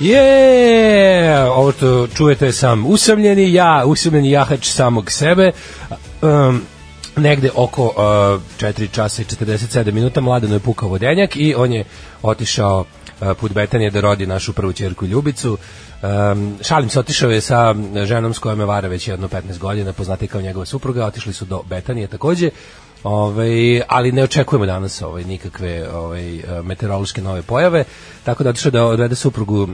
Je, ovo što čujete sam usamljeni, ja, usamljeni jahač samog sebe. Um, negde oko uh, 4 časa i 47 minuta mladeno je pukao vodenjak i on je otišao uh, put Betanije da rodi našu prvu ćerku Ljubicu. Um, šalim se, otišao je sa ženom s kojom je vara već jedno 15 godina, poznati kao njegova supruga, otišli su do Betanije takođe. Ovaj, ali ne očekujemo danas ovaj nikakve ovaj meteorološke nove pojave, tako da otišao da odvede suprugu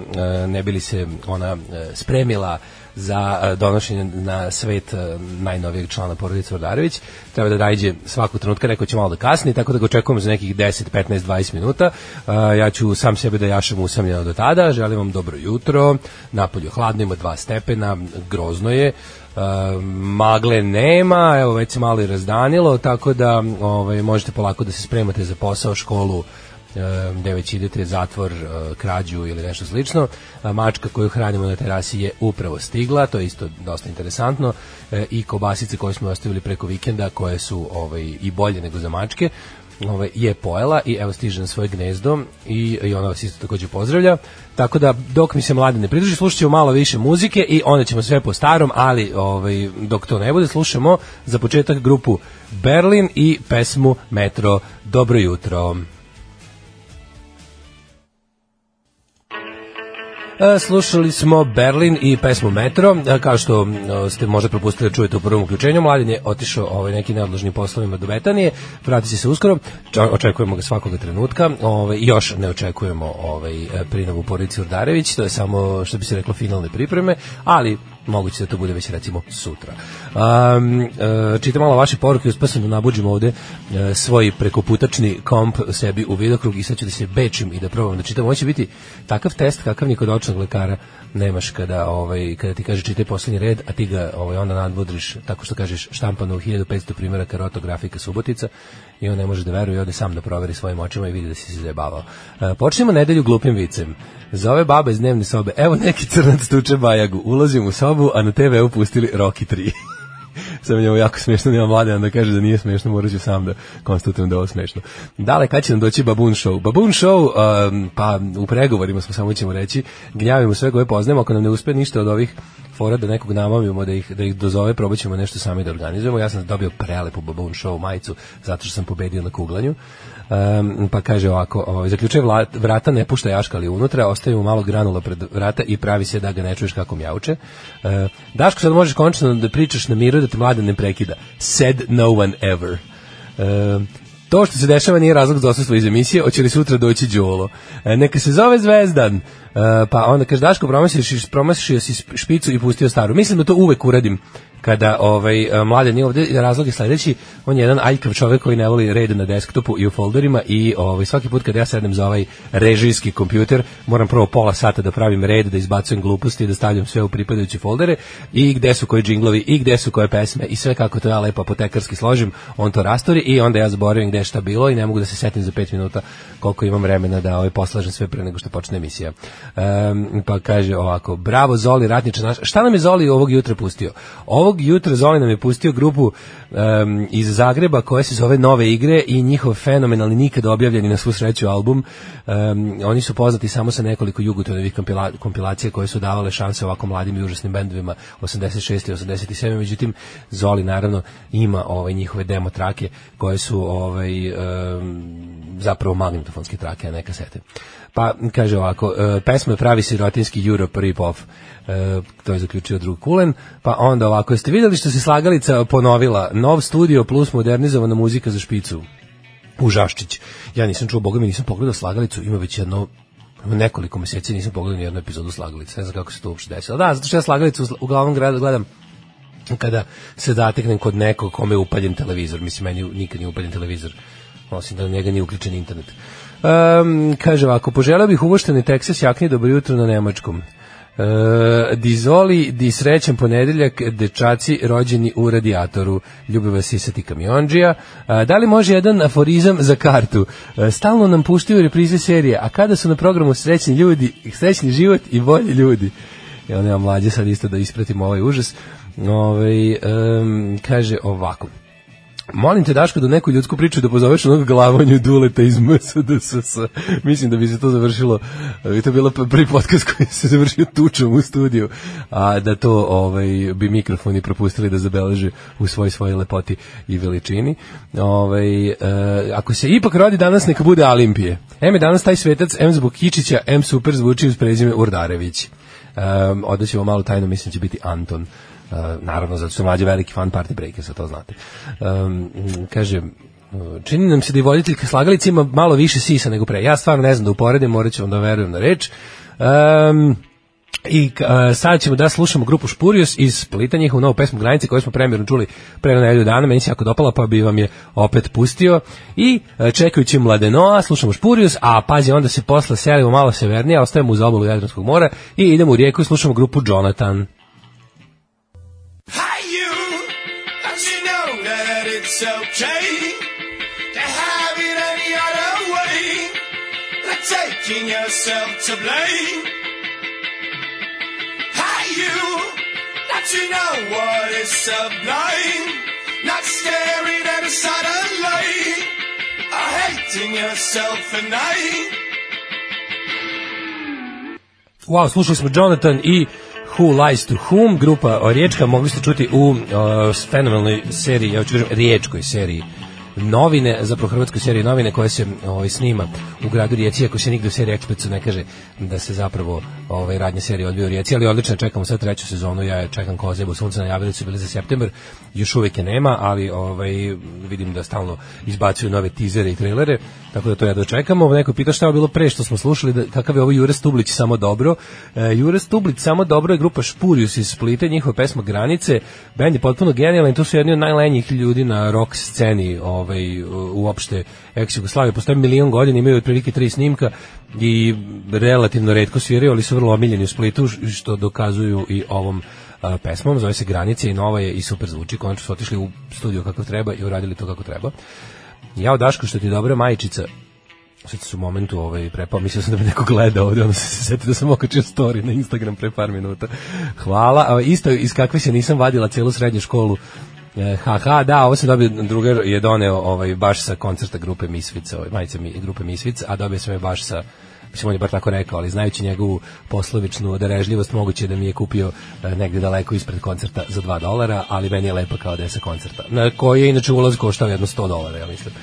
ne bili se ona spremila za donošenje na svet najnovijeg člana porodice Vordarević. Treba da dajđe svaku trenutka, neko će malo da kasni, tako da ga očekujemo za nekih 10, 15, 20 minuta. Ja ću sam sebe da jašem usamljeno do tada. Želim vam dobro jutro. Napolju hladno ima 2 stepena, grozno je. Magle nema, evo već se malo i razdanilo, tako da ovaj, možete polako da se spremate za posao, školu, gde već idete zatvor, krađu ili nešto slično. Mačka koju hranimo na terasi je upravo stigla, to je isto dosta interesantno i kobasice koje smo ostavili preko vikenda koje su ovaj i bolje nego za mačke ovaj, je pojela i evo stiže na svoje gnezdo i, i ona vas isto takođe pozdravlja. Tako da dok mi se mlade ne pridruži, slušat ćemo malo više muzike i onda ćemo sve po starom, ali ovaj, dok to ne bude, slušamo za početak grupu Berlin i pesmu Metro Dobro jutro. E, slušali smo Berlin i pesmu Metro, e, kao što ste možda propustili da čujete u prvom uključenju, mladen je otišao ovaj, neki neodložnim poslovima do Betanije, vratit će se uskoro, očekujemo ga svakoga trenutka, ovaj, još ne očekujemo ovaj, prinavu Porici Urdarević, to je samo, što bi se reklo, finalne pripreme, ali moguće da to bude već recimo sutra. Um, uh, čitam malo vaše poruke, uspio sam da nabuđim ovde uh, svoj prekoputačni komp sebi u vidokrug i sad ću da se bečim i da probam da čitam. Ovo će biti takav test kakav ni kod očnog lekara nemaš kada ovaj kada ti kaže čitaj poslednji red, a ti ga ovaj onda nadvodriš tako što kažeš štampano u 1500 primjeraka rotografika Subotica i on ne može da veruje ode sam da proveri svojim očima i vidi da si se zajebavao. Uh, počnemo nedelju glupim vicem. Zove baba iz dnevne sobe, evo neki crnac tuče bajagu, ulazim u sobu, a na TV-u pustili Rocky 3. Sam njemu jako smešno, nema mladen da kaže da nije smešno, morat ću sam da konstatujem da je ovo smešno. Dale, kad će nam doći Baboon Show? Baboon Show, um, pa u pregovorima smo samo ćemo reći, gnjavimo sve koje poznajemo, ako nam ne uspe ništa od ovih fora da nekog namamimo, da ih, da ih dozove, probat ćemo nešto sami da organizujemo. Ja sam dobio prelepu Baboon Show majicu, zato što sam pobedio na kuglanju. Um, pa kaže ovako, ovaj, zaključuje vrata, ne pušta jaškali unutra, ostaje mu malo granula pred vrata i pravi se da ga ne čuješ kako mjauče. Uh, Daško, sad možeš končno da pričaš na miru da te mlada ne prekida. Said no one ever. Uh, to što se dešava nije razlog za osustvo iz emisije, hoće li sutra doći Đolo. E, neka se zove Zvezdan, e, pa onda kaže Daško promašiš, promašio si špicu i pustio staru. Mislim da to uvek uradim kada ovaj mladen nije ovde razlog je sledeći on je jedan aljkav čovjek koji ne voli red na desktopu i u folderima i ovaj svaki put kad ja sednem za ovaj režijski kompjuter moram prvo pola sata da pravim red da izbacujem gluposti da stavljam sve u pripadajuće foldere i gde su koji džinglovi i gde su koje pesme i sve kako to ja lepo apotekarski složim on to rastori i onda ja zaboravim gde šta bilo i ne mogu da se setim za 5 minuta koliko imam vremena da ovaj poslažem sve pre nego što počne emisija. Um, pa kaže ovako bravo Zoli ratniče naš šta nam je Zoli ovog jutra pustio? Ovog jutra Zoli nam je pustio grupu um, iz Zagreba koja se zove Nove igre i njihov fenomenalni nikad objavljeni na svu sreću album. Um, oni su poznati samo sa nekoliko jugotonovih kompila, kompilacija koje su davale šanse ovako mladim i užasnim bendovima 86 i 87. Međutim, Zoli naravno ima ovaj njihove demo trake koje su ovaj um, zapravo magnetofonske trake, a ne kasete. Pa kaže ovako, uh, pesma pravi sirotinski Europe rip-off. Uh, to je zaključio drug Kulen. Pa onda ovako, jeste vidjeli što se slagalica ponovila? Nov studio plus modernizovana muzika za špicu. U Žaščić. Ja nisam čuo, boga mi nisam pogledao slagalicu, ima već jedno nekoliko meseci nisam pogledao jednu epizodu slagalice. Ne znam kako se to uopšte desilo. Da, zato što ja slagalicu uglavnom gledam kada se zateknem kod nekog kome je upaljen televizor. Mislim, meni nikad nije upaljen televizor osim da njega nije uključen internet. Um, kaže ovako, poželeo bih uvošteni Texas jakni dobro jutro na nemačkom. Uh, dizoli, di srećan ponedeljak, dečaci rođeni u radijatoru. Ljubi vas isati kamionđija. Uh, da li može jedan aforizam za kartu? Uh, stalno nam puštaju reprize serije, a kada su na programu srećni ljudi, srećni život i bolji ljudi? Ja nema mlađe sad isto da ispratimo ovaj užas. Ove, um, kaže ovako. Molim te Daško da neku ljudsku priču da pozoveš onog glavanju Duleta iz MSDSS. Mislim da bi se to završilo, bi to bilo prvi podcast koji se završio tučom u studiju, a da to ovaj, bi mikrofoni propustili da zabeleže u svoj svojoj lepoti i veličini. Ovaj, e, ako se ipak rodi danas, neka bude Olimpije. M je danas taj svetac, M zbog Kičića, M super zvuči uz prezime Urdarević. Um, odaćemo malo tajno, mislim da će biti Anton. Naravno, zato što mlađe veliki fan Party Breakersa, to znate. Um, kaže, čini nam se da i voditeljka slagalica ima malo više sisa nego pre. Ja stvarno ne znam da uporedim, morat ću vam da verujem na reč. Um, I uh, sad ćemo da slušamo grupu Špurius iz Splita, njihovu novu pesmu Granice koju smo premjerno čuli pre nedelju dana, meni se jako dopala pa bi vam je opet pustio. I uh, čekajući Mladenoa, slušamo Špurius, a pazi onda se posle selimo malo severnije, ostajemo uz obalu Jadranskog mora i idemo u rijeku i slušamo grupu Jonathan. Hi you, don't you know that it's okay to have it any other way? Like taking yourself to blame. Hi you, don't you know what is sublime? Not staring at a satellite or hating yourself at night. Wow, slušali smo Jonathan i Who Lies to Whom, grupa Riječka, mogli ste čuti u uh, fenomenalnoj seriji, ja ću kažem, Riječkoj seriji novine, zapravo hrvatskoj seriji novine koje se ovaj, snima u gradu Rijeci, ako se nigde u seriji eksplicitno ne kaže da se zapravo ovaj, radnja serije odbio u Rijeci, ali odlično čekamo sad treću sezonu, ja čekam kao zebu sunca, najavili su bili za september, još uvijek je nema, ali ovaj, vidim da stalno izbacuju nove tizere i trailere, tako da to ja dočekamo. Neko pita šta je bilo pre što smo slušali, da, kakav je ovo Jure Stublić samo dobro. E, Jure Stublić samo dobro je grupa Špurius iz Splita, njihova pesma Granice, bend je potpuno genijalan, to su jedni od najlenjih ljudi na rock sceni ovaj, uopšte ex-Jugoslavije. Postoje milion godina, imaju otprilike tri snimka i relativno redko sviraju, ali su vrlo omiljeni u Splitu, što dokazuju i ovom a, pesmom, zove se Granice i nova je i super zvuči, konačno su otišli u studio kako treba i uradili to kako treba. Jao Daško, što ti je dobra majičica, sad su u momentu ovaj, prepao, mislio sam da bi neko gledao ovde, sam se setio da sam okačio story na Instagram pre par minuta. Hvala, a, isto iz kakve se nisam vadila celu srednju školu, E, haha, da, ovo se dobio, drugar je doneo ovaj, baš sa koncerta grupe Misvica, ovaj, majice mi, grupe Misvica, a dobio sam je baš sa mislim on je bar tako rekao, ali znajući njegovu poslovičnu darežljivost, moguće da mi je kupio e, negde daleko ispred koncerta za 2 dolara, ali meni je lepo kao da je sa koncerta, na koji je inače ulaz koštao jedno 100 dolara, ja mislim.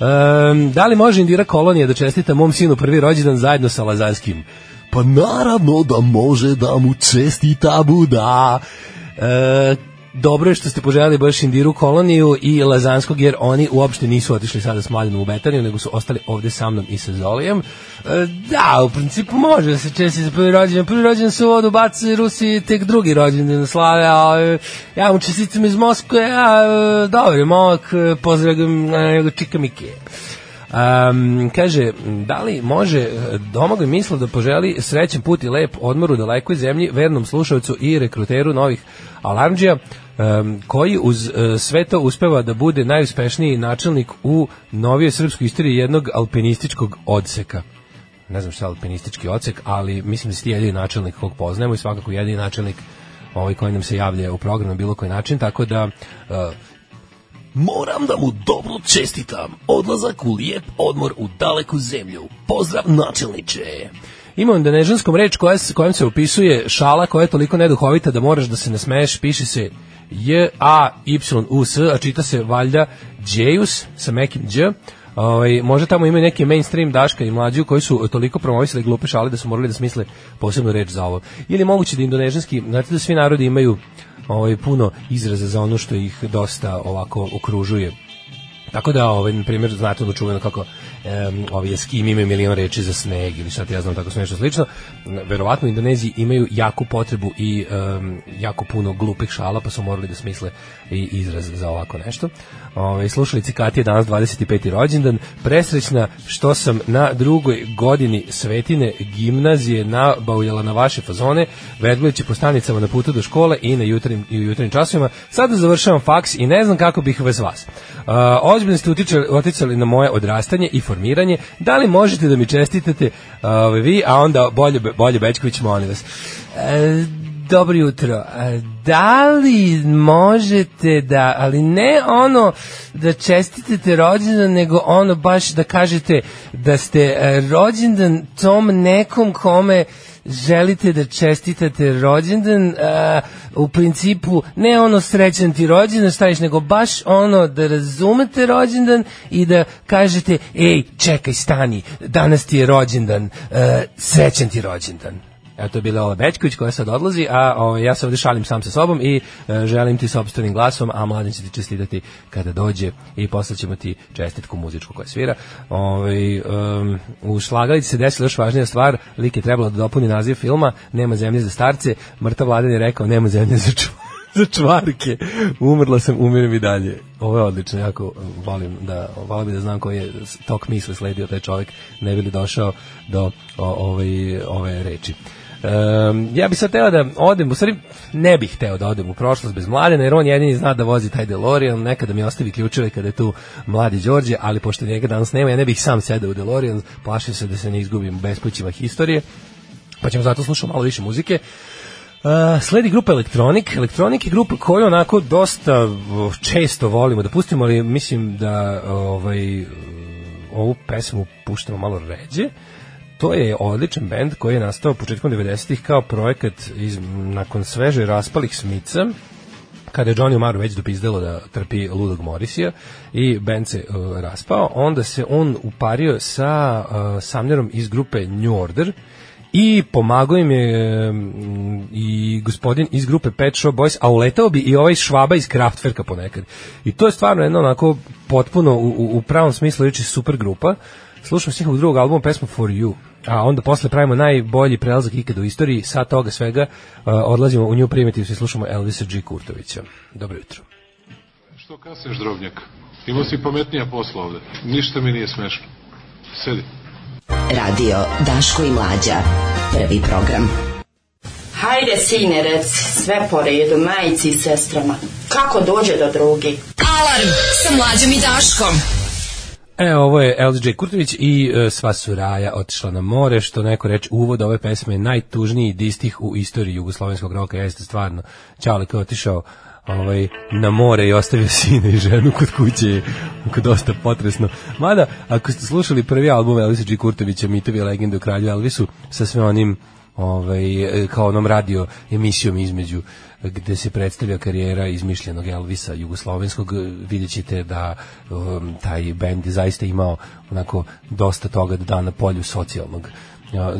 Um, da li može Indira Kolonija da čestita mom sinu prvi rođendan zajedno sa Lazanskim? Pa naravno da može da mu čestita Buda. E, dobro je što ste poželjeli baš Indiru koloniju i Lazanskog, jer oni uopšte nisu otišli sada s Mladenom u Betaniju, nego su ostali ovde sa mnom i sa Zolijem. E, da, u principu može da se česti za prvi rođendan. Prvi rođendan su vodu baci Rusi, tek drugi rođendan slave, a ja mu čestitam iz Moskve, a dobro, momak, na čika Mikije. Um, kaže, da li može Domagoj misla da poželi srećan put i lep odmor u dalekoj zemlji vernom slušalcu i rekruteru novih alarmđija um, koji uz uh, sve to uspeva da bude najuspešniji načelnik u novijoj srpskoj istoriji jednog alpinističkog odseka? Ne znam šta je alpinistički odsek, ali mislim da si ti jedini načelnik kog poznajemo i svakako jedini načelnik ovaj koji nam se javlja u programu bilo koji način, tako da uh, Moram da mu dobro čestitam. Odlazak u lijep odmor u daleku zemlju. Pozdrav načelniče. Ima indonežanskom reč koja, kojom se opisuje šala koja je toliko neduhovita da moraš da se nasmeješ, piše se J, A, čita se valjda Džejus sa mekim Đ. Ovaj možda tamo imaju neki mainstream daška i mlađu koji su toliko promovisali glupe šale da su morali da smisle posebnu reč za ovo. Ili moguće da indonežanski, znate da svi narodi imaju ovaj puno izraza za ono što ih dosta ovako okružuje. Tako da, ovaj, na primjer, znate ono čuveno kako um, ovi eskimi imaju milion reči za sneg ili šta ti ja znam tako nešto slično. Verovatno u Indoneziji imaju jaku potrebu i um, jako puno glupih šala, pa su morali da smisle i izraz za ovako nešto. Ove, slušali Cikati je danas 25. rođendan. Presrećna što sam na drugoj godini Svetine gimnazije nabavljala na vaše fazone, vedlujući po stanicama na putu do škole i na jutrim, i u jutrim časovima. Sada završavam faks i ne znam kako bih bez vas. Uh, ozbiljno ste uticali, uticali na moje odrastanje i formiranje. Da li možete da mi čestitate uh, vi, a onda bolje, bolje Bečković, molim vas. Uh, dobro jutro. A, Da li možete da, ali ne ono da čestitete rođendan, nego ono baš da kažete da ste e, rođendan tom nekom kome želite da čestitate rođendan, a, u principu ne ono srećan ti rođendan staviš, nego baš ono da razumete rođendan i da kažete, ej, čekaj, stani, danas ti je rođendan, a, srećan ti rođendan. Evo to je bila Ola Bećković koja sad odlazi, a ovaj, ja se ovde šalim sam sa sobom i e, želim ti sobstvenim glasom, a mladen će ti čestitati kada dođe i poslaćemo ti čestitku muzičku koja svira. Ovaj, um, u Šlagalici se desila još važnija stvar, lik je trebalo da dopuni naziv filma, nema zemlje za starce, mrtav mladen je rekao nema zemlje za ču za čvarke. Umrla sam, umirim i dalje. Ovo je odlično, jako volim da, volim da znam koji je tok misle sledio taj čovjek, ne bi li došao do o, ove, ove reči. Um, ja bih sad teo da odem, u stvari ne bih hteo da odem u prošlost bez mladena, jer on jedini zna da vozi taj DeLorean, nekada mi ostavi ključeve kada je tu mladi Đorđe, ali pošto njega danas nema, ja ne bih sam sedao u DeLorean, plašim se da se ne izgubim bespućima historije, pa ćemo zato slušati malo više muzike. Uh, sledi grupa Elektronik. Elektronik je grupa koju onako dosta uh, često volimo da pustimo, ali mislim da ovaj, uh, ovu pesmu puštamo malo ređe. To je odličan bend koji je nastao početkom 90-ih kao projekat iz, nakon sveže raspalih smica kada je Johnny Omar već dopizdelo da trpi ludog Morisija i band se uh, raspao, onda se on upario sa uh, Samnerom iz grupe New Order i pomagao im je um, i gospodin iz grupe Pet Shop Boys, a uletao bi i ovaj švaba iz Kraftwerka ponekad. I to je stvarno jedno onako potpuno u, u, u pravom smislu reći super grupa. Slušam s njihovog drugog albuma pesmu For You a onda posle pravimo najbolji prelazak ikada u istoriji, sa toga svega uh, odlazimo u nju primitiv i slušamo Elvisa G. Kurtovića. Dobro jutro. Što kasneš, drobnjak? Imao si pametnija posla ovde. Ništa mi nije smešno. Sedi. Radio Daško i Mlađa. Prvi program. Hajde, sine, rec, sve po redu, majici i sestrama. Kako dođe do drugi? Alarm sa Mlađom i Daškom. E, ovo je LJ Kurtović i e, sva suraja otišla na more, što neko reče uvod ove pesme je najtužniji distih u istoriji jugoslovenskog roka, jeste stvarno. Čale je otišao ovaj, na more i ostavio sina i ženu kod kuće onako dosta potresno. Mada, ako ste slušali prvi album Elvisa G. Kurtovića, Mitovi legende o kralju Elvisu, sa sve onim ovaj, kao onom radio emisijom između gde se predstavlja karijera izmišljenog Elvisa jugoslovenskog. Vidjet ćete da um, taj bend zaista imao onako dosta toga da da na polju socijalnog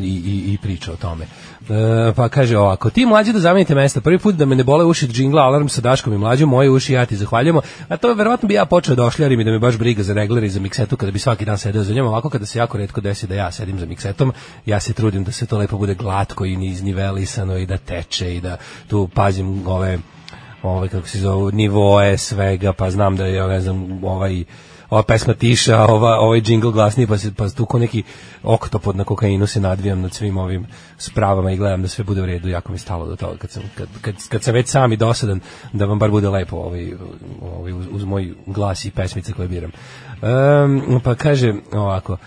i, i, i priča o tome. E, pa kaže ovako, ti mlađi da zamenite mesta, prvi put da me ne bole uši džingla alarm sa Daškom i mlađom, moje uši ja ti zahvaljujemo, a to verovatno bi ja počeo da ošljarim i da me baš briga za regler i za miksetu kada bi svaki dan sedeo za njom, ovako kada se jako redko desi da ja sedim za miksetom, ja se trudim da se to lepo bude glatko i iznivelisano i da teče i da tu pazim ove ove kako se zove nivoe svega, pa znam da je ne znam ovaj ova pesma tiša, ova, ovaj džingl glasniji, pa, se, pa tu ko neki oktopod na kokainu se nadvijam nad svim ovim spravama i gledam da sve bude u redu, jako mi stalo do toga, kad sam, kad, kad, kad sam već sam i dosadan, da vam bar bude lepo ovaj, ovaj, uz, uz moj glas i pesmice koje biram. Um, pa kaže ovako,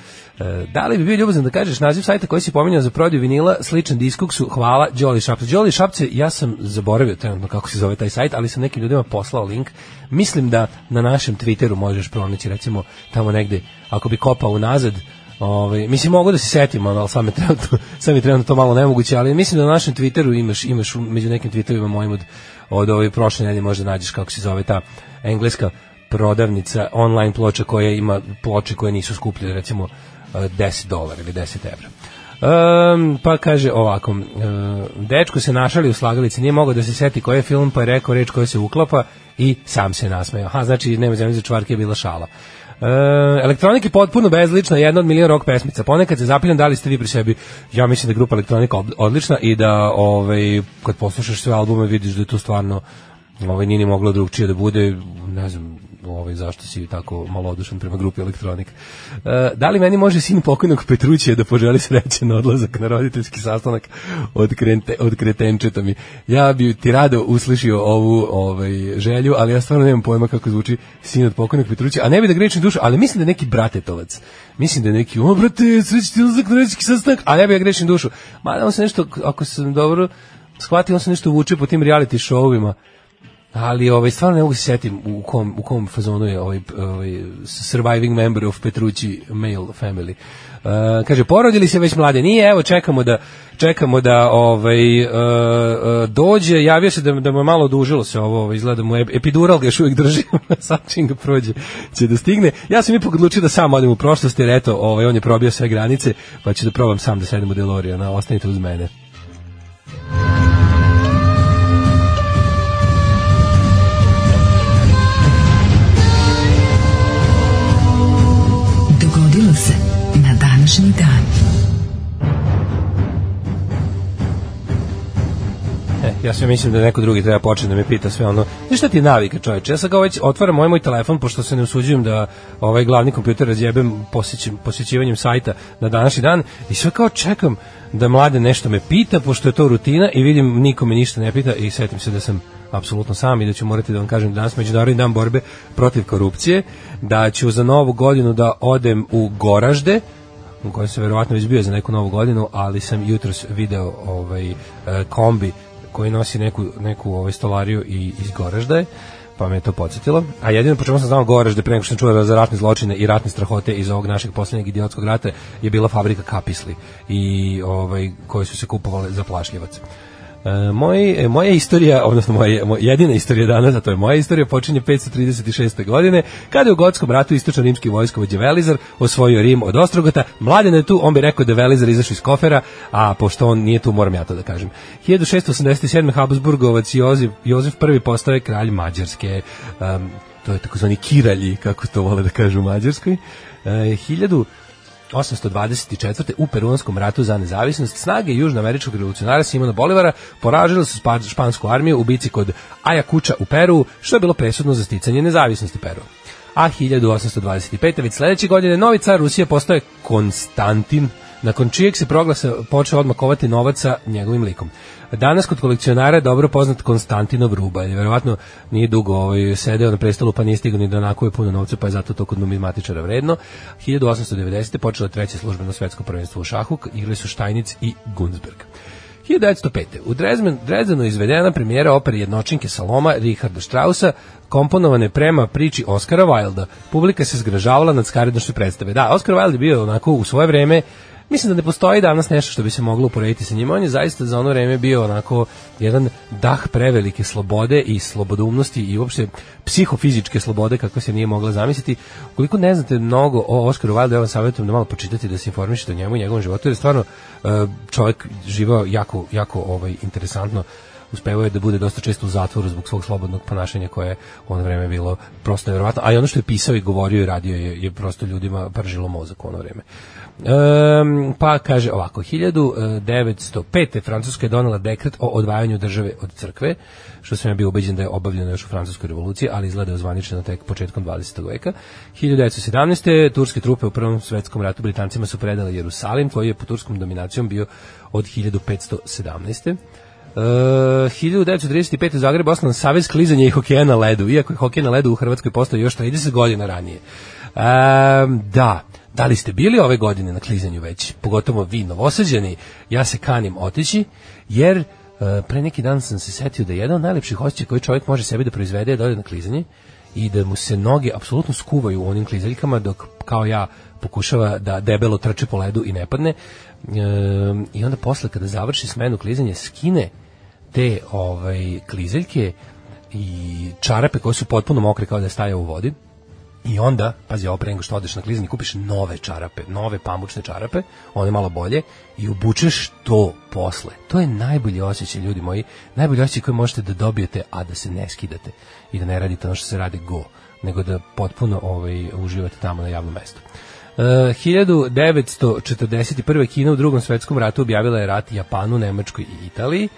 da li bi bio ljubazan da kažeš naziv sajta koji si pominjao za prodaju vinila, sličan diskoksu, hvala, Jolly Šapce. Jolly Šapce, ja sam zaboravio trenutno kako se zove taj sajt, ali sam nekim ljudima poslao link. Mislim da na našem Twitteru možeš pronaći, recimo, tamo negde, ako bi kopao unazad, Ovaj mislim mogu da se setim, ali sam trenutno sam trenutno to malo nemoguće, ali mislim da na našem Twitteru imaš imaš među nekim tweetovima mojim od od ove prošle nedelje možda nađeš kako se zove ta engleska prodavnica online ploča koja ima ploče koje nisu skuplje recimo 10 dolara ili 10 evra. Um, pa kaže ovako, uh, dečko se našali u slagalici, nije mogao da se seti koji je film, pa je rekao reč koja se uklapa i sam se nasmejao. Ha, znači, nema zemlje za čvarke je bila šala. Uh, elektronik je potpuno bezlična, jedna od milion rock pesmica. Ponekad se zapitam da li ste vi pri sebi. Ja mislim da je grupa Elektronika odlična i da ovaj kad poslušaš sve albume vidiš da je to stvarno ovaj nije ni moglo drugčije da bude, ne znam, ovaj zašto si tako malodušan prema grupi Elektronik. E, da li meni može sin pokojnog Petrućija da poželi srećan odlazak na roditeljski sastanak od, krente, od kretenčeta mi? Ja bi ti rado uslišio ovu ovaj, želju, ali ja stvarno nemam pojma kako zvuči sin od pokojnog Petrućija, a ne bi da grečim dušu, ali mislim da je neki bratetovac. Mislim da je neki, o brate, srećan ti odlazak na roditeljski sastanak, a ne bi ja grešim dušu. Mada on se nešto, ako sam dobro shvatio on se nešto vuče po tim reality showovima. Ali ovaj stvarno ne mogu se setim u kom u kom fazonu je ovaj ovaj surviving member of Petrucci male family. Uh, kaže porodili se već mlade. Nije, evo čekamo da čekamo da ovaj uh, dođe, javio se da da mu je malo odužilo se ovo, ovaj, izgleda mu ep- epidural ga još uvijek drži, sad čim ga prođe će da stigne. Ja sam ipak odlučio da sam odem u prošlost jer eto, ovaj on je probio sve granice, pa ću da probam sam da sedem u DeLoreana, ostanite uz mene. Ja sve mislim da neko drugi treba početi da me pita sve ono. Znaš šta ti je navika, čoveče? Ja sad ga već otvaram ovaj moj telefon, pošto se ne usuđujem da ovaj glavni kompjuter razjebem posjećim, posjećivanjem sajta na današnji dan i sve kao čekam da mlade nešto me pita, pošto je to rutina i vidim niko me ništa ne pita i setim se da sam apsolutno sam i da ću morati da vam kažem da danas međunarodni dan borbe protiv korupcije, da ću za novu godinu da odem u Goražde, u kojem sam verovatno već bio za neku novu godinu, ali sam jutros video ovaj e, kombi koji nosi neku, neku ovaj stolariju i iz Goražda je, pa me je to podsjetilo. A jedino po čemu sam znao Goražde pre nego što sam čuo za ratne zločine i ratne strahote iz ovog našeg poslednjeg idiotskog rata je bila fabrika kapisli i ovaj koje su se kupovale za plašljivac. E, moj, e, moja istorija, odnosno moja, moja jedina istorija danas, a to je moja istorija, počinje 536. godine, kada je u gotskom ratu istočno rimski vojskovođe Velizar osvojio Rim od Ostrogota. Mladen je tu, on bi rekao da je Velizar izašao iz kofera, a pošto on nije tu, moram ja to da kažem. 1687. Habsburgovac Jozef, Jozef I postaje kralj Mađarske. Um, to je takozvani kiralji, kako to vole da kažu u Mađarskoj. E, 1000 824. u Peruanskom ratu za nezavisnost snage južnoameričkog revolucionara Simona Bolivara poražile su špansku armiju u bici kod Ayacuča u Peru, što je bilo presudno za sticanje nezavisnosti Peru. A 1825. već sledeće godine novi car Rusije postoje Konstantin, nakon čijeg se proglasa počeo odmah kovati novac sa njegovim likom. Danas kod kolekcionara je dobro poznat Konstantinov ruba, jer verovatno nije dugo ovaj, sedeo na prestolu pa nije stigao ni da nakuje puno novca, pa je zato to kod numizmatičara vredno. 1890. počelo je treće službeno svetsko prvenstvo u šahu, igrali su Štajnic i Gunsberg. 1905. U Drezdenu je izvedena premijera opere jednočinke Saloma Richarda Strausa, komponovane prema priči Oscara Wilda. Publika se zgražavala nad skarednošću predstave. Da, Oscar Wilde je bio onako u svoje vreme Mislim da ne postoji danas nešto što bi se moglo uporediti sa njim. On je zaista za ono vreme bio onako jedan dah prevelike slobode i slobodoumnosti i uopšte psihofizičke slobode kako se nije mogla zamisliti. Ukoliko ne znate mnogo o Oskaru Wilde, ja vam savjetujem da malo počitate da se informišete o njemu i njegovom životu, jer je stvarno e, čovjek živao jako, jako ovaj, interesantno uspevao je da bude dosta često u zatvoru zbog svog slobodnog ponašanja koje je u ono vreme bilo prosto nevjerovatno, a i ono što je pisao i govorio i radio je, je prosto ljudima pržilo mozak u ono vreme. Um, pa kaže ovako, 1905. Francuska je donela dekret o odvajanju države od crkve, što sam ja bio ubeđen da je obavljeno još u Francuskoj revoluciji, ali izgleda je ozvaničeno tek početkom 20. veka. 1917. turske trupe u Prvom svetskom ratu Britancima su predale Jerusalim, koji je po turskom dominacijom bio od 1517. Uh, 1935. u Zagrebu osnovan Savez klizanja i hokeja na ledu, iako je hokej na ledu u Hrvatskoj postao još 30 godina ranije. Um, da, da li ste bili ove godine na klizanju već, pogotovo vi novosađeni, ja se kanim otići, jer uh, pre neki dan sam se setio da je jedan od najlepših osjećaja koji čovjek može sebi da proizvede je da ode na klizanje i da mu se noge apsolutno skuvaju u onim klizaljkama dok kao ja pokušava da debelo trče po ledu i ne padne. Um, i onda posle kada završi smenu klizanja skine te ovaj klizeljke i čarape koje su potpuno mokre kao da je u vodi i onda, pazi, ovo pre nego što odeš na klizanje, kupiš nove čarape, nove pamučne čarape, one malo bolje, i obučeš to posle. To je najbolji osjećaj, ljudi moji, najbolji osjećaj koji možete da dobijete, a da se ne skidate i da ne radite ono što se radi go, nego da potpuno ovaj, uživate tamo na javnom mestu. Uh, 1941. Kina u drugom svetskom ratu objavila je rat Japanu, Nemačkoj i Italiji.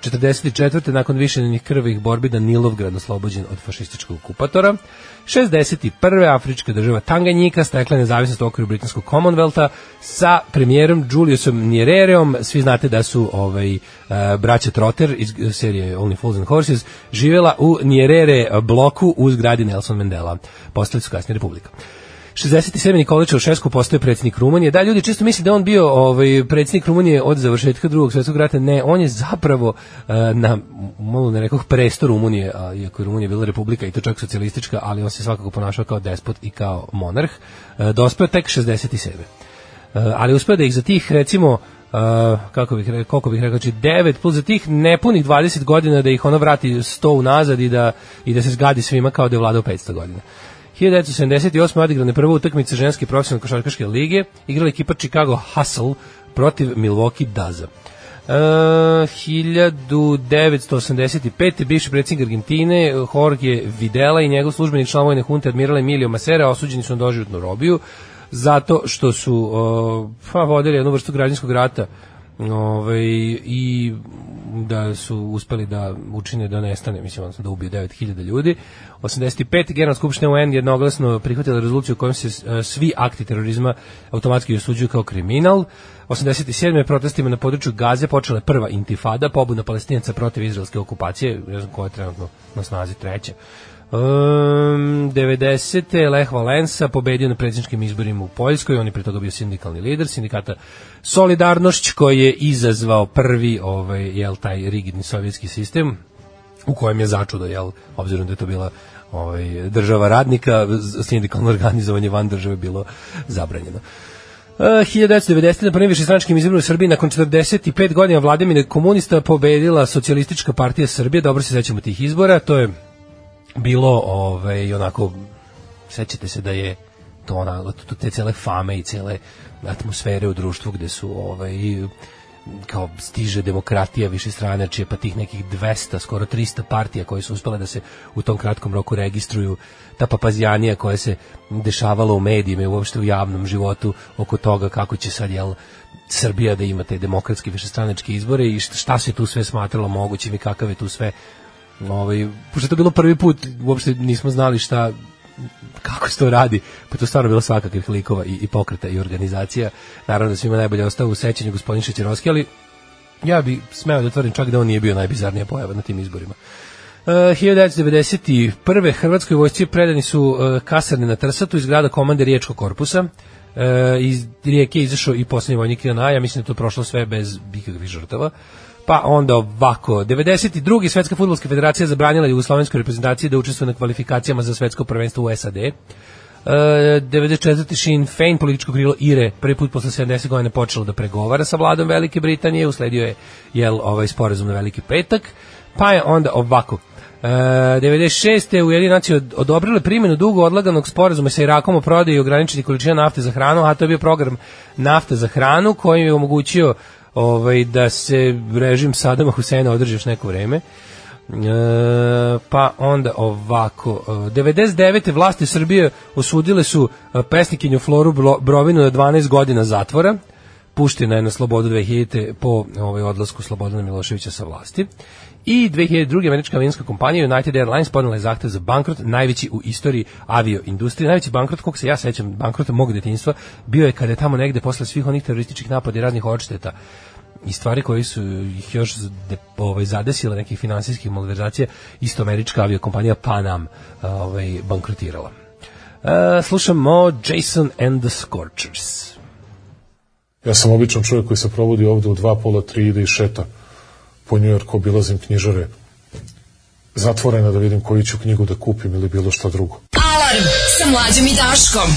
44. nakon višenih krvih borbi Danilovgrad oslobođen od fašističkog okupatora. 61. Afrička država Tanganyika stekla nezavisnost okviru britanskog Commonwealtha sa premijerom Juliusom Nyerereom. Svi znate da su ovaj uh, braća Trotter iz serije Only Fools and Horses živjela u Nyerere bloku u zgradi Nelson Mandela. Postali su kasnije republika. 67. Nikola Čaušesku postoje predsjednik Rumunije. Da, ljudi čisto misle da on bio ovaj, predsjednik Rumunije od završetka drugog svjetskog rata. Ne, on je zapravo uh, na, malo ne rekoh, presto Rumunije, a, iako je Rumunija bila republika i to čak socijalistička, ali on se svakako ponašao kao despot i kao monarh. Uh, dospeo tek 67. Uh, ali uspeo da ih za tih, recimo, Uh, kako bih rekao, koliko bih rekao, znači 9 plus za tih nepunih 20 godina da ih ono vrati 100 unazad i da, i da se zgadi svima kao da je vladao 500 godina. 1978. odigrane prva utakmica ženske profesionalne košarkaške lige, igrala ekipa Chicago Hustle protiv Milwaukee Daza. Uh, 1985. bivši predsjednik Argentine Jorge Videla i njegov službenik član vojne hunte admiral Emilio Masera osuđeni su na doživotnu robiju zato što su uh, pa, vodili jednu vrstu građanskog rata ovaj, i da su uspeli da učine da nestane, mislim, odnosno da ubiju 9000 ljudi. 85. Generalna skupština UN jednoglasno prihvatila rezoluciju u kojom se uh, svi akti terorizma automatski osuđuju kao kriminal. 87. protestima na području Gaze počela je prva intifada, pobuna palestinaca protiv izraelske okupacije, ne znam koja je trenutno na snazi treća. Um, 90. Lech Valensa pobedio na predsjedničkim izborima u Poljskoj, on je pre toga bio sindikalni lider sindikata Solidarnošć koji je izazvao prvi ovaj, jel, taj rigidni sovjetski sistem u kojem je začudo, jel, obzirom da je to bila ovaj, država radnika, sindikalno organizovanje van države bilo zabranjeno. Uh, 1990. na prvim višestranačkim izborima u Srbiji nakon 45 godina vladavine komunista pobedila socijalistička partija Srbije, dobro se sećamo tih izbora, to je bilo ovaj onako sećate se da je to ona te cele fame i cele atmosfere u društvu gde su ovaj kao stiže demokratija više strane, čije pa tih nekih 200, skoro 300 partija koje su uspele da se u tom kratkom roku registruju, ta papazijanija koja se dešavala u medijima i uopšte u javnom životu oko toga kako će sad, jel, Srbija da ima te demokratske višestranačke izbore i šta se tu sve smatralo mogućim i kakav je tu sve ovaj, pošto je to bilo prvi put, uopšte nismo znali šta kako se to radi, pa to stvarno bilo svakakvih likova i, i pokreta i organizacija. Naravno da svima najbolje ostao u sećanju gospodin Šećerovski, ali ja bi smeo da tvrdim čak da on nije bio najbizarnija pojava na tim izborima. Uh, 1991. Hrvatskoj vojsci predani su uh, kasarne na Trsatu iz grada komande Riječkog korpusa. Uh, iz Rijeke je izašao i poslednji vojnik JNA, ja mislim da to prošlo sve bez ikakvih žrtava. Pa onda ovako, 92. Svetska fudbalska federacija zabranila jugoslovenskoj reprezentaciji da učestvuje na kvalifikacijama za svetsko prvenstvo u SAD. Uh, 94. Sinn Fein, političko krilo IRE, prvi put posle 70 godina počelo da pregovara sa vladom Velike Britanije, usledio je jel, ovaj sporazum na Veliki petak, pa je onda ovako, Uh, 96. Ujedinjene nacije odobrile primjenu dugo odlaganog sporazuma sa Irakom o prodaji i ograničenih količina nafte za hranu, a to je bio program nafte za hranu koji je omogućio ovaj, da se režim Sadama Huseina održi još neko vreme. E, pa onda ovako, 99. vlasti Srbije osudile su e, pesnikinju Floru Brovinu na 12 godina zatvora, puštena je na slobodu 2000. po ovaj, odlasku Slobodana Miloševića sa vlasti. I 2002. američka avijanska kompanija United Airlines podnela je zahtev za bankrot, najveći u istoriji avioindustrije. Najveći bankrot, kog se ja sećam, bankrota mog detinjstva, bio je kada je tamo negde posle svih onih terorističkih napada i raznih odšteta i stvari koji su ih još de, ovaj, zadesile nekih finansijskih malverzacija, isto američka aviokompanija Pan Am ovaj, bankrotirala. Uh, slušamo Jason and the Scorchers. Ja sam običan čovjek koji se provodi ovde u dva pola, tri ide i šeta po Njujorku, obilazim knjižare zatvorena da vidim koju ću knjigu da kupim ili bilo šta drugo. Alarm sa mlađom i Daškom.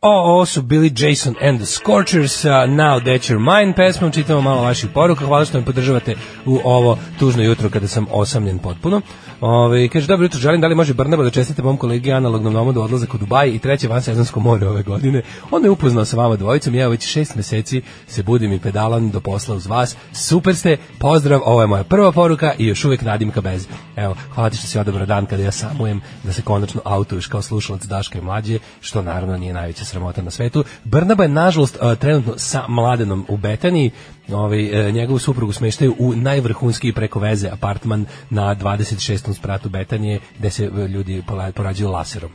O, ovo su bili Jason and the Scorchers, uh, Now That You're Mine pesmom, čitamo malo vaših poruka, hvala što me podržavate u ovo tužno jutro kada sam osamljen potpuno. Ove, kaže, dobro jutro, želim da li može Brnaba da čestite mom kolegi analognom nomodu odlazak u Dubaj i treće vansezonsko more ove godine. On je upoznao sa vama dvojicom, ja već šest meseci se budim i pedalam do posla uz vas. Super ste, pozdrav, ovo je moja prva poruka i još uvek nadimka bez. Evo, hvala ti što si odabrao dan kada ja samujem da se konačno autuješ kao slušalac Daška i mlađe, što naravno nije najveća sramota na svetu. Brnaba je nažalost uh, trenutno sa mladenom u Betaniji, ovaj, uh, njegovu suprugu smeštaju u najvrhunski preko veze apartman na 26. spratu Betanije gde se uh, ljudi porađuju laserom.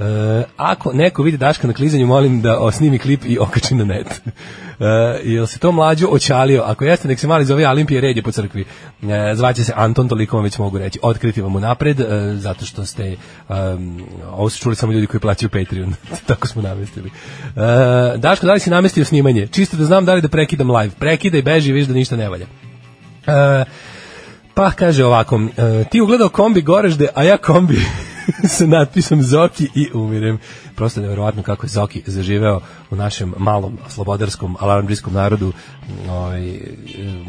E, ako neko vidi Daška na klizanju, molim da snimi klip i okači na net. E, jel se to mlađo očalio? Ako jeste, nek se mali zove Olimpije red je po crkvi. E, zvaće se Anton, toliko vam već mogu reći. Otkriti vam unapred, e, zato što ste, um, ovo su čuli samo ljudi koji plaćaju Patreon. Tako smo namestili. E, Daško, da li si namestio snimanje? Čisto da znam da li da prekidam live. Prekidaj, beži i viš da ništa ne valja. E, pa kaže ovako, ti ugledao kombi Gorežde, a ja kombi sa natpisom Zoki i umirem. Prosto je nevjerovatno kako je Zoki zaživeo u našem malom slobodarskom alarmdrijskom narodu. Ovaj, e,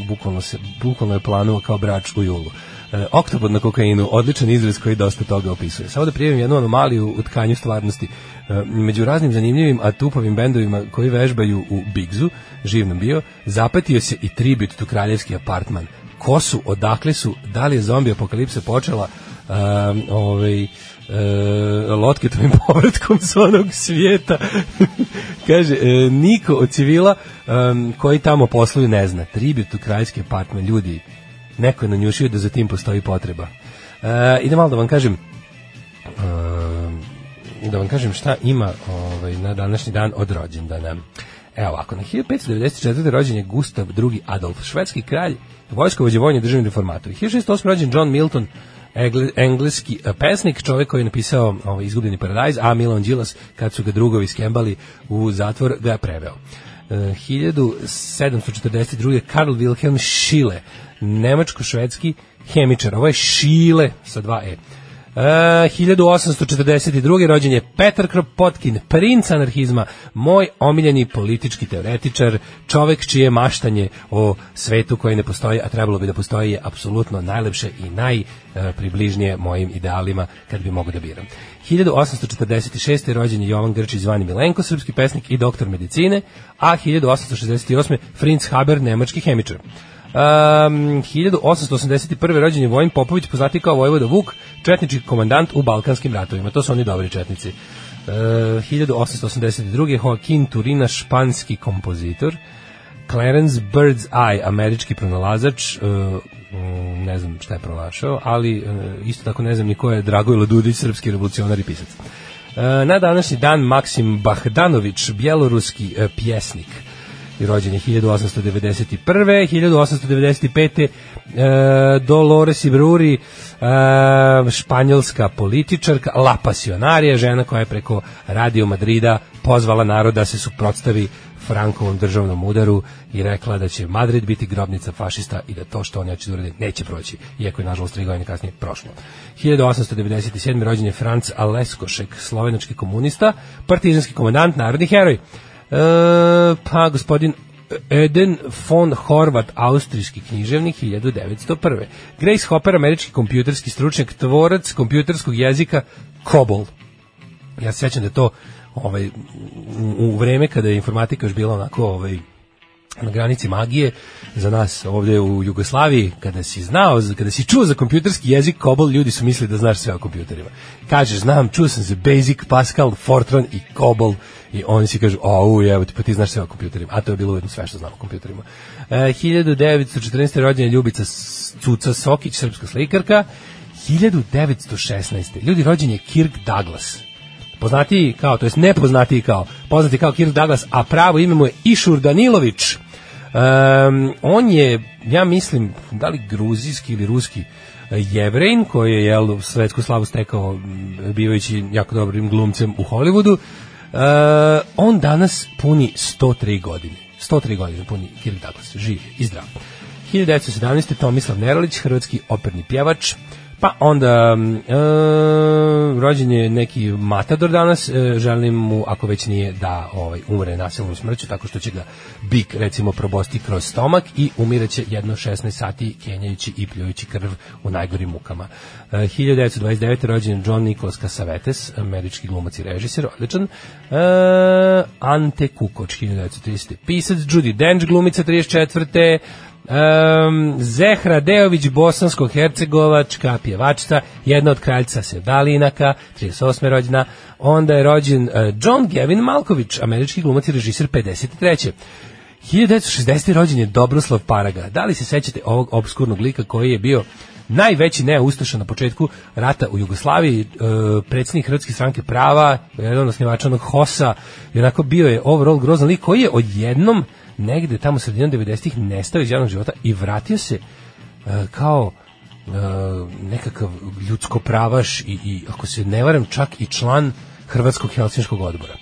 bukvalno, se, bukvalno je planuo kao brač u julu. E, oktobod na kokainu, odličan izraz koji dosta toga opisuje. Samo da prijavim jednu anomaliju u tkanju stvarnosti. E, među raznim zanimljivim, a tupovim bendovima koji vežbaju u Bigzu, živ nam bio, zapetio se i tribut tu kraljevski apartman. Ko su, odakle su, da li je zombi apokalipsa počela, um, ovaj, e, lotketovim povratkom s onog svijeta. Kaže, e, niko od civila um, koji tamo posluju ne zna. Tribut u kraljski apartman, ljudi, neko je nanjušio da za tim postoji potreba. E, idem malo da vam kažem, e, da vam kažem šta ima ovaj, na današnji dan od rođendana. Evo ovako, na 1594. rođen je Gustav II. Adolf, švedski kralj, vojskovođe vojni državni reformator. 1608. rođen John Milton, Engleski eh, pesnik, čovjek koji je napisao ovaj, Izgubljeni paradajz, a Milan Đilas, kad su ga drugovi skembali u zatvor, ga je preveo. Eh, 1742. Karl Wilhelm Schiele, nemačko-švedski hemičar. Ovo je Schiele sa dva E. Uh, 1842. rođen je Petar Kropotkin, princ anarhizma, moj omiljeni politički teoretičar, čovek čije maštanje o svetu koji ne postoji, a trebalo bi da postoji, je apsolutno najlepše i najpribližnije mojim idealima kad bi mogu da biram. 1846. rođen je Jovan Grčić zvani Milenko, srpski pesnik i doktor medicine, a 1868. Fritz Haber, nemački hemičar. Um, 1881. rođen je Vojin Popović, poznati kao Vojvoda Vuk, četnički komandant u Balkanskim ratovima. To su oni dobri četnici. Uh, 1882. Joaquin Turina, španski kompozitor. Clarence Bird's Eye, američki pronalazač, uh, ne znam šta je pronašao, ali uh, isto tako ne znam ni ko je Dragojlo Dudić, srpski revolucionar i pisac. Na današnji dan Maksim Bahdanović, bjeloruski uh, pjesnik i rođen je 1891. 1895. E, Dolores Ibruri, e, španjolska političarka, La Pasionarija, žena koja je preko Radio Madrida pozvala narod da se suprotstavi Frankovom državnom udaru i rekla da će Madrid biti grobnica fašista i da to što oni hoće da urade neće proći, iako je nažalost tri godine kasnije prošlo. 1897. rođen je Franc Aleskošek, slovenački komunista, partizanski komandant, narodni heroj. E, pa gospodin Eden von Horvat, austrijski književnik 1901. Grace Hopper, američki kompjuterski stručnjak, tvorac kompjuterskog jezika COBOL. Ja se sećam da to ovaj, u, u vreme kada je informatika još bila onako ovaj, na granici magije za nas ovdje u Jugoslaviji kada si znao, kada si čuo za kompjuterski jezik COBOL, ljudi su mislili da znaš sve o kompjuterima. Kažeš, znam, čuo sam za Basic, Pascal, Fortran i COBOL i oni si kažu, o, evo ti, pa ti znaš sve o kompjuterima. A to je bilo ujedno sve što znam o kompjuterima. E, 1914. rođena Ljubica Cuca Sokić, srpska slikarka. 1916. Ljudi rođen je Kirk Douglas poznatiji kao, to jest nepoznatiji kao, poznati kao Kirk Douglas, a pravo ime mu je Išur Danilović. Um, on je, ja mislim, da li gruzijski ili ruski jevrejn koji je jel, svetsku slavu stekao bivajući jako dobrim glumcem u Hollywoodu. Uh, on danas puni 103 godine. 103 godine puni Kirk Douglas, živ i zdrav. 1917. Tomislav Nerolić, hrvatski operni pjevač, Pa onda e, rođen je neki matador danas, e, želim mu, ako već nije, da ovaj, umre nasilnom smrću, tako što će ga bik, recimo, probosti kroz stomak i umireće jedno 16 sati kenjajući i pljujući krv u najgorim mukama. E, 1929. rođen je John Nicholas Cassavetes, američki glumac i režiser, odličan. E, Ante Kukoč, 1930. Pisac, Judy Dench, glumica 34. Um, Zehra Deović, bosansko-hercegovačka pjevačica, jedna od kraljca Sedalinaka, 38. rođena. Onda je rođen uh, John Gavin Malković, američki glumac i režiser 53. 1960. rođen je Dobroslav Paraga. Da li se sećate ovog obskurnog lika koji je bio najveći neustaša na početku rata u Jugoslaviji, e, predsjednik Hrvatske stranke prava, jedan od osnivača onog HOS-a, onako bio je overall grozan lik koji je odjednom negde tamo sredinom 90-ih nestao iz javnog života i vratio se e, kao e, nekakav ljudsko pravaš i, i ako se ne varam čak i član Hrvatskog helsinškog odbora. E,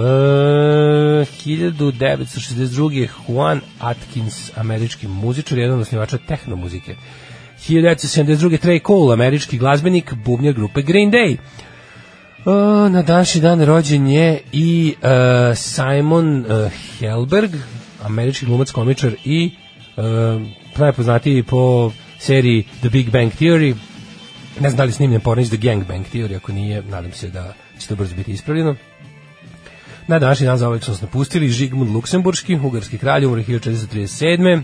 1962. Juan Atkins, američki muzičar, jedan od osnivača tehnomuzike. 1972. Trey Cole, američki glazbenik, bubnjar grupe Green Day. O, na današnji dan rođen je i e, Simon e, Helberg, američki glumac, komičar i e, najpoznatiji po seriji The Big Bang Theory. Ne znam da li je snimljen pornić The Gang Bang Theory, ako nije, nadam se da će to brzo biti ispravljeno. Na današnji dan za ovaj smo napustili Žigmund Luksemburški, ugarski kralj, umre 1437.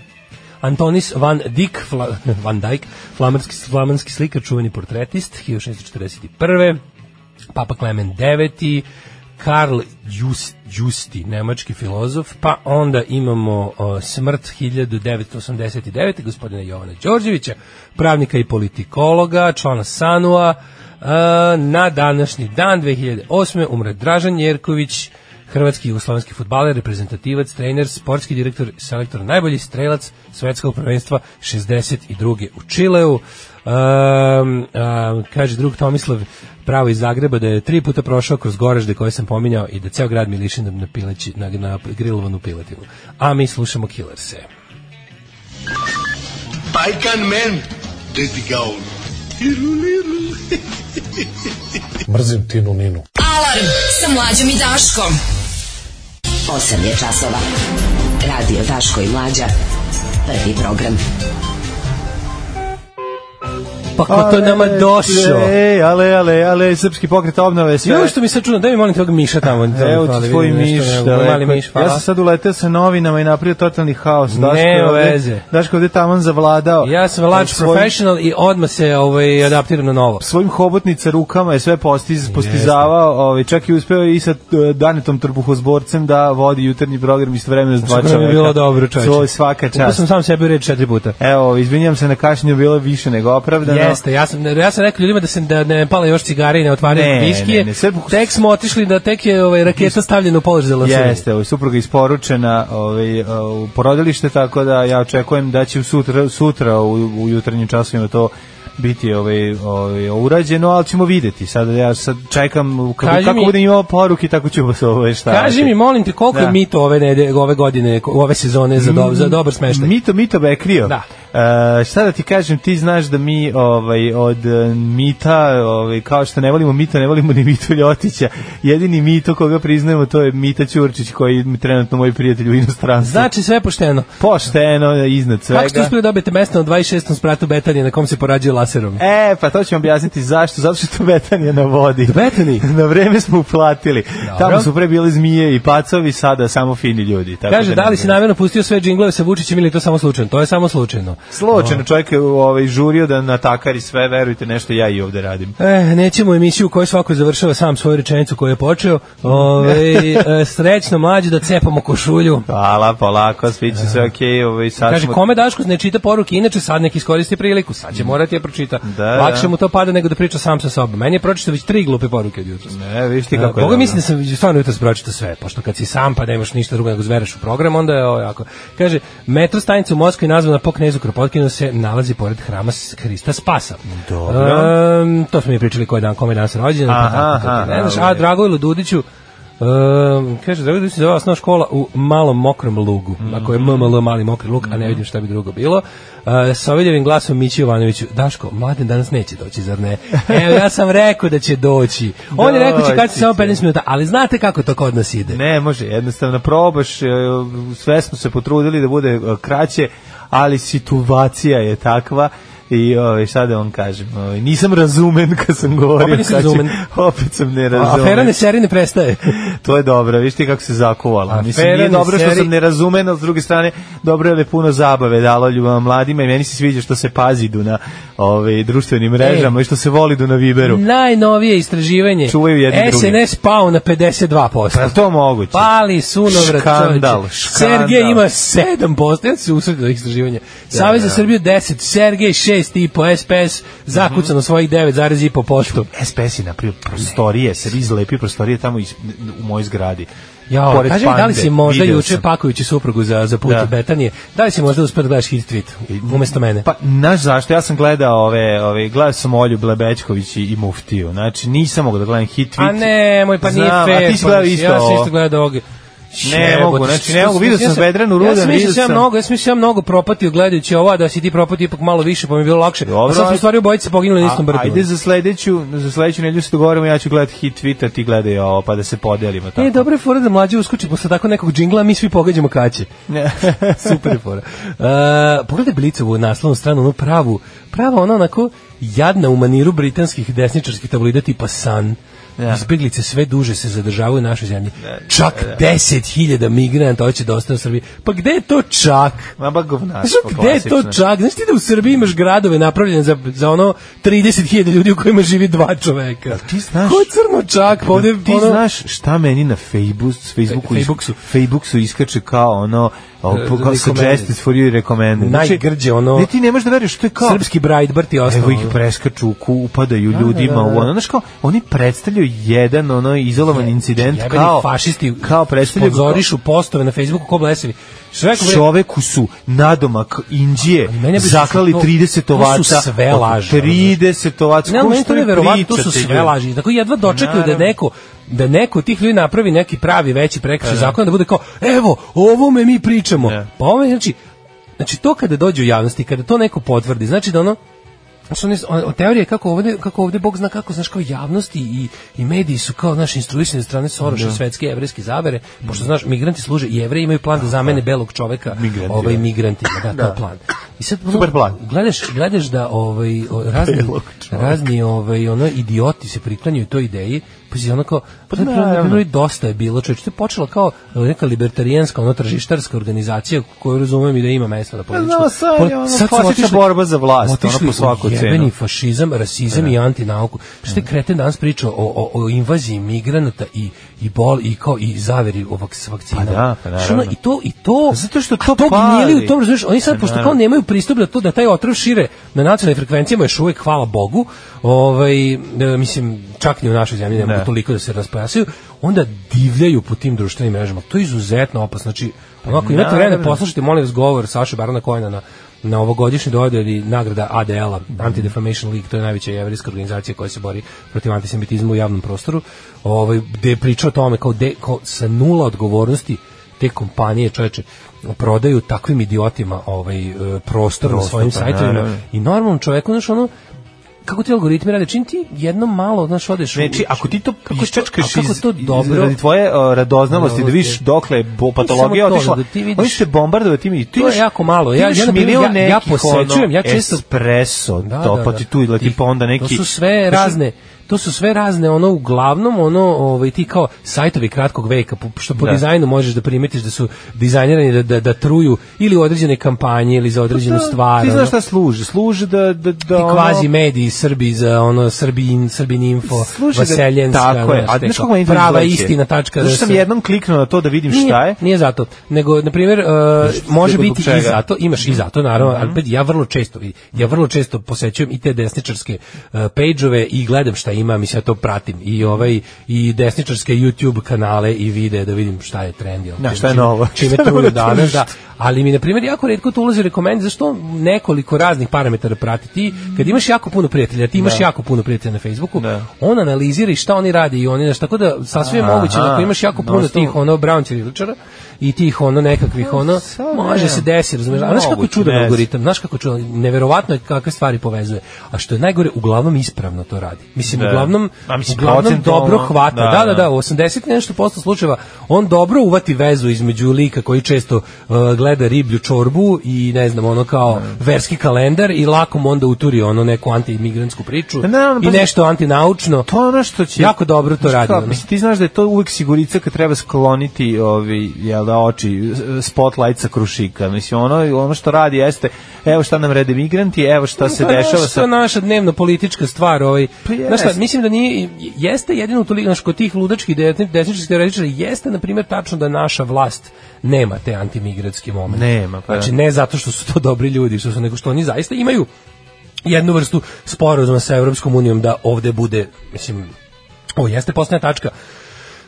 Antonis van Dijk, Fla, van Dijk, flamanski, flamanski slikar, čuveni portretist, 1641. Papa Klemen IX, Karl Just, Justi, nemački filozof, pa onda imamo o, smrt 1989. gospodina Jovana Đorđevića, pravnika i politikologa, člana Sanua, a, na današnji dan 2008. umre Dražan Jerković, hrvatski i jugoslovenski futbaler, reprezentativac, trener, sportski direktor, selektor, najbolji strelac svetskog prvenstva 62. u Čileu. Um, um, kaže drug Tomislav pravo iz Zagreba da je tri puta prošao kroz gorežde koje sam pominjao i da ceo grad mi liši na, pileći, na, na grilovanu piletinu. A mi slušamo Killerse. Pajkan men, deti gaun. Mrzim Tinu Ninu. Alarm sa mlađom i Daškom. 8 je časova. Radio Daško i Mlađa. Prvi program. Pa ko to nama došao? Ej, ale, ale, ale, srpski pokret obnove sve. Jo što mi se čudno, daj mi molim tog miša tamo. Evo ti tvoj miš, mali miš, Ja sam sad uleteo sa novinama i napravio totalni haos. Daško veze. Daško ovde taman zavladao. Ja sam Svojim- professional i odmah se ovaj, adaptiram na novo. svojim hobotnica rukama je sve postiz, postizavao, ovaj, čak i uspeo i sa eh, Danetom Trbuhozborcem da vodi jutarnji program istovremeno s dva mi je čoveka. bilo dobro, čoveče. To svaka čast. sam sam sebi reč četiri puta. Evo, izvinjam se na kašnjenju, bilo je više nego opravdano. Jeste, ja sam ja sam rekao ljudima da se da ne pale još cigare i ne otvaraju Ne, viskije. ne, ne, Tek smo otišli da tek je ovaj raketa stavljena u položaj za lansiranje. Jeste, ovaj supruga isporučena ovaj, u porodilište, tako da ja očekujem da će sutra, sutra u, u jutarnjim časovima to biti ovaj, ovaj, urađeno, ali ćemo videti. Sad ja sad čekam kako, Kaži kako mi- budem imao poruke, tako ćemo se ovaj šta. Kaži mi, molim te, koliko Da. je mito ove, nede, ove godine, ove sezone za, do, za dobar smeštaj? Mito, mito Bekrio. Da. E, šta da ti kažem, ti znaš da mi ovaj, od e, mita, ovaj, kao što ne volimo mita, ne volimo ni mito Ljotića. Jedini mito koga priznajemo to je Mita Ćurčić koji je trenutno moj prijatelj u inostranstvu. Znači sve pošteno. Pošteno, iznad svega. Kako ste uspeli dobiti mesto na 26. spratu Betanije na kom se porađuje laserom? E, pa to ću vam objasniti zašto. Zato što je to Betanija na vodi. Betani? na vreme smo uplatili. Dobro. Tamo su pre bile zmije i pacovi, sada samo fini ljudi. Tako Kaže, da li ne si znam. namjerno pustio sve džinglove sa Vučićem ili to samo slučajno? To je samo slučajno. Slučajno čovjek je ovaj, žurio da natakari sve, verujte, nešto ja i ovde radim. E, nećemo emisiju u kojoj svako završava sam svoju rečenicu koju je počeo. Ove, e, srećno mlađe da cepamo košulju. Hvala, polako, svi će sve okej. ovaj, sad Kaže, smo- kome Daško ne čita poruke, inače sad nek iskoristi priliku, sad će morati je pročita. Da, Lakše da. mu to pada nego da priča sam sa sobom. Meni je pročitao već tri glupe poruke od jutros. Ne, viš ti kako je Boga mislim da sam stvarno jutros pročitao sve, pošto kad si sam pa nemaš ništa drugo nego zvereš u program, onda je ovo jako. Kaže, metro stanica u Moskvi nazvana po knezu Kropotkinu se nalazi pored hrama Hrista Spasa. Dobro. Ehm, to smo mi pričali koji dan, kome je danas rođendan, pa Aha, tako, to aha, ne znaš. A Dragojlu Dudiću, Um, kaže, Drago Dudić se zove osnovna škola u malom mokrom lugu, ako je MML mali mokri lug, a ne vidim šta bi drugo bilo. Uh, sa oviljevim glasom Mići Jovanoviću, Daško, mladen danas neće doći, zar ne? Evo, ja sam rekao da će doći. On je rekao će kad će samo 15 minuta, ali znate kako to kod nas ide? Ne, može, jednostavno probaš, e, sve smo se potrudili da bude e, kraće, ali situacija je takva i ovaj šta da vam kažem, ovaj nisam razumen kad sam govorio. Opet razumen. Opet sam nerazumen. Afera ne seri ne prestaje. to je dobro, viš ti kako se zakuvala. Mislim, nije ne dobro što seri- sam nerazumen, ali s druge strane, dobro je da je puno zabave dalo ljubama mladima i meni se sviđa što se pazi du na ove, društvenim mrežama i što se voli du na Viberu. Najnovije istraživanje. Čuvaju jedni. SNS pao na 52%. Pa to moguće? Pali sunovrat. Škandal, čoveče. škandal. Sergej ima 7%. Ja se usredio do istraživanja. Savez za Srbiju 10, Sergej 6, 6,5, SPS zakucano Mhm. svojih 9,5%. SPS je napravio prostorije, se izlepio prostorije tamo iz, u mojoj zgradi. Ja, mi, da li si možda juče sam. pakujući suprugu za, za put Da. u Betanije, da li si možda uspio da gledaš hit tweet umesto mene? Pa, znaš zašto? Ja sam gledao ove, ove gledao sam Olju Blebećković i, i Muftiju. Znači, nisam mogao da gledam hit tweet. A ne, moj pa nije fair. A ti si pa gledao mislim, isto Ja sam isto gledao ovog. Ne mogu, znači, ne mogu, vidio sam Vedranu Rudan, Ja sam vidio sam ja sam- mnogo, ja sam mislio ja mnogo propatio gledajući ovo, da si ti propatio ipak malo više, pa mi je bilo lakše. Dobro, a sad smo u stvari obojice poginuli na istom brdu. Ajde za sledeću, za sledeću nedelju se dogovorimo, ja ću gledati hit a ti gledaj ovo, pa da se podelimo tako. E, dobro je fora da mlađe uskoči posle tako nekog džingla, mi svi pogađamo kaće. Super je fora. Uh, pogledaj Blicovu naslovnu stranu, onu pravu, prava ona onako jadna u maniru britanskih desničarskih tabloida tipa Sun. Ja. Izbeglice sve duže se zadržavaju u našoj zemlji. Čak 10.000 migranata hoće da ostane u Srbiji. Pa gde je to čak? Ma ba govnarstvo, Znaš gde je to čak? Znaš ti da u Srbiji imaš gradove napravljene za, za ono 30.000 ljudi u kojima živi dva čoveka? ti znaš- Ko je crno čak? Pa ovde, Ti ono, znaš šta meni na Facebooku, Facebooku. Facebooksu iskače kao ono kao recommended. suggested for you recommended. Znači, Najgrđe ono- Ne, ti ne možeš da veriš što je kao Srpski Breitbart i ostalo. Evo ih preskaču, ku- upadaju ljudima da, da, da. u ono. Znaš kao, oni predstavljaju jedan ono izolovan incident kao fašisti kao predstavljaju sponzorišu postove na Facebooku ko blesevi. Čoveku su nadomak Indije zaklali to- 30 to su ovaca. sve od laži, ono, 30 ovaca. Ne, meni to je verovatno, to su sve laži. Tako jedva dočekaju da neko da neko tih ljudi napravi neki pravi veći prekršaj zakona da bude kao evo o ovome mi pričamo. Ne. Pa ovo znači znači to kada dođe u javnosti, kada to neko potvrdi, znači da ono Znači, one, on, teorije kako ovde, kako ovde Bog zna kako, znaš, kao javnosti i, i mediji su kao, naš instruisani strane Soroša, svetske jevrijske zavere, pošto, znaš, migranti služe jevreji imaju plan da zamene belog čoveka Migranti, ovaj, da. migrantima, da, to je plan. I sad, ono, Super plan. Gledaš, gledaš da ovaj, razni, razni ovaj, ono, idioti se priklanjaju toj ideji, pa si ono kao, pa na naravno. dosta je bilo, čovječ, to je počelo kao neka libertarijanska, ono, tržištarska organizacija koju razumem i da ima mesta na političku. znam, sad je ono su klasična borba za vlast, ono, po svaku u jebeni cenu. fašizam, rasizam i antinauku. Što je kreten danas pričao o, o, o invaziji migranata i, i bol i kao i zaveri o vak, vakcinama. Pa da, pa Što ono. I to, i to, Zato što to gnjeli pali. u tom, razumiješ, oni sad, Pa pošto kao nemaju pristup da to, da taj otrov šire na nacionalnim frekvencijama još uvijek, hvala Bogu, ovaj, e, mislim, čak ni u našoj zemlji ne mogu Ne. toliko da se raspojasaju, onda divljaju po tim društvenim mrežama. To je izuzetno opasno. Znači, onako, imate vremena, naravno. poslušajte, molim vas, govor Saše Barana Kojena na na ovogodišnji dodeli nagrada ADL-a, Anti-Defamation League, to je najveća jevrijska organizacija koja se bori protiv antisemitizma u javnom prostoru, ovaj, gde je pričao o tome kao, de, kao sa nula odgovornosti te kompanije čoveče prodaju takvim idiotima ovaj e, prostor na svojim pa sajtovima. i normalnom čoveku znaš ono kako ti algoritmi rade, čim ti jedno malo, znaš, odeš... u- Znači, ako ti to kako to- iščačkaš a kako iz, to iz- dobro, radi tvoje uh, radoznalosti, da vidiš dokle je bo- patologija to, otišla, da ti vidiš- oni će te bombardovati mi. Ti To je jako malo. ti Ja- ja, milion ja- ja nekih, posećujem, ja često- espresso, Da, to, da, pa da. ti tu Ti- tipa onda neki... To su sve razne to su sve razne ono uglavnom ono ovaj ti kao sajtovi kratkog veka što po Da. dizajnu možeš da primetiš da su dizajnirani da, da, da truju ili određene kampanje ili za određenu Da, stvar. Ti znaš šta služi? Služi da... da, da ti ono- kvazi mediji Srbi za ono Srbin, Srbin info, da- Vaseljenska, tako je. znaš, A znaš kako to prava istina tačka. Zato što sam jednom kliknuo na to da vidim šta je. Nije zato, nego na primjer uh, može zbog biti i čega? Zato, imaš i zato naravno, ali opet ja vrlo često ja vrlo često posećujem i te desničarske uh, pejđove i gledam šta ima, mislim ja to pratim i ovaj i desničarske YouTube kanale i videe da vidim šta je trend jel, Da, šta je novo? Čime na danas, da. Ali mi na primjer jako retko to ulazi rekomend zašto nekoliko raznih parametara prati. Ti kad imaš jako puno prijatelja, ti imaš jako puno prijatelja na Facebooku, Da. on analizira i šta oni rade i oni, znaš, tako da sasvim je moguće da ako imaš jako puno osnovu- tih ono brown ćiriličara i tih ono nekakvih ono može ne. se desiti razumeš? A znaš kako čudan algoritam? Znaš kako čudan? Neverovatno je kakve stvari povezuje. A što je najgore uglavnom ispravno to radi. Mislim Da. uglavnom uglavnom dobro hvata. Da, da da. da. da u 80 i nešto posto slučajeva on dobro uvati vezu između lika koji često uh, gleda riblju čorbu i ne znam ono kao verski kalendar i lako mu onda uturi ono neku antimigrantsku priču Pa naravno, i pa- nešto antinaučno To je ono što će... Jako dobro to radi, ono. Mislim, ti znaš da je to uvek sigurica kad treba skloniti ovi, jel da, oči, spotlight sa krušika. Mislim, ono, ono što radi jeste, evo šta nam rede migranti, evo šta se Pa, dešava sa... To je naša dnevno politička stvar, ovaj. Pa Znaš šta, mislim da nije jeste jedino toliko znaš, kod tih ludačkih desni- desničarskih teoretičara jeste na primjer tačno da naša vlast nema te antimigratske momente. Nema, pa Znači ne zato što su to dobri ljudi, što su nego što oni zaista imaju jednu vrstu sporazuma sa Evropskom unijom da ovde bude, mislim, ovo jeste posljednja tačka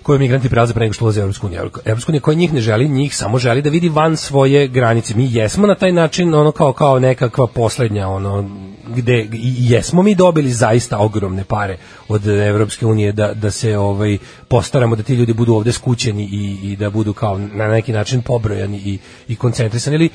koje migranti prelaze pre nego što ulaze u Evropsku uniju. Evropska unija koja njih ne želi, njih samo želi da vidi van svoje granice. Mi jesmo na taj način ono kao kao nekakva poslednja ono gde jesmo mi dobili zaista ogromne pare od Evropske unije da, da se ovaj postaramo da ti ljudi budu ovde skućeni i, i da budu kao na neki način pobrojani i, i koncentrisani ili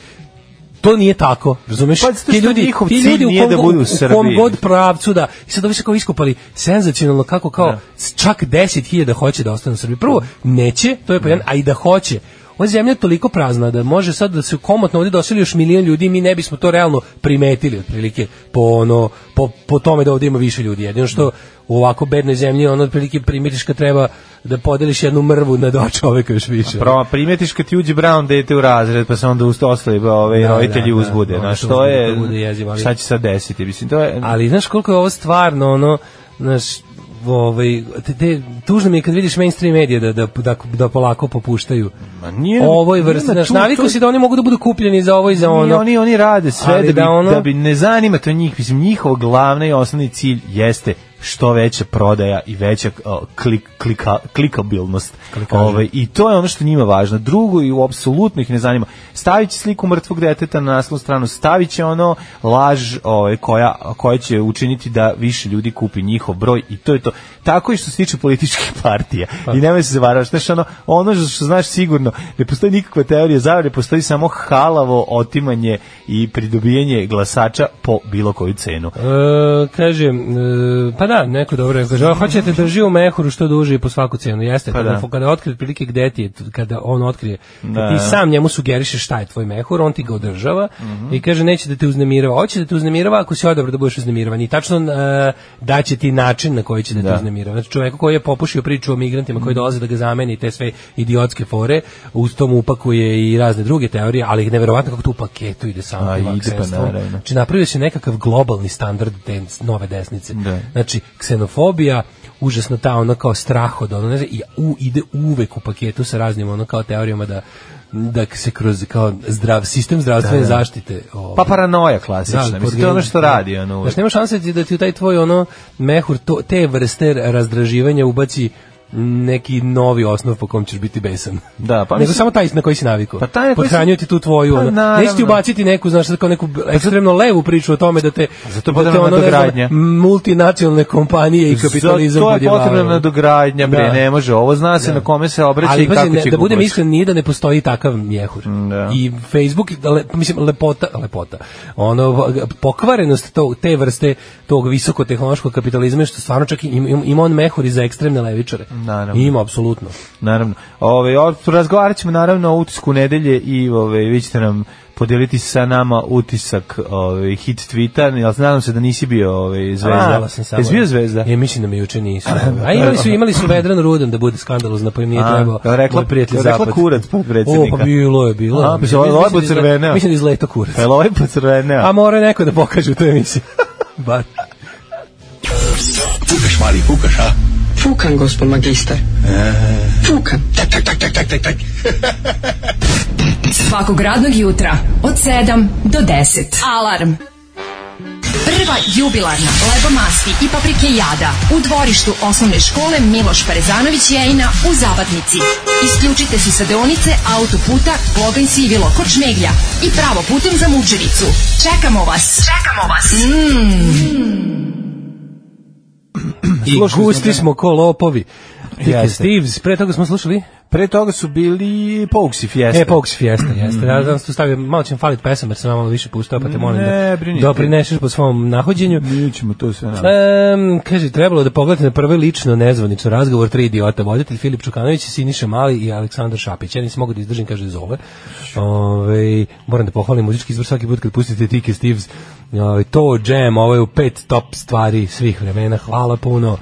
to nije tako, razumeš? Pa, ti ljudi, ti ljudi u kom, da budu u u kom god pravcu da i sad ovi se kao iskopali senzacionalno kako kao čak 10.000 hoće da ostane u Srbiji. Prvo, neće, to je pa jedan, a i da hoće. Ova zemlja je toliko prazna da može sad da se komotno ovdje doseli još milion ljudi i mi ne bismo to realno primetili otprilike po ono po, po tome da ovdje ima više ljudi. Jedino što u ovako bednoj zemlji ono otprilike primetiš kad treba da podeliš jednu mrvu na dva čoveka još više. Pro, primetiš kad ti uđe Brown dete u razred, pa se onda usto ostali ovaj, Da, roditelji da, da. uzbude. Onda Znaš, se to je, to bude jezivo, ali- šta će sad desiti? Mislim, to je... Ali znaš koliko je ovo stvarno ono, znaš, ovaj, te, te, tužno mi je kad vidiš mainstream medije da, da, da, da polako popuštaju Ma nije, ovoj vrsti. navikao to- si da oni mogu da budu kupljeni za ovo i za ono. oni, oni rade sve da bi, da ono- da bi ne zanima to njih. Mislim, njihov glavni i osnovni cilj jeste što veća prodaja i veća klik, klika, klikabilnost. Ovaj, I to je ono što njima važno. Drugo i apsolutno ih ne zanima. Stavit će sliku mrtvog deteta na naslovnu stranu, stavit će ono laž ovaj, koja, koja će učiniti da više ljudi kupi njihov broj i to je to. Tako i što se tiče političkih partija. I nemoj se zavaravaš. Znaš, ono, ono što znaš sigurno, ne postoji nikakva teorija zavere, postoji samo halavo otimanje i pridobijanje glasača po bilo koju cenu. E, kaže, e, pa da, neko dobro je, kaže, "A, hoćete drži u mehuru što duže i po svaku cenu, jeste, Pa kada, da. kada otkrije otprilike gde ti je, kada on otkrije, Da, ti da. sam njemu sugerišeš šta je tvoj mehur, on ti ga održava Mhm. i kaže neće da te uznemirava, hoće da te uznemirava ako si odabro da budeš uznemiravan i tačno e, daće ti način na koji će da te Da. uznemirava. Znači čovjeku koji je popušio priču o migrantima koji dolaze da ga zameni te sve idiotske fore, uz tom upakuje i razne druge teorije, ali neverovatno kako to u paketu ide samo pa. Znači napravio se nekakav globalni standard te nove desnice. Da. Znači ksenofobija, užasno ta ono kao strah od ono, ne znam, i u, ide uvek u paketu sa raznim ono kao teorijama da da se kroz kao zdrav sistem zdravstvene Da, da. zaštite ovaj, Pa paranoja klasična. Da, Mislim, to je ono što da. radi. Ono. Znaš, nema šanse da ti u taj tvoj ono mehur, to, te vrste razdraživanja ubaci neki novi osnov po kom ćeš biti besan. Da, pa Nego samo taj na koji si navikao. Pa taj na koji si- Podhranjuje ti tu tvoju, Pa. Neće ti ubaciti neku, znaš, kao neku ekstremno levu priču o tome da te, Zato da te ono, ne multinacionalne kompanije i kapitalizam Za to je potrebna nadogradnja, bre, Da. ne može. Ovo zna se na kome se obraća Ali i kako ne, će da budem iskren, nije da ne postoji takav mjehur. da. I Facebook, le, mislim, lepota, lepota, ono, pokvarenost to, te vrste tog visokotehnološkog kapitalizma što stvarno čak ima, ima on mehur i za ekstremne levičare. Naravno. Ima, apsolutno. Naravno. Ove, o- razgovarat ćemo naravno o utisku nedelje i ove, vi ćete nam podeliti sa nama utisak ove, hit tweeta, jel nadam se da nisi bio ove, zvezda. Samo. Jesi bio zvezda? Je, mislim da mi juče nisu. A imali su, imali su Vedran Rudan da bude skandalozno, pa im nije A, trebao. jel rekla- prijatelj jel rekla Zapad. kurac potpredsjednika? O, pa bilo je, bilo je. A, pa Mislim- ovaj mislim da lepo crveneo. Mislim da izleto kurac. Jel ovaj pocrveneo? A mora neko da pokaže u toj emisiji. Bar. Fukaš, mali, fukaš, a? Fukan, gospod magistar. Fukan. Tak, tak, tak, tak, tak, tak, tak. Svakog radnog jutra od 7 do 10. Alarm. Prva jubilarna Lebo masti i paprike jada u dvorištu osnovne škole Miloš Parezanović Jejina u Zabatnici. Isključite se sa deonice autoputa Kloganj Sivilo kod Šmeglja i pravo putem za Mučericu. Čekamo vas. Čekamo vas. I gusti smo ko lopovi. Jeste. Steves, pre toga smo slušali Pre toga su bili Pouksi Fiesta. E, Pox Fiesta, jeste. Mhm. Ja sam tu stavio, malo će mi faliti pesam, jer sam malo više pustao, pa te molim Ne, da doprineseš po svom nahođenju. Mi ćemo to sve. Um, kaže, trebalo da pogledate na prvi lično nezvanično razgovor tri idiota, voditelj Filip Čukanović, Siniša Mali i Aleksandar Šapić. Ja nisam mogu da izdržim, kaže, zove. Ove, moram da pohvalim muzički izbor svaki put kad pustite Tike Steves. Ove, to jam, ovo je u pet top stvari svih vremena. Hvala puno.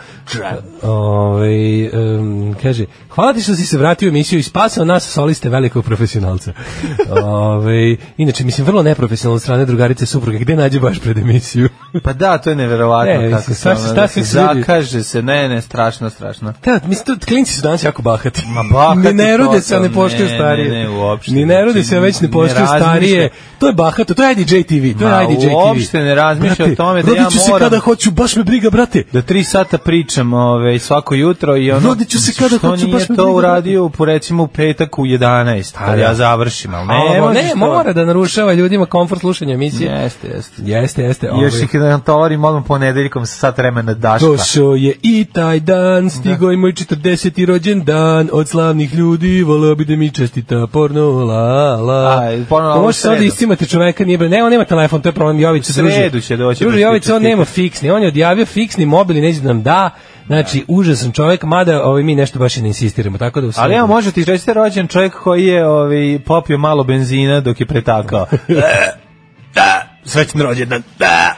Ove, um, kaže, hvala ti što si se vratio u emisiju i spasao nas soliste velikog profesionalca. Ove, inače, mislim, vrlo neprofesionalno strane drugarice supruge. Gde nađe baš pred emisiju? Pa da, to je neverovatno Ne, kako se, šta ono, se- da se zakaže se, ne, ne, strašno, strašno. Da, mislim, to, klinci su danas jako bahati. Ma bahati Ni ne rode se, ne poštuju starije. ne, ne, uopšte. Ni ne rode Znači, se, već ne poštuju starije. To je bahato, to je IDJ TV, to je IDJ TV. uopšte ne razmišlja o tome da ja ću se moram kada hoću, baš me briga, brate. da tri sata pričam ove, svako jutro i ono, Rodit ću se kada hoću, baš me to briga, uradio po recimo u petak u 11, kad da. ja završim, ali ne, Ne, možeš ne, mora da narušava ljudima komfort slušanja emisije. Jeste, jeste. Jeste, jeste. I Još ovaj. ih da tovarim odmah ponedeljkom sa sat vremena daška. Došao je i taj dan, stigao i moj 40. rođen dan, od slavnih ljudi, voleo bi da mi čestita porno, la, la. Aj, porno, To u može samo da sredu. iscimate čoveka, nije, bre- ne, on nema telefon, to je problem, Jović U sredu će doći Druže, da Jović, on nema fiksni, on je odjavio fiksni mobil i neće da nam da, znači, užasan čovek, mada ovaj, mi nešto baš i ne insistiramo, tako da Ali evo, može ti reći rođen čovjek koji je ovaj, popio malo benzina dok je pretakao. Srećan rođendan. Da.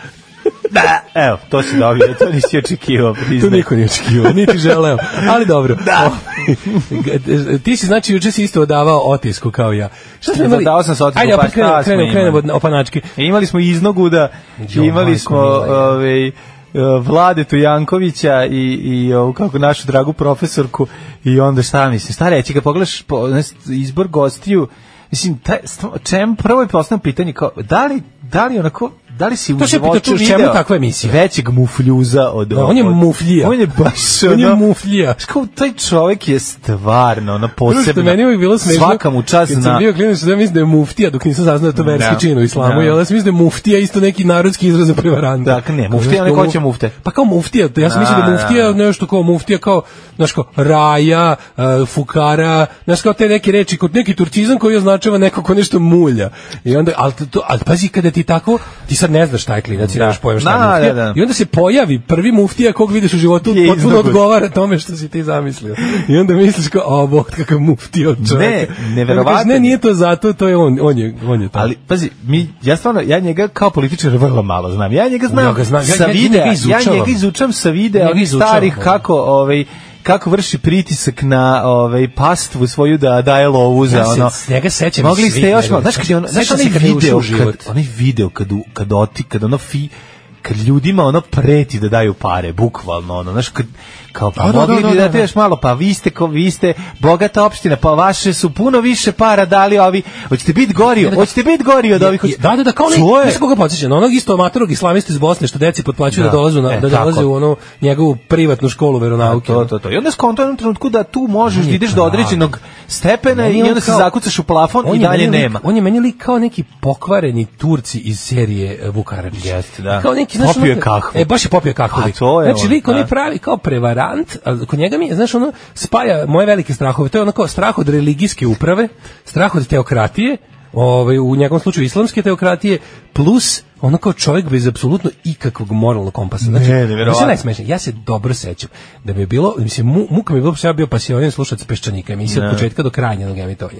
Da. Evo, to si dobio, to nisi očekivao, To niko nije očekivao, niti želeo. Ali dobro. Da. ti si znači juče si isto odavao otisku kao ja. Šta smo imali? Dao sam se otisku, Ajde, pa šta krenemo, smo krenemo, od opanački. E, Imali smo iznogu da imali smo je. ovaj Vladetu Jankovića i, i ovu, kako našu dragu profesorku i onda šta mislim, šta reći, kad pogledaš po, izbor gostiju, mislim, taj, čem, prvo je postavljeno pitanje kao, da li, da li onako, da li si u životu čemu takva emisija? većeg mufljuza od Da, on je mufljija. On je baš On je. Znaš kao, taj čovjek je stvarno, što posebno. meni je uvijek bilo smešno. Svaka mu čast Kad zna. sam bio klinac, da mislim da je muftija, dok nisam saznao da to verski Da. čin u islamu, Da. jel? Ja sam mislim da je muftija isto neki narodski izraz za prevaranta. Dakle, ne, muftija, kao hoće mufte. Pa kao muftija, ja sam mislio da je Da, muftija da. nešto kao muftija, kao, znaš, kao raja, uh, fukara, znaš, kao te neke reči, kod neki turcizam koji označava neko ko nešto mulja. I onda, ali, to, ali pazi, kada ti tako, ti sad ne znaš šta je klinac i Da. nemaš pojma šta je Da, muftija. da, da. I onda se pojavi prvi muftija kog vidiš u životu, Je potpuno iznogut. odgovara tome što si ti zamislio. I onda misliš kao, o, bog, kakav muftija od čoveka. Ne, kažeš, Ne, je. nije to zato, to je on, on je, on je to. Ali pazi, mi ja stvarno ja njega kao političar vrlo malo znam. Ja njega znam, Ja ga znam, ja- sa ja njega videa, ja izučavam. njega izučam sa videa Njega onih izučavam, starih da. kako ovaj kako vrši pritisak na ovaj pastvu svoju da daje lovu za Ja se ono. s njega sećam Mogli ste još malo, znaš kad je ono, znaš se onaj video kad onaj video kad kad oti kad ono fi kad ljudima ono preti da daju pare, bukvalno ono, znaš kad kao pa Da, da, mogli da, bi da, da, da. još malo, pa vi ste, ko, vi ste bogata opština, pa vaše su puno više para dali ovi, hoćete biti gori, hoćete biti gori od ovih, Da, da, da, kao je- znaš koga podsjeća, na onog isto amatorog islamistu iz Bosne što deci potplaćuju da, Da. dolaze, na, E, da dolaze tako. u ono njegovu privatnu školu veronauke. To, to, to. I onda skonto jednom trenutku da tu možeš da ideš do određenog stepena i onda se zakucaš u plafon On i je dalje nema. on je meni lik kao neki pokvareni Turci iz serije e, Vuk Karadžić. Jeste, da. Kao neki, Popio je kahvu. E, baš je popio kahvu. Znači, lik on da. je pravi kao prevarant, a kod njega mi je, znaš, ono, spaja moje velike strahove. To je ono kao strah od religijske uprave, strah od teokratije, ovaj, u njegovom slučaju islamske teokratije, plus ono kao čovjek bez apsolutno ikakvog moralnog kompasa. Znači, Ne, nevjerovatno. Ja se dobro sećam da mi je bilo, mislim, mu, muka mi je bilo, ja bio pasioniran slušac Peščanika, emisija od Ne. početka do kraja njenog emitovanja.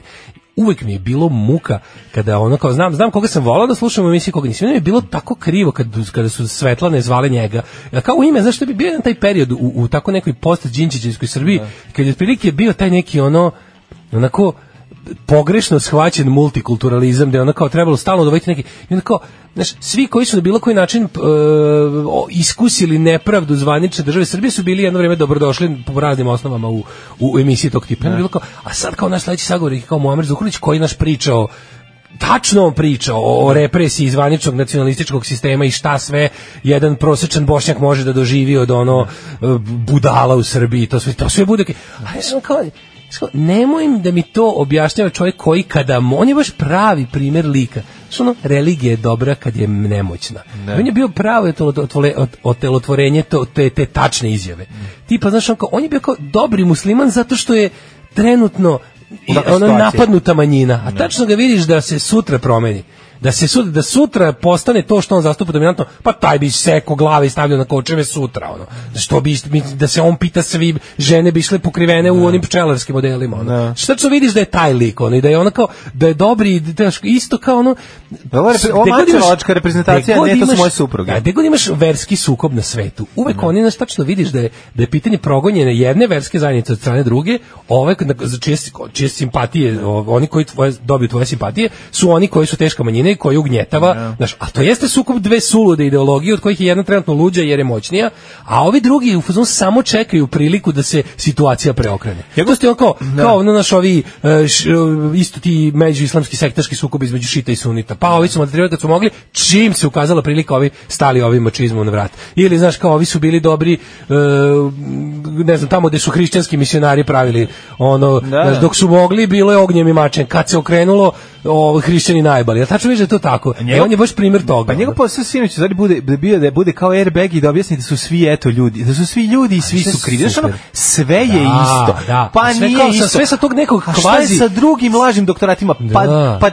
Uvek mi je bilo muka kada ono kao znam znam koga sam volao da slušam u emisiji koga nisam. Meni je bilo tako krivo kad kada su Svetlane zvale njega. Ja kao u ime zašto bi bio jedan taj period u, u tako nekoj post Đinđićevskoj Srbiji kad je otprilike bio taj neki ono onako pogrešno shvaćen multikulturalizam da je ono kao trebalo stalno dovesti neki i onda kao znaš, svi koji su na bilo koji način e, iskusili nepravdu zvanične države Srbije su bili jedno vrijeme dobrodošli po raznim osnovama u, u emisiji tog tipa. Bilo kao, a sad kao naš sledeći sagovornik kao Muamer Zukorlić koji naš pričao tačno on priča o, o represiji zvaničnog nacionalističkog sistema i šta sve jedan prosečan bošnjak može da doživi od ono e, budala u Srbiji to sve to sve bude a ja sam kao, nemoj im da mi to objašnjava čovjek koji kada on je baš pravi primjer lika. Što ono religija je dobra kad je nemoćna. On je bio pravo otelotvorenje otelotvorenje to, te, te tačne izjave. Tipa znaš on, kao, on je bio kao dobri musliman zato što je trenutno i ono napadnuta manjina, a tačno ga vidiš da se sutra promeni. Da se sutra, da sutra postane to što on zastupa dominantno, pa taj bi seko glave i stavljao na kočeve sutra, ono. Što bi, da se on pita svi, žene bi išle pokrivene u onim pčelarskim modelima, ono. Da. Šta što vidiš da je taj lik, ono, i da je ono kao, da je dobri, da isto kao ono, marcelovačka imaš- reprezentacija, ne, to su moje supruge. Da, gde god imaš verski sukob na svetu, uvek oni znaš tačno vidiš da je da je pitanje progonjene jedne verske zajednice od strane druge, ove čije, čije simpatije, oni koji tvoje dobiju tvoje simpatije, su oni koji su teška manjina vojne koja ugnjetava, znaš, a to jeste sukob dve sulude ideologije od kojih je jedna trenutno luđa jer je moćnija, a ovi drugi u fazonu samo čekaju priliku da se situacija preokrene. To ste ono kao, kao ono naš ovi e, š- e, isto ti međuislamski sektaški sukob između šita i sunita. Pa ovi su maltretirali kad su mogli, čim se ukazala prilika ovi stali ovim mačizmom na vrat. Ili znaš kao ovi su bili dobri e, ne znam tamo gde su hrišćanski misionari pravili ono znaš, dok su mogli bilo je ognjem i mačem. Kad se okrenulo o, hrišćani najbali. Ja tačno vidiš da je to tako. E, on je baš primjer toga. Pa njegov posao sinoć stvari bude da bio da bude kao airbag i da objasni da su svi eto ljudi, da su svi ljudi i svi sve su krivi. Znaš, ono, super. sve je Da, isto. da. Pa Sve nije kao isto. sve sa tog nekog A šta je kvazi- sa drugim lažnim doktoratima? Pa Da. pa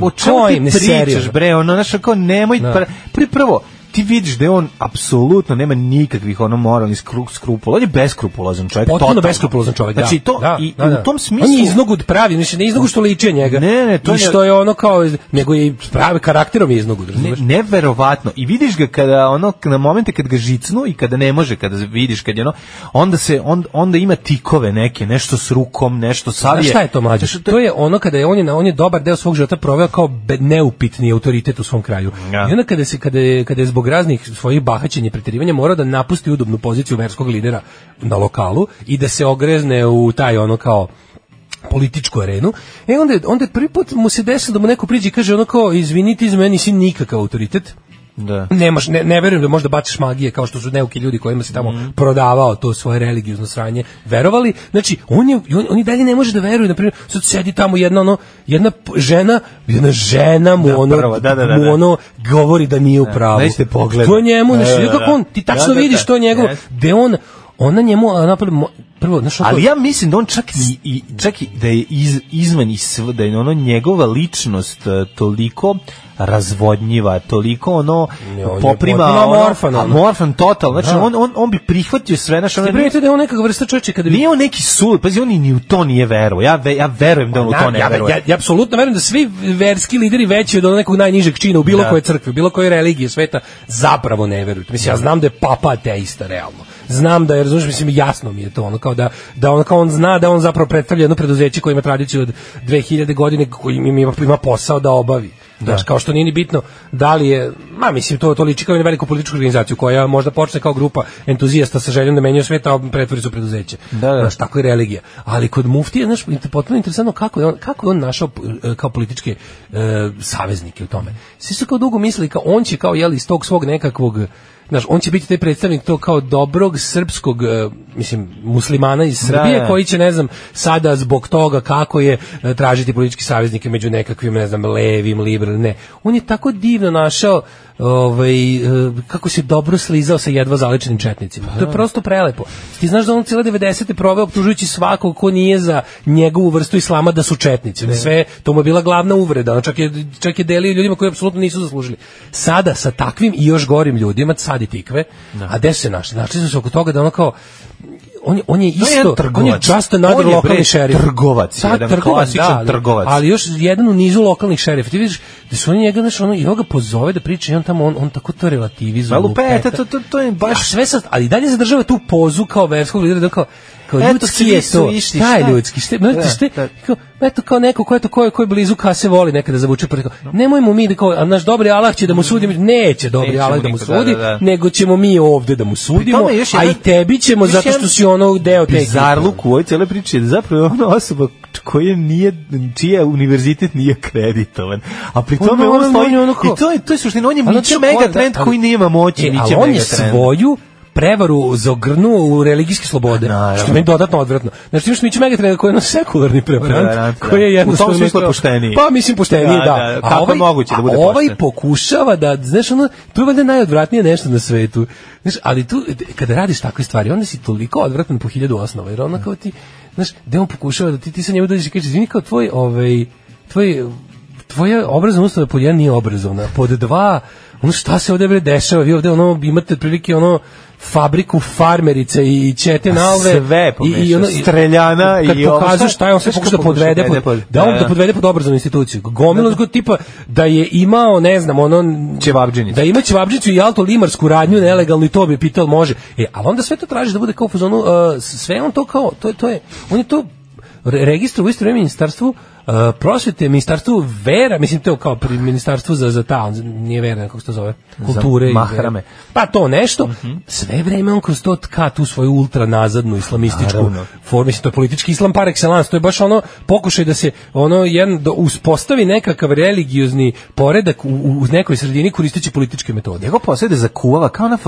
o čemu Kojim? Ne ti pričaš, bre? Ono znaš, kao nemoj Da. prvo ti vidiš da on apsolutno nema nikakvih ono moralnih skru, skrupula. On je beskrupulozan čovjek. Potpuno beskrupulozan čovjek, Znači, da. to, Da, i, da, da. u tom smislu... On je iznogud pravi, znači ne iznogud što liči od njega. Ne, ne, to I je- što je ono kao, nego je pravi karakterom je iznogud, Ne, neverovatno. I vidiš ga kada ono na momente kad ga žicnu i kada ne može, kada vidiš kad je ono, onda se on, onda ima tikove neke, nešto s rukom, nešto savije. Znaš šta je to mlađe? Znaš, To je ono kada je on je on je dobar deo svog života proveo kao neupitni autoritet u svom kraju. Ja. I onda kada se kada je, kada je zbog raznih svojih bahaćenja i preterivanja morao da napusti udobnu poziciju verskog lidera na lokalu i da se ogrezne u taj ono kao političku arenu. E onda onda prvi put mu se desilo da mu neko priđe i kaže ono kao izvinite iz meni si nikakav autoritet. Da. Nemaš, ne, ne verujem da možda baciš magije kao što su neuki ljudi kojima se tamo Mhm. prodavao to svoje religiozno sranje, verovali. Znači, on, je, on, on i dalje ne može da veruje. Na primjer, sad sedi tamo jedna, ono, jedna žena, jedna žena mu, Da, ono, prvo, da, da, da, mu da. ono govori da nije u pravu. nećete pogledati. To je njemu, znači, Da, da, da. kako on, ti tačno Da, da, vidiš da. to je njegov, Yes. gde on, ona njemu, a, napravo, mo- prvo, znaš, Ali ja mislim da on čak i, i čak i da je iz, izvan i sv, da je ono njegova ličnost e, toliko razvodnjiva, toliko ono Ne, on poprima ono, amorfan, ono. amorfan total, znači Da. on, on, on bi prihvatio sve, znači ono, Ti primetite da je on nekakva vrsta čovječe kada bi nije on neki sul, pazi on ni u to nije verovao, ja, ve, ja verujem da on u to ne ja, veruje. ja, ja apsolutno verujem da svi verski lideri veći od nekog najnižeg čina u bilo Da. kojoj crkvi, bilo kojoj religiji sveta zapravo ne veruju. Mislim ja znam da je papa ateista realno. Znam da je, razumiješ, mislim jasno mi je to, ono kao da da on kao on zna da on zapravo predstavlja jedno preduzeće koje ima tradiciju od 2000 godine koji ima, ima, posao da obavi. Znaš, kao što nije ni bitno da li je, ma mislim, to, to liči kao i na veliku političku organizaciju koja možda počne kao grupa entuzijasta sa željom da menjaju svet, a pretvori se u preduzeće. Da, da. Znaš, tako je religija. Ali kod muftije, znaš, inter- potpuno interesantno kako je on, kako je on našao e, kao političke e, saveznike u tome. Svi su kao dugo mislili kao on će kao jeli iz tog svog nekakvog Znaš, on će biti taj predstavnik to kao dobrog srpskog, e, mislim, muslimana iz Srbije, da. koji će, ne znam, sada zbog toga kako je e, tražiti politički saveznike među nekakvim, ne znam, levim, liberalnim, ne. On je tako divno našao ovaj, e, kako se dobro slizao sa jedva zalečenim četnicima. To je prosto prelepo. Ti znaš da on cijele 90. proveo optužujući svakog ko nije za njegovu vrstu islama da su četnici. Sve, to mu je bila glavna uvreda. On čak je, čak je delio ljudima koji apsolutno nisu zaslužili. Sada sa takvim i još gorim ljudima, sad i tikve, a gde su se našli? Našli su se oko toga da ono kao on je, on je To je isto, jedan on je just another On je, lokalni šerif. trgovac, Da, jedan trgovac, klasičan da, trgovac. Ali još jedan u nizu lokalnih šerifa. Ti vidiš da su oni njega, znaš, ono, i on ga pozove da priča i on tamo, on, on tako to relativizuje. Ma lupeta, lupeta. to, to, to je baš... A sve sad, ali dalje zadržava tu pozu kao verskog lidera, da kao, kao Eto, ljudski je to. išli, šta je ljudski? Šta, da, Da, šta, da. kao, eto kao neko ko je to ko je, ko je blizu kase voli nekada zavuče preko. Nemojmo mi da kao a naš dobri Allah će da mu sudi, neće dobri Allah da mu niko, da, sudi, da, da. nego ćemo mi ovde da mu sudimo, tome još a jedan- i tebi ćemo zato što jedan si ono deo te bizarluk u ovoj cijele priči je da zapravo je ona osoba koja nije, čija univerzitet nije kreditovan. A pri Pa tome on stoji, on je ono kao- i to je, to je suština, on je ko- Megatrend ali- koji nema moći, E, Mića ali on je svoju prevaru zaogrnuo u religijske slobode, Naravno. što mi je dodatno odvratno. Znači, imaš Mića Megatrenda koji je ono sekularni prevarant, Prevarant, da. koji je U tom jednostavno... smislu pošteniji. Pa, mislim, pošteniji, Da, da. da, kako je moguće da bude a ovaj pokušava da, znaš, ono, to je valjda najodvratnije nešto na svetu. Znaš, ali tu, kada radiš takve stvari, onda si toliko odvratan po hiljadu osnova, jer ono kao ti, znaš, gde on pokušava da ti, ti sa njemu dođeš i kažeš, izvini, kao tvoj, ovaj, tvoj, tvoja obrazovna ustanova pod jedan nije obrazovna, pod dva, ono šta se ovde bre dešava, vi ovde ono imate prilike ono fabriku farmerice i ćete nalve Sve pomešao, i, ono, streljana kad i ovo, pokazuje šta- je on sve šta pokuša da podvede da pod, pod- da on da, da. da. podvede pod obrazovnu instituciju. Gomilu da, tipa da je imao ne znam ono Ćevabdžinicu. da ima ćevabdžinicu i alto limarsku radnju nelegalno i to bi pitao može. E ali onda sve to traži da bude kao u fazonu uh, sve on to kao to je to je on je to re- registruje u isto vreme ministarstvu Uh, prosvete, ministarstvo vera, mislim to kao pri ministarstvu za, za ta, nije vera, kako se to zove, kulture. i mahrame. Pa to nešto, sve vreme on kroz to tka tu svoju ultra nazadnu islamističku formu, mislim, to je politički islam par excellence, to je baš ono pokušaj da se ono jedan da uspostavi nekakav religiozni poredak u, u nekoj sredini koristeći političke metode. Njegov posao je da zakuvava kao na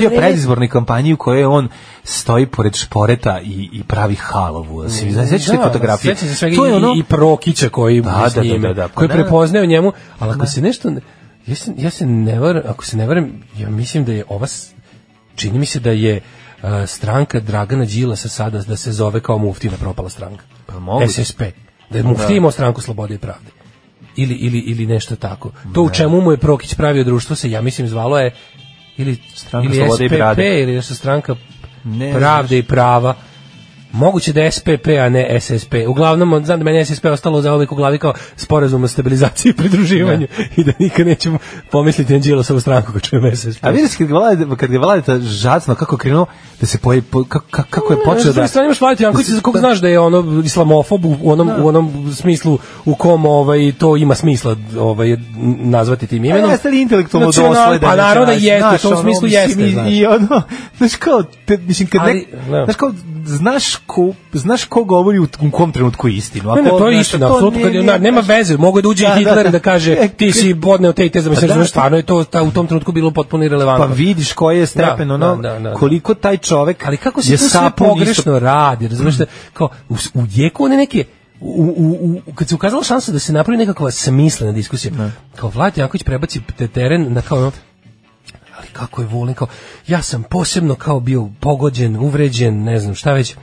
vreme- predizbornoj kampanji u kojoj on stoji pored šporeta i, i pravi halovu. Se vi sećate te fotografije? To je i, ono- i Prokića koji Da, da, s da, da, njime, da, da, pa koji da. prepoznaje u njemu, ali ako se nešto ne- ja se, ja se ne varam, ako se ne varam, ja mislim da je ova čini mi se da je uh, stranka Dragana Đilasa sada da se zove kao muftina propala stranka. Pa moguće. SSP. Da je muftija imao stranku slobode i pravde. Ili, ili, ili nešto tako. To u čemu mu je Prokić pravio društvo se, ja mislim, zvalo je ili, Stranka ili i SPP pravde. ili nešto stranka Ne pravde znaš. i prava. Moguće da je SPP, a ne SSP. Uglavnom, znam da meni SSP ostalo za uvijek u glavi kao sporazum o stabilizaciji i pridruživanju i da nikad nećemo pomisliti na Đilasovu stranku kad čujem SSP. A vidiš kad ga vlade, kad ga vlade žacno kako je krenuo da se poje, po, kako, kako je počeo da strane imaš Vladimir Janković za kog znaš da je ono islamofob u onom, u onom smislu u kom ovaj, to ima smisla ovaj, nazvati tim imenom. E, jeste li intelektualno Nacional- dosledan? Pa naravno da jeste, u tom ono, smislu mislim, jeste. I, znaš. i ono, znaš kao, te, mislim, kad da. znaš kao, znaš ko, znaš ko govori u, kom trenutku istinu. Ne, ne, Ako, to je istina, to apsolutno, kad nije- na- nema veze, mogu da uđe Da, i Hitler da, da da. kaže E, ti si podneo te i te, mislim, Pa da, stvarno je to ta, u tom trenutku bilo potpuno Pa irelevantno. vidiš koji je stepen, Da, ono, da, da, da. koliko taj čovek Ali kako se to sve pogrešno isto- radi, razumeš da, kao, u, u jeku one neke, u, u, u, kad se ukazala šansa da se napravi nekakva smislena diskusija, kao Vlad Janković prebaci te teren na kao ono, ali kako je volim, kao, ja sam posebno kao bio pogođen, uvređen, ne znam šta već,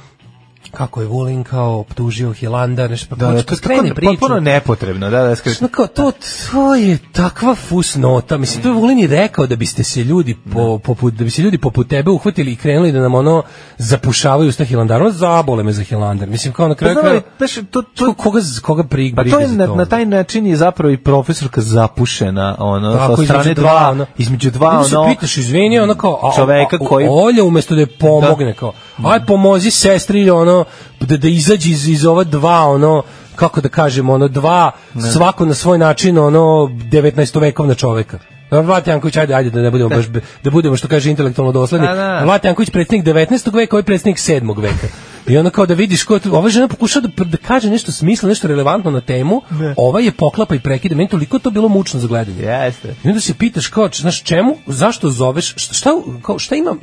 kako je Vulin kao optužio Hilandar, nešto pa Da, da, to je priču. potpuno nepotrebno, da, da, skreći. No kao to, to je takva fusnota. Mislim, to je Vulin i rekao da biste se ljudi po, poput, da bi se ljudi poput tebe uhvatili i krenuli da nam ono zapušavaju usta Hilandarom, zabole me za Hilandar. Mislim, kao na kraju Pa, kraja, znaš, to, to, ko- koga, koga prig, Pa to je na, na taj način je zapravo i profesorka zapušena ono Tako, sa strane između dva, ono. između dva se ono pitaš, izvini, ono kao, a, čoveka koji- Olja umesto da je pomogne, kao, aj pomozi sestri, ono, da, da izađe iz, iz ova dva, ono, kako da kažemo, ono, dva, svako na svoj način, ono, 19. vekovna čoveka. Vlat Janković, ajde, ajde, da ne budemo baš, da budemo, što kaže, intelektualno dosledni. Da, da. Vlat Janković, predsjednik 19. veka, ovaj predsjednik 7. veka. I onda kao da vidiš ko je tu, ova žena pokušava da, da kaže nešto smisla, nešto relevantno na temu, ova je poklapa i prekida. Meni toliko to bilo mučno za gledanje. Jeste. I onda se pitaš kao, znaš, čemu, zašto zoveš, šta, šta, kao, šta ima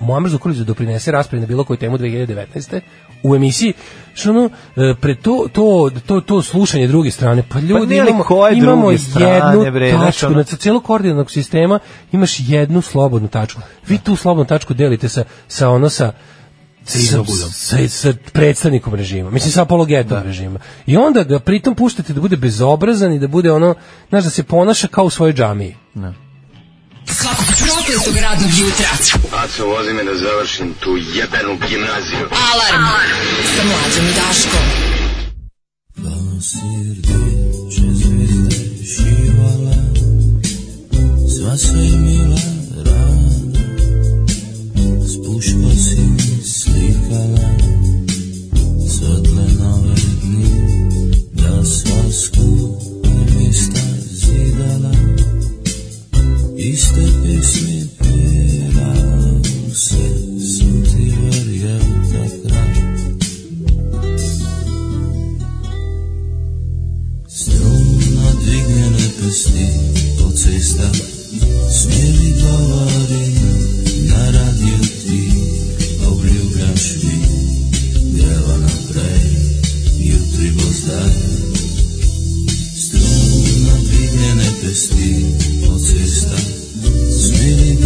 Muamer Zukorlić da doprinese raspravi na bilo koju temu 2019. u emisiji, što ono, e, pre to, to, to, to slušanje druge strane, pa ljudi ali imamo, koje imamo druge strane, jednu bre, tačku, ono- na celog koordinatnog sistema imaš jednu slobodnu tačku. Vi tu slobodnu tačku delite sa, sa ono sa sa, sa, sa predstavnikom režima, mislim sa apologetom režima. I onda ga pritom puštate da bude bezobrazan i da bude ono, znaš, da se ponaša kao u svojoj džamiji. Svakog prokletog radnog jutra. Aco, vozi me da završim tu jebenu gimnaziju. Alarm. Sa mlađom i Daškom. Sva se mila rana Spuško si mi slikala Svetle nove dni Da sva skupa ista zidala Iste pismi pjevao se Sam ti verjel takrat Strumno dvignjene pesti po cestah Smjeli govori na radio ti Obljubljaš mi Greva naprej Jutri bo zdaj Strumno dvignjene pesti po cestah Smjeli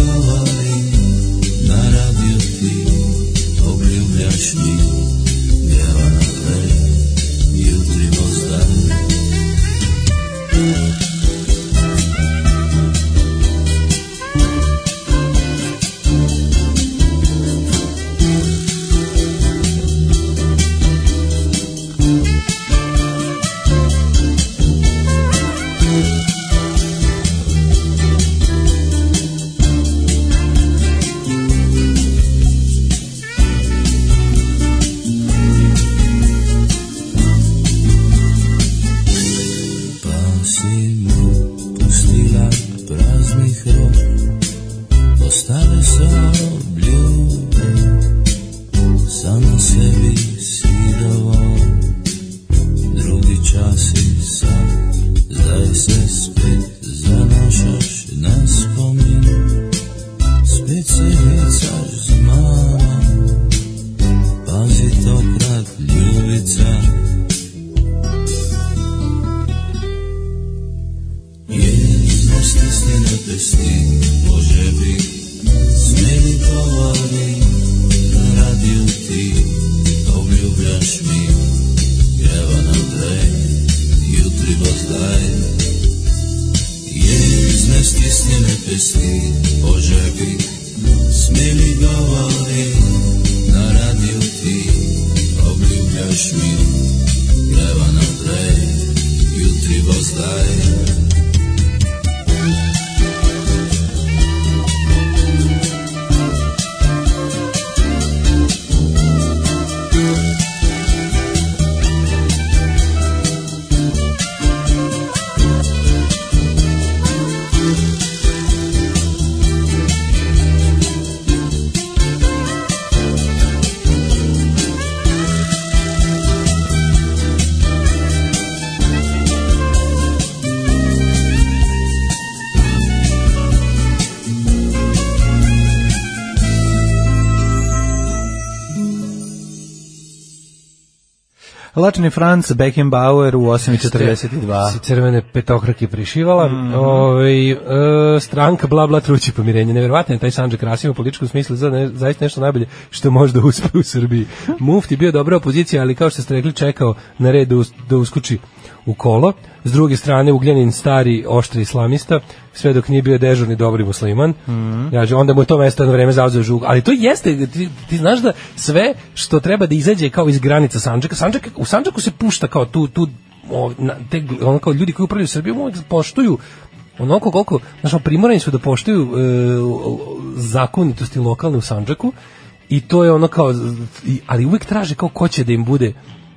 Lačni Franc Beckenbauer u 8.42. Si crvene petokrake prišivala. Mhm. Ovaj, e, stranka bla bla trući pomirenje. Neverovatno je taj Sandžak Rasim u političkom smislu za ne, zaista nešto najbolje što može da uspe u Srbiji. Mufti bio dobra opozicija, ali kao što ste rekli čekao na red da, us- da uskoči u kolo. S druge strane Ugljanin stari oštri islamista, sve dok nije bio dežurni dobri musliman. Mhm. Ja, onda mu je to mesto jedno vreme zauzeo žug. Ali to jeste, ti, ti znaš da sve što treba da izađe kao iz granica Sandžaka, Sandžak, u Sandžaku se pušta kao tu, tu o, na, te, ono kao ljudi koji upravljaju Srbijom poštuju onoliko koliko, znaš, primorani su da poštuju e, zakonitosti lokalne u Sandžaku i to je ono kao, ali uvijek traže kao ko će da im bude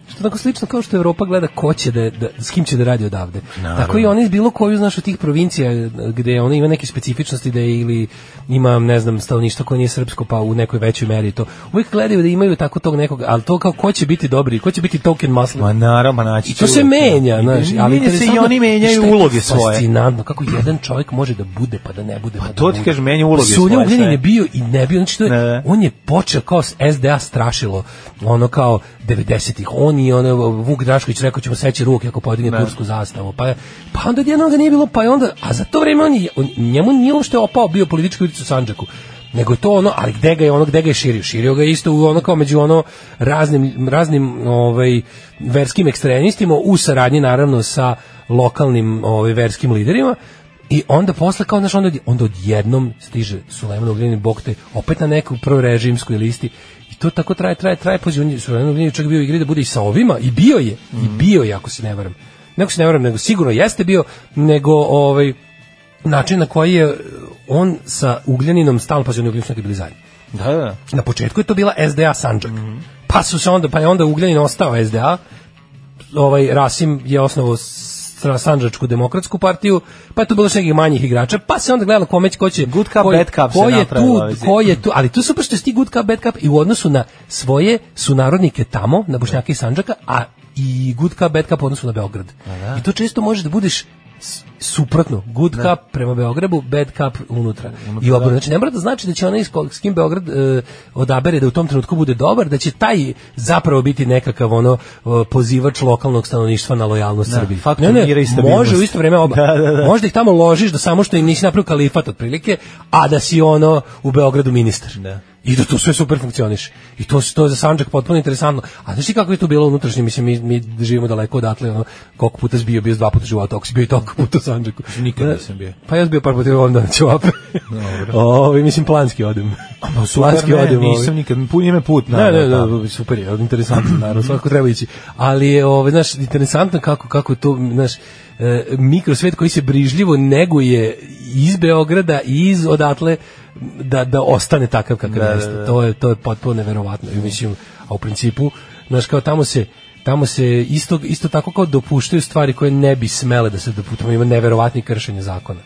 što tako slično kao što Evropa gleda ko će da, da s kim će da radi odavde. Tako i oni iz bilo koju znaš od tih provincija e, gde ona ima neke specifičnosti da je ili ima ne znam stanovništvo koje nije srpsko pa u nekoj većoj meri to. Uvijek gledaju da imaju tako tog nekog, ali to kao ko će biti dobri, ko će biti token muslim. Ma naravno, naći I će to se uvek. menja, znaš, ali Menja se i oni menjaju uloge svoje. Fascinantno kako jedan čovjek može da bude pa da ne bude. Pa da to ti kažem, menja uloge Sulja svoje, Ugljanin sve. je bio i ne bio, znači to je, Ne. on je počeo kao SDA strašilo, ono kao 90-ih. On i ono Vuk Drašković rekao ćemo seći ruke ako podigne tursku zastavu. Pa pa onda jednog nije bilo, pa onda a za to vreme on, je- on njemu nije uopšte opao bio politički utjecaj u Sandžaku nego to ono, ali gde ga je ono, gde ga je širio? Širio ga je isto u ono kao među ono raznim, raznim ovaj, verskim ekstremistima u saradnji naravno sa lokalnim ovaj, verskim liderima i onda posle kao znaš, onda, onda odjednom stiže Sulejman Ugljanin Bogte opet na neku prorežimskoj listi i to tako traje, traje, traje, pazi, on Sulejman Ugljanin čak bio u igri da bude i sa ovima i bio je, i bio je ako se ne varam. Neko se ne varam, nego sigurno jeste bio, nego ovaj, način na koji je on sa Ugljaninom stalno, pazi, on je Ugljanin su neki bili zajedno. Da, da. Na početku je to bila SDA Sandžak. Pa su se onda pa je onda Ugljanin ostao SDA. Ovaj Rasim je osnovao Sandžačku demokratsku partiju, pa je tu bilo još nekih manjih igrača, pa se onda gledalo kome će, ko će, Good cup, ko, bad cup ko je tu, ko je tu, ali tu super što je ti good cup, bad cup i u odnosu na svoje sunarodnike tamo, na Bošnjake i Sandžaka, a i good cup, bad cup u odnosu na Beograd. I to često možeš da budeš suprotno, good cup prema Beogradu, bad cup unutra. I obrnuto. Znači ne mora da znači da će onaj s kim Beograd e, odabere da u tom trenutku bude dobar, da će taj zapravo biti nekakav ono pozivač lokalnog stanovništva na lojalnost Da, Srbiji. Ne, ne, može u isto vreme oba. Da, da, da. Možda ih tamo ložiš da samo što im nisi napravio kalifat otprilike, a da si ono u Beogradu ministar. Da. I da to sve super funkcioniše. I to, to je za Sandžak potpuno interesantno. A znaš ti kako je to bilo unutrašnje? Mislim, mi, mi živimo daleko odatle. Ono, koliko puta si bio, bio dva puta u životu, ako si bio i toliko puta u Sandžaku. Nikad Da, nisam bio. Pa ja sam bio par puta onda na ćevape. Ovi, mislim, planski odem. Pa super, planski ne, odem. nisam ovaj. nikad, pun ime put. Ne, ne, ne, super je, interesantno, naravno, svako treba ići. Ali je, ovaj, znaš, interesantno kako, kako to, znaš, e, mikrosvet koji se brižljivo neguje iz Beograda i iz odatle da, da ostane takav kakav Da, jeste. da, da. To je, to je potpuno neverovatno. I mislim, a u principu, znaš, kao tamo se tamo se isto, isto tako kao dopuštaju stvari koje ne bi smele da se dopuštaju, ima neverovatni kršenje zakona.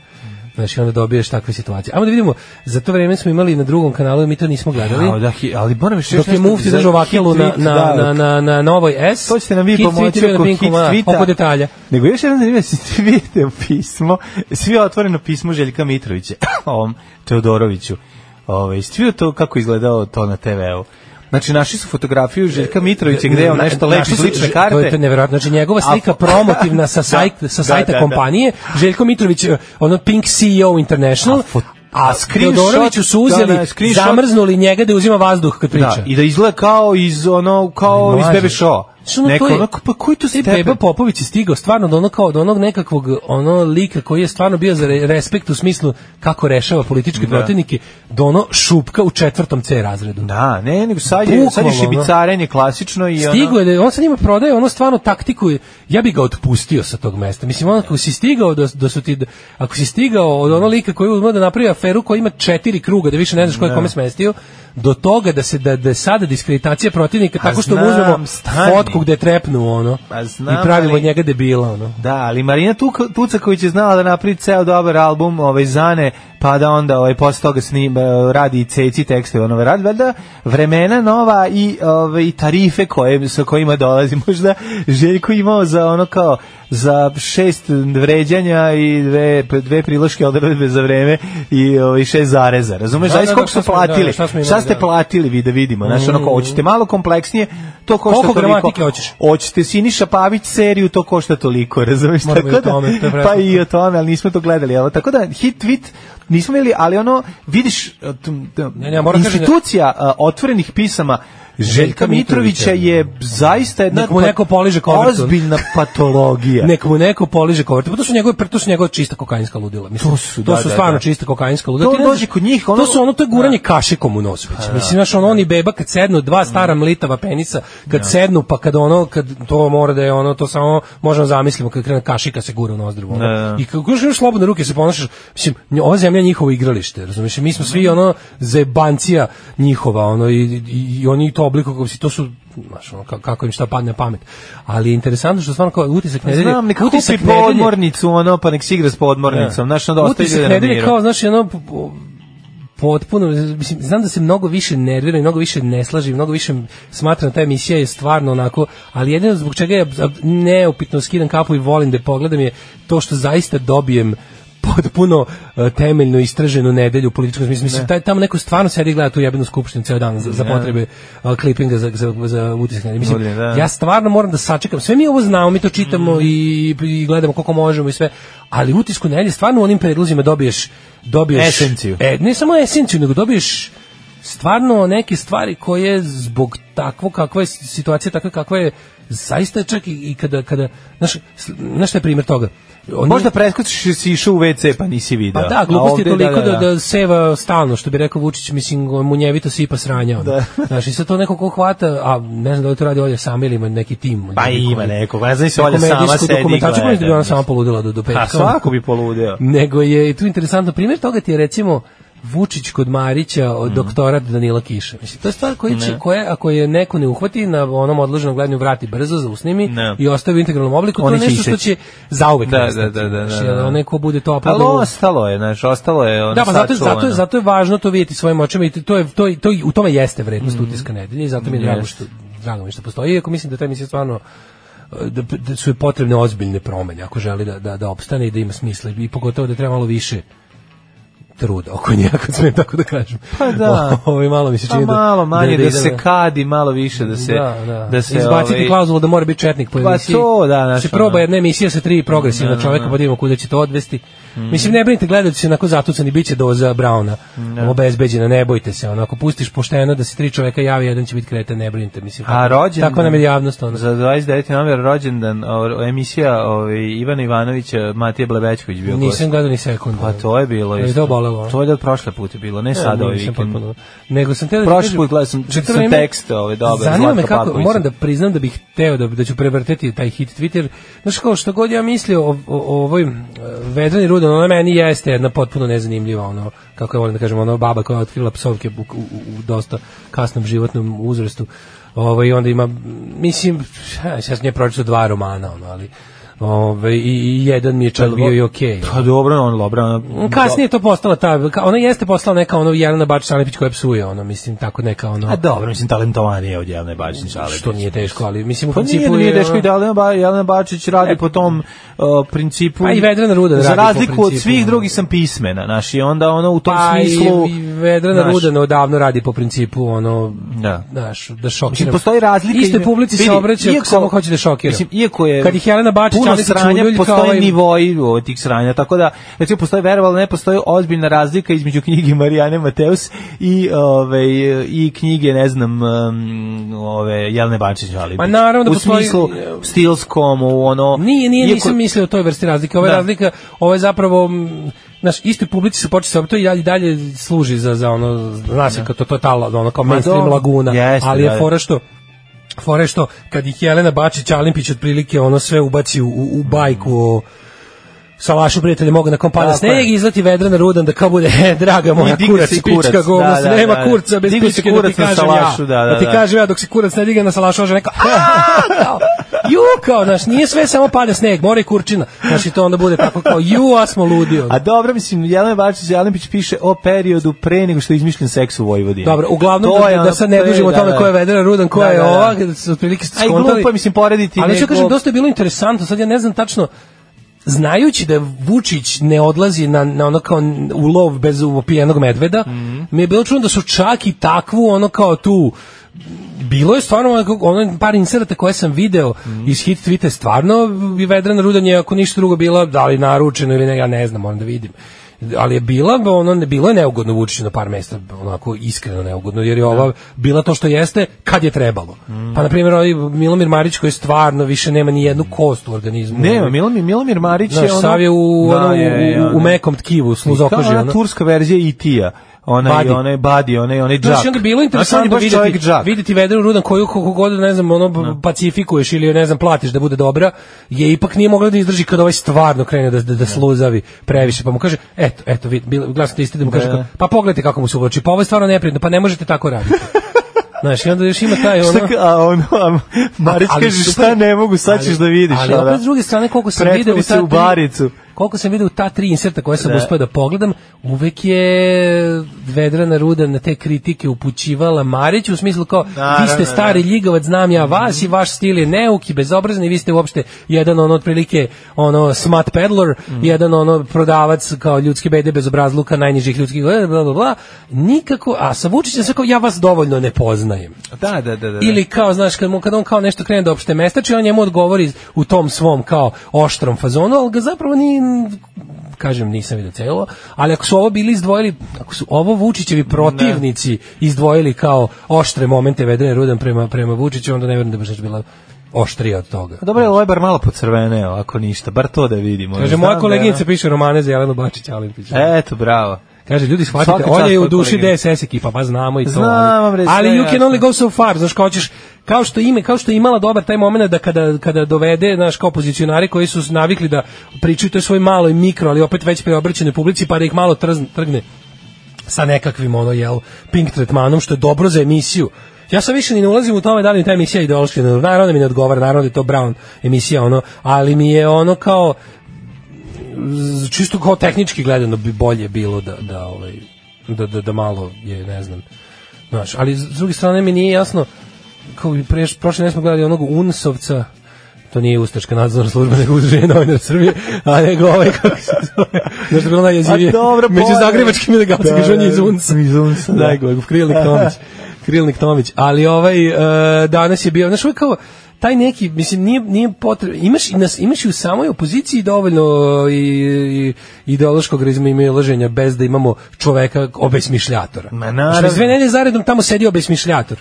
Znači, onda dobiješ takve situacije. Ajmo da vidimo, za to vreme smo imali na drugom kanalu mi to nismo gledali. Ja, da, ali moram još Dok je Mufti držao vakelu hit na, na, da, na, na, na novoj S. To ćete nam vi pomoći na oko hit tweeta. oko detalja. Nego još jedan zanimljiv, si vidite pismo, svi otvoreno pismo Željka Mitrovića, ovom Teodoroviću. Ove, svi to kako izgledao to na TV-u. Znači, našli su fotografiju Željka Mitrovića gde je on nešto lepi našli iz su- lične to karte. je to neverovatno. Znači njegova slika promotivna sa sajta Da, sa da, sajta da, da. kompanije, Željko Mitrović ono Pink CEO International. A Todoroviću su uzeli, da, da, zamrznuli njega da uzima vazduh kad priča. Da, i da izgleda kao iz ono kao iz. Bebe Show. Ono, Neko to je- ono, pa koji to Taj stepen? Beba Popović je stigao stvarno do ono kao od onog nekakvog ono lika koji je stvarno bio za re- respekt u smislu kako rešava političke protivnike do ono šupka u četvrtom C razredu. Da, ne, nego sad je, sad je Bukvalno, šibicarenje klasično i ono... Stigo je da on sa njima prodaje ono stvarno taktiku. Ja bi ga otpustio sa tog mesta. Mislim ono ako si stigao da, da su ti ako si stigao od onog lika koji uzme da napravi aferu koja ima četiri kruga da više ne znaš ko je kome smestio do toga da se da da je sada diskreditacija protivnika Pa tako što mu uzmemo stani. Fotku gde je trepnuo ono Pa znam, i pravimo od njega debila ono. Da, ali Marina Tuka- Tucaković je znala da napravi ceo dobar album, ovaj Zane, pa da onda ovaj posle toga snim radi i ceci tekste, ono radi valjda vremena nova i ovaj tarife koje sa kojima dolazi. Možda Željko imao za ono kao za šest vređanja i dve dve priloške odredbe za vreme i ovaj šest zareza. Razumeš? Da, da, koliko da, su smo- da, platili? šta Šta ste da. platili vi da vidimo? Znaš, ono kao, hoćete malo kompleksnije, to košta Koliko toliko. gramatike hoćeš? Hoćete Siniša Pavić seriju, to košta toliko, razumeš? Moramo i o Tako da- pa i o tome, ali nismo to gledali. Evo, tako da, hit tweet nismo imali, ali ono, vidiš, t- t- Ne, ne, da- institucija a, otvorenih pisama Željka Mitrovića je zaista jedna mu neko poliže kovertu. ozbiljna patologija. Nek mu neko poliže kovertu. Pa to su njegove to su njegove čista kokainska ludila. Mislim, To su, to da, su da, stvarno da. čista kokainska ludila. To dođe kod njih, ono- To su ono to je guranje kašikom u nos već. Mislim znaš ono oni beba kad sednu dva stara mlitava penisa, kad sednu pa kad ono kad to mora da je ono to samo možemo zamislimo kad krene kašika se gura u nozdrvu. ono. Da, da. I kako još slobodne ruke se ponašaš, mislim ova zemlja je njihovo igralište, razumiješ? Mi smo svi ono zebancija njihova, ono i, i, i oni to oblikuju kako si to su znaš, ono, ka- kako im šta padne na pamet. Ali je interesantno što stvarno kao utisak nedelje, Znam, neka utisak kupi podmornicu, ono, pa nek se igra s podmornicom. Znaš, onda ostaje Utisak ljude na nedelje miru. kao, znaš, ono, po- po- potpuno, mislim, znam da se mnogo više nervira i mnogo više ne slaži, i mnogo više smatram da ta emisija je stvarno onako, ali jedino zbog čega ja neupitno skidam kapu i volim da je pogledam je to što zaista dobijem potpuno uh, temeljno istraženu nedelju u političkom smislu. Mislim, taj, tamo neko stvarno sedi i gleda tu jebenu skupštinu ceo dan za, za potrebe uh, klipinga za, za, za utisak nedelje. Mislim, Godine, da. ja stvarno moram da sačekam. Sve mi ovo znamo, mi to čitamo i, i gledamo koliko možemo i sve, ali utisku nedelje stvarno u onim predlozima dobiješ dobiješ Esenciju. E, ne samo esenciju, nego dobiješ stvarno neke stvari koje zbog takvo kakva je situacija takva kakva je zaista čak i, i kada kada znaš znaš šta je primjer toga Oni- Možda preskočiš si išao u WC pa nisi video. pa da, glupost je toliko da, da, seva stalno, što bi rekao Vučić, mislim, munjevito sipa sranja. ono. Da. Znaš, i sad to neko ko hvata, a ne znam da li to radi Olja sama ili ima neki tim. Pa ima koji- nekog, ne znam se Neko Olja sama sedi i gleda, pa da bi ona sama poludela do, do petka. A svako bi poludeo. Nego je i tu interesantno primjer toga ti je recimo Vučić kod Marića od doktorat Danila Kiša. Mislim, to je stvar koja će, koja, ako je neko ne uhvati na onom odloženom gledanju vrati brzo, zausnimi Ne. i ostavi u integralnom obliku, to Oni je će nešto što će zauvek Da, da, da, da, znaš, da, da. Onaj ko bude to Ali uploadao- ostalo je, znaš, ostalo je ono da, pa zato, zato, je, zato je važno to vidjeti svojim očima i to je, to, je- to, je- u tome jeste vrednost utiska nedelje i zato mi je drago što, drago mi je što postoji, iako mislim da ta emisija stvarno e, da, da su potrebne ozbiljne promene ako želi da, da, da opstane i da ima smisla i pogotovo da treba malo više truda oko nje, ako smijem tako da kažem. Pa da. Ovo malo mi se Pa čini da... malo manje da, ide se na- kadi, malo više da se da, da. da se izbaciti ovaj, klauzulu da mora biti četnik po Pa emisiji. to, da, znaš, se proba jedna emisija sa tri progresivna čoveka, pa da vidimo kuda će to odvesti. Mhm. Mislim, ne brinite, gledajući se onako zatucani, bit će doza Brauna, obezbeđena, ne bojte se, ono, ako pustiš pošteno da se tri čoveka javi, jedan će biti kreten, ne brinite, mislim. A rođendan? Tako nam je javnost, ono. Za 29. novembar rođendan o, emisija ovaj, Ivana Ivanovića, Matija Blebećković bio gost. Nisam gledao ni sekund. Pa to je bilo Je to bolelo? To je da od prošle puta bilo, ne sad ovaj vikend. Nego sam teo da Prošli put gledao sam- čitao sam tekst, ovaj, dobar, Zanima me kako, moram da priznam da bih hteo da, da ću prevrteti taj hit Twitter. Znaš kao što god ja mislio o, o, o ovoj uh, Vedrani Rudan, ona meni jeste jedna potpuno nezanimljiva, ono, kako je volim da kažem, ono baba koja je otkrila psovke u, u, u dosta kasnom životnom uzrastu. Ovaj onda ima mislim, ja sam nje pročitao dva romana, ono, ali Ove, i, i jedan mi je čak bio i okej. Pa dobro, on dobro. Ono, Kasnije je to postala ta, ona jeste postala neka ono Jelena Bačić Alepić koja psuje, ono, mislim, tako neka ono, A dobro, mislim, talentovanije od Jelene Bačić. Ali što nije teško, ali mislim u Pa nije, principu nije je, teško i da Jelena, ba, Jelena Bačić radi po tom uh, principu. Pa i Vedrana Rudan Za radi po razliku od principu, svih drugih sam pismena, znaš, i onda ono u tom pa smislu... i, i Vedrana znaš, Rudan odavno radi po principu ono Da. znaš, da Mislim, šokira. postoji razlika... Izme- publici se vidi, obraća ako iako- samo hoće da šokira. Mislim, iako je... Kad ih Jelena Bačić, Aleksić, sranja, postoje ovaj- nivoji tih sranja, tako da, recimo, postoji verovalo, ne postoji ozbiljna razlika između knjige Marijane Mateus i, ove, i knjige, ne znam, ove, Jelene Bačić, ali Pa naravno da u postoji- smislu stilskom, u ono... Nije, nije, iako- nisam mislio o toj vrsti razlike. Ova Da. razlika, ovo je zapravo, m, znaš, istoj publici se počne sa to i dalje, dalje služi za, za ono, zna se kao to, to je ta, ono, kao mainstream laguna, ali da, je da. fora što fora je što kad ih Jelena Bačić Alimpić otprilike ono sve ubaci u, u, bajku o Salašu prijatelje mogu na kompada Tako sneg i izleti vedrana rudan da kao bude e, draga moja kurac i pička govna Da, da, nema da, da. kurca bez pičke da ti na kažem salašu, ja da, da, da ti da. kažem ja dok se kurac ne digne na salašu može kao, ju kao znaš nije sve samo pada sneg mora i kurčina znači to onda bude tako kao ju a smo ludi ono. A dobro, mislim, Jelena Bačić Jelenpić piše o periodu pre nego što je izmišljen seks u Vojvodini. Dobro, uglavnom To da, je da ono sad ne dužimo o da, tome da. ko je Vedra Rudan, ko Da, je da, da. ova, da se otprilike skontali. glupo je, mislim, porediti Ali što kažem, dosta je bilo interesantno, sad ja ne znam tačno, znajući da Vučić ne odlazi na, na ono kao u lov bez upijenog medveda, Mhm. mi je bilo čudno da su čak i takvu ono kao tu bilo je stvarno ono, par inserata koje sam video Mhm. iz hit tweeta stvarno i Vedrana Rudan je ako ništa drugo bila da li naručeno ili ne ja ne znam moram da vidim ali je bila ono ne bilo je neugodno Vučiću na par mesta onako iskreno neugodno jer je ova bila to što jeste kad je trebalo Mhm. pa na primjer ovaj Milomir Marić koji stvarno više nema ni jednu kost u organizmu Nema, Milomir, Milomir Marić Znaš, je ono... sav je u, Da, ono, je, je, u, u ono. mekom tkivu, sluzokoži. Ono. turska verzija E.T.-a. Onaj, Badi. onaj Badi, onaj, onaj džak. Znaš, i onda je bilo je interesantno čovjek videti, videti Vedru Rudan koju kako god, ne znam, ono, pacifikuješ ili, ne znam, platiš da bude dobra, je ipak nije mogla da izdrži kad ovaj stvarno krene da, da, da sluzavi previše. Pa mu kaže, eto, eto, vid, bilo, glasno isti da mu kaže, Da. pa pogledajte kako mu se uvlači, pa ovo je stvarno neprijatno, pa ne možete tako raditi. Znaš, i onda još ima taj, ono... Šta a ono, a Marić kaže, šta ne mogu, sad ćeš da vidiš. Ali opet s druge strane, koliko sam Pretvori video u se u baricu. Koliko sam video u ta tri inserta koje sam Da. uspeo da pogledam, uvek je Vedrana Ruda na te kritike upućivala Mariću u smislu kao, vi Naravno, ste stari da. ljigavac, znam ja vas i vaš stil je neuk i bezobrazni, vi ste uopšte jedan ono otprilike ono smut peddler, Mm. jedan ono prodavac kao ljudske bede bez obrazluka, najnižih ljudskih bla, bla, bla, bla. Nikako, a sa Vučićem sve kao, ja vas dovoljno ne poznajem. Da, da, da, da. Ili kao, znaš, kad, mu, kad on kao nešto krene da opšte mestači, on njemu odgovori u tom svom kao oštrom fazonu, ali ga zapravo ni kažem, nisam vidio celo, ali ako su ovo bili izdvojili, ako su ovo Vučićevi protivnici izdvojili kao oštre momente Vedrane Rudan prema, prema Vučiću, onda ne vjerujem da bi baš bila oštrija od toga. Pa Dobro, ovo je bar malo pocrveneo, ako ništa, bar to da vidimo. Kaže, moja da koleginica je- piše romane za Jelenu Bačić Alimpić. Eto, bravo. Kaže, ljudi, shvatite, Olja je u duši. DSS ekipa, pa znamo i to. Znam ali sve you can only go so far, znaš, kao ćeš, kao što ime, kao što je imala dobar taj moment da kada, kada dovede, znaš, kao pozicionari koji su navikli da pričaju toj svoj maloj mikro, ali opet već preobraćenoj publici, pa da ih malo trzn, trgne sa nekakvim, ono, jel, pink tretmanom, što je dobro za emisiju. Ja sam više ni ne ulazim u tome da li mi ta emisija ideološki, naravno da mi ne odgovara, naravno da je to Brown emisija, ono, ali mi je ono kao, čisto kao tehnički gledano bi bolje bilo da da ovaj da, da, da malo je ne znam znaš, ali s druge strane mi nije jasno kao i preš, prošle ne smo gledali onog Unsovca to nije Ustaška nadzorna služba, nego udruženje novinar Srbije, a nego ovaj, kako se zove, znaš da je bilo najjezivije, među zagrebačkim ilegalci, Da, kaže on je da, iz Unsa. iz Unsa, da. Krilnik Tomić. Krilnik Tomić. Ali ovaj, e, danas je bio, znaš, ovaj kao, taj neki, mislim, nije, nije potrebno, imaš, i nas, imaš i u samoj opoziciji dovoljno i, i ideološkog razmimilaženja bez da imamo čoveka obesmišljatora. Ma, Znaš, naravno. dve nedelje zaredom tamo sedi obesmišljator.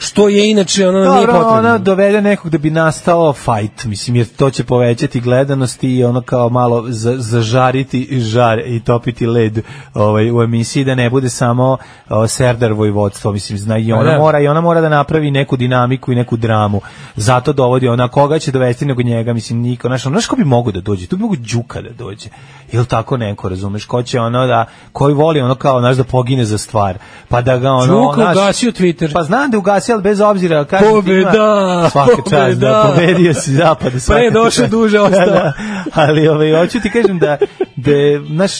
Što je inače ono nije potrebno. ona dovede nekog da bi nastao fight, mislim, jer to će povećati gledanost i ono kao malo za- zažariti žar i topiti led ovaj, u emisiji, da ne bude samo o, Serdar vojvodstvo, mislim, zna, i ona, Pa da. mora, i ona mora da napravi neku dinamiku i neku dramu. Zato dovodi ona, koga će dovesti nego njega, mislim, niko, znaš, ono, znaš ko bi mogu da dođe? Tu bi mogu Đuka da dođe. Ili tako neko, razumeš, ko će ono da, koji voli ono kao, znaš, da pogine za stvar, pa da ga ono, Đuka ugasio Twitter. pa znam da ugasio, situacija, ali bez obzira, kažem ti, Pobeda! ima- svaka čast, da, Pobeda! pobedio si zapad. Pre došao, duže ostao. Da, da. ali ovaj, hoću ti kažem da, da je, znaš,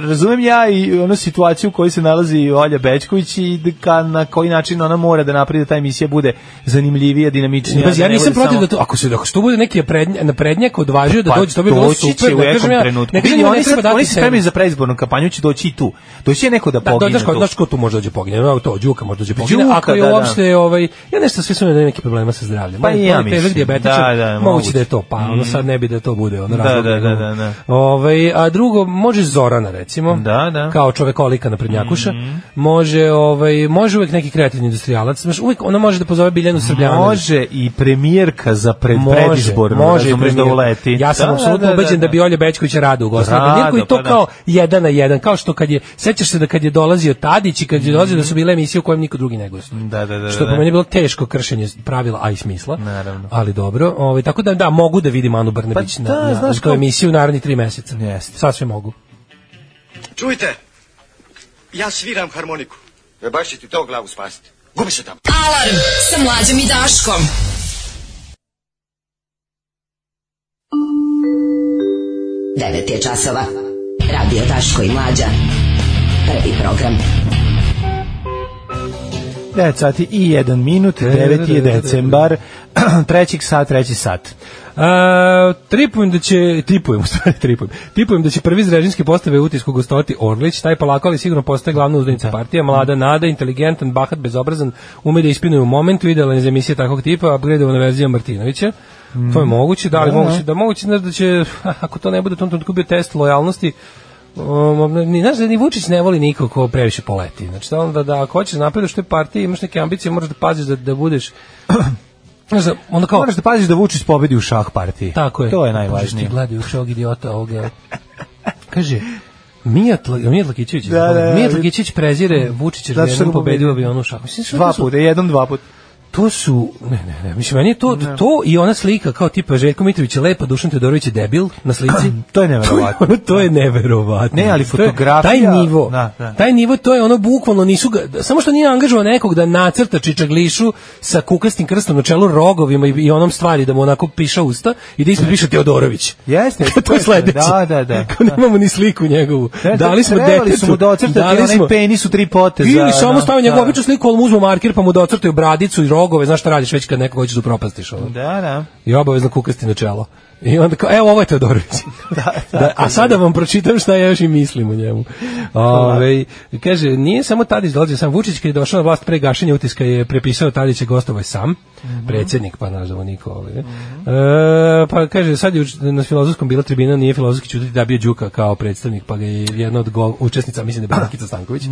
razumem ja i onu situaciju u kojoj se nalazi Olja Bečković i da ka, na koji način ona mora da napravi da ta emisija bude zanimljivija, dinamičnija. Ja da ne nisam protiv samo- da to, ako se ako se to bude neki prednjak, naprednjak odvažio da Pa dođe, to bi bilo super. u ne kažem ja- trenutku. Ne kažem ja, oni ne treba sad, oni se spremaju za predizbornu kampanju, će doći i tu. Doći će neko da Da, pogine. znaš ko, tu. znaš ko tu može dođe pogine, evo to, Đuka može dođe pogine, Đuka, ako je da, da. uopšte, ovaj, ja nešto da ima neki problema sa zdravljem. Pa je- i ja je mislim. Da, da, moguće da je to, pa ono sad ne bi da to bude ono Da, da, da, da, da. Ovaj, a drugo, može Zorana recimo, Da, da. kao čovekolika na prednjakuša, Mhm. može, ovaj, može uvek neki kreativni industrijalac, znaš, uvek ona može da pozove Biljanu Srbljanović. Može i premijerka za pred, Može, predizbornu, može razumeš da premijer. uleti. Ja sam Da, apsolutno da, da, ubeđen da, da. bi Olja Bećković rado ugostila Rado, premijerku i to pa da. kao jedan na jedan, kao što kad je, sećaš se da kad je dolazio Tadić i kad je dolazio da su bile emisije u kojem niko drugi ne gostuje. Da, da, da. Što je da. po meni bilo teško kršenje pravila, a i smisla. Naravno. Ali dobro, ovaj, tako da da, mogu da vidim Anu Brnabić Pa na, da, na, znaš u toj kao- emisiji u narednih tri meseca. Jeste. Sasvim mogu. Čujte, ja sviram harmoniku. E baš će ti to glavu spasiti. Gubi se tamo. Alarm sa mlađom i Daškom. Devet je časova. Radio Daško i Mlađa. Prvi program. 9 sati i 1 minut, 9 je decembar, trećeg sat, treći sat. A, tripujem da će, tipujem, u stvari tripujem, tipujem da će prvi iz režimske postave utisku gostovati Orlić, taj polako ali sigurno postaje glavna uzdanica partija, mlada nada, inteligentan, bahat, bezobrazan, ume da ispinuje u momentu, idealan za emisije takvog tipa, upgradeovana verzija Martinovića. To je moguće, da li Da, moguće, da. da moguće znaš da će, ako to ne bude u tom trenutku bio test lojalnosti, Um, ni, znaš da ni Vučić ne voli nikog ko previše poleti. Znači da onda da ako hoćeš napredaš u toj partiji, imaš neke ambicije, moraš da paziš da, da budeš Znaš, da, onda kao, Moraš da paziš da Vučić pobedi u šah partiji. tako je. To je najvažnije. Ti gledajući ovog idiota ovoga. Kaže, Mija, Tla, Mija Tlakićević, Da, da, da. Mija Tlakićević prezire Vučića da što jednom ga pobedio pobedio. avionu u šahu. Mislim, što Dva to su- puta, jednom, dva puta. To su, ne, ne, ne, mislim, meni je to, to i ona slika kao tipa Željko Mitrović je lepa, Dušan Todorović je debil na slici. To je neverovatno. To je, to je neverovatno. Ne, ali To je- fotografija- Taj nivo, Da, da. taj nivo, to je ono bukvalno nisu ga, samo što nije angažovao nekog da nacrta čičaglišu sa kukastim krstom na čelu rogovima i, i onom stvari da mu onako piša usta i da ispred piše Teodorović. Jeste, to je sledeće. Da, da, da. Kao nemamo ni sliku njegovu. Ne, Dali smo detetu. su mu docrtati dali onaj smo- penis u tri poteza. Ili samo da, stavio njegovu da. običnu sliku, ali mu uzmu marker pa mu docrtaju bradicu i rogove, znaš šta radiš već kad nekog hoćeš da upropastiš ovo. Da, da. I obavezno kukasti na čelo. I onda kao, evo ovo je Teodorović. da, a sada vam pročitam šta ja još i mislim o njemu. Ove, kaže, nije samo Tadić dolazio sam Vučić kad je došao na vlast pre gašenja utiska je prepisao Tadića gostovo je sam, predsjednik, pa nazvao niko. Ovaj, ne. E, pa kaže, sad je na filozofskom bila tribina, nije filozofski čutiti da bio Đuka kao predstavnik, pa ga je jedna od go, učesnica, mislim da je Brankica Stanković,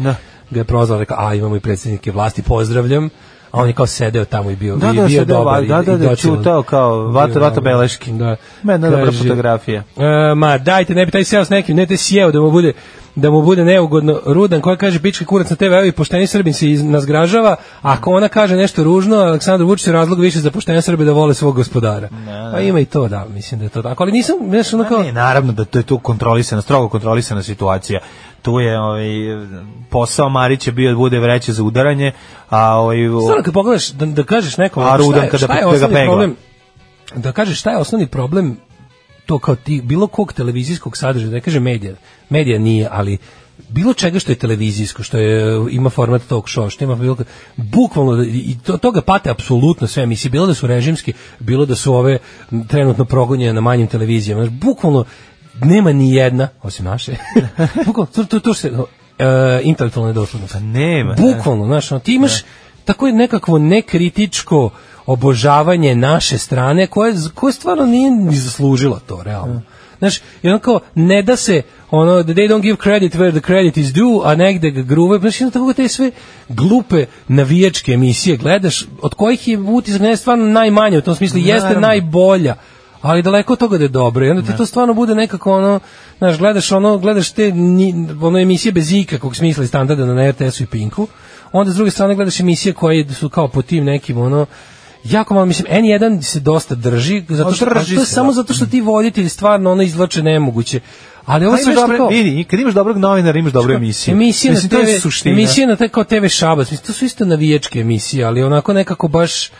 ga je prozvala, rekao, a imamo i predsjednike vlasti, pozdravljam. A on je kao sedeo tamo i bio, Da, i da, bio sedeo, dobar. da, i- da, i da, docijelan. čutao kao vata- vata beleški. Da. Ma, jedna dobra fotografija. E, ma dajte, ne bi taj seo s nekim, ne te sjeo da mu bude da mu bude neugodno rudan koja kaže pički kurac na TV i pošteni Srbin se iz, nas gražava, a ako ona kaže nešto ružno, Aleksandar Vučić je razlog više za poštene Srbe da vole svog gospodara. Pa ima i to, da, mislim da je to tako, ali nisam, znaš, ono kao, Ne, naravno da to je tu kontrolisana, strogo kontrolisana situacija. Tu je ovaj posao Marića bio da bude vreće za udaranje, a ovaj Stvarno kad pogledaš da, da kažeš nekom A Rudan šta je, kada- šta je da ga problem da kažeš šta je osnovni problem to kao ti bilo kog televizijskog sadržaja da ne kažem medija medija nije ali bilo čega što je televizijsko što je ima format talk show što ima bilo bukvalno i to, toga pate apsolutno sve emisije bilo da su režimski bilo da su ove trenutno progonjene na manjim televizijama Znaš, bukvalno nema ni jedna osim naše bukvalno to, to, to se e, intelektualna nedoslednost Pa nema. Bukvalno, znaš, ono, ti imaš tako je nekakvo nekritičko obožavanje naše strane koje, koje stvarno nije ni zaslužilo to, realno. Znaš, i ono kao, ne da se, ono, they don't give credit where the credit is due, a negde ga gruve, znaš, onda tako te sve glupe navijačke emisije gledaš, od kojih je utisak ne stvarno najmanje, u tom smislu, jeste Naravno. najbolja, ali daleko od toga da je dobro. I onda ti to stvarno bude nekako ono, znaš, gledaš ono, gledaš te ono emisije bez ikakvog smisla i standarda na RTS-u i Pinku, onda s druge strane gledaš emisije koje su kao po tim nekim ono jako malo, mislim, N1 se dosta drži, zato što, Drži to je se, samo da. zato što ti voditelji stvarno ono izvlače nemoguće. Ali ovo Pa sve kao... vidi, kad imaš dobrog novinara, imaš dobru emisiju. Emisija na Mislim, to je TV, suština emisija na. TV, te kao TV Šabac, mislim, to su isto navijačke emisije, ali onako nekako baš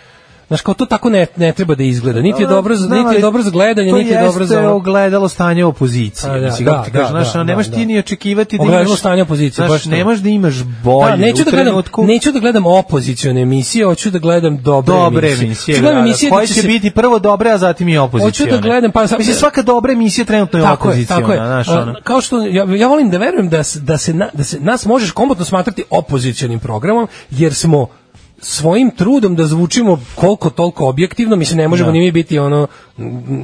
Znaš, kao to tako ne, ne treba da izgleda. Niti je dobro, za, niti je dobro za gledanje, niti je dobro za... To jeste ogledalo stanje opozicije. A, da, Mislim, da, da, znaš, da, nemaš da, ti da. ni očekivati da imaš... stanje opozicije, znaš, baš nemaš da imaš bolje Da, neću da gledam, trenutku. neću da gledam opozicione emisije, hoću da gledam dobre, dobre emisije. emisije, da da, da, emisije koje će se- biti prvo dobre, a zatim i opozicione. Hoću da gledam, pa sam- Mislim, svaka dobra emisija trenutno je Tako opoziciona, tako je. ono. Kao što ja, ja volim da verujem da se, da se da se nas možeš komotno smatrati opozicionim programom jer smo svojim trudom da zvučimo koliko toliko objektivno, mislim ne možemo Da. ni mi biti ono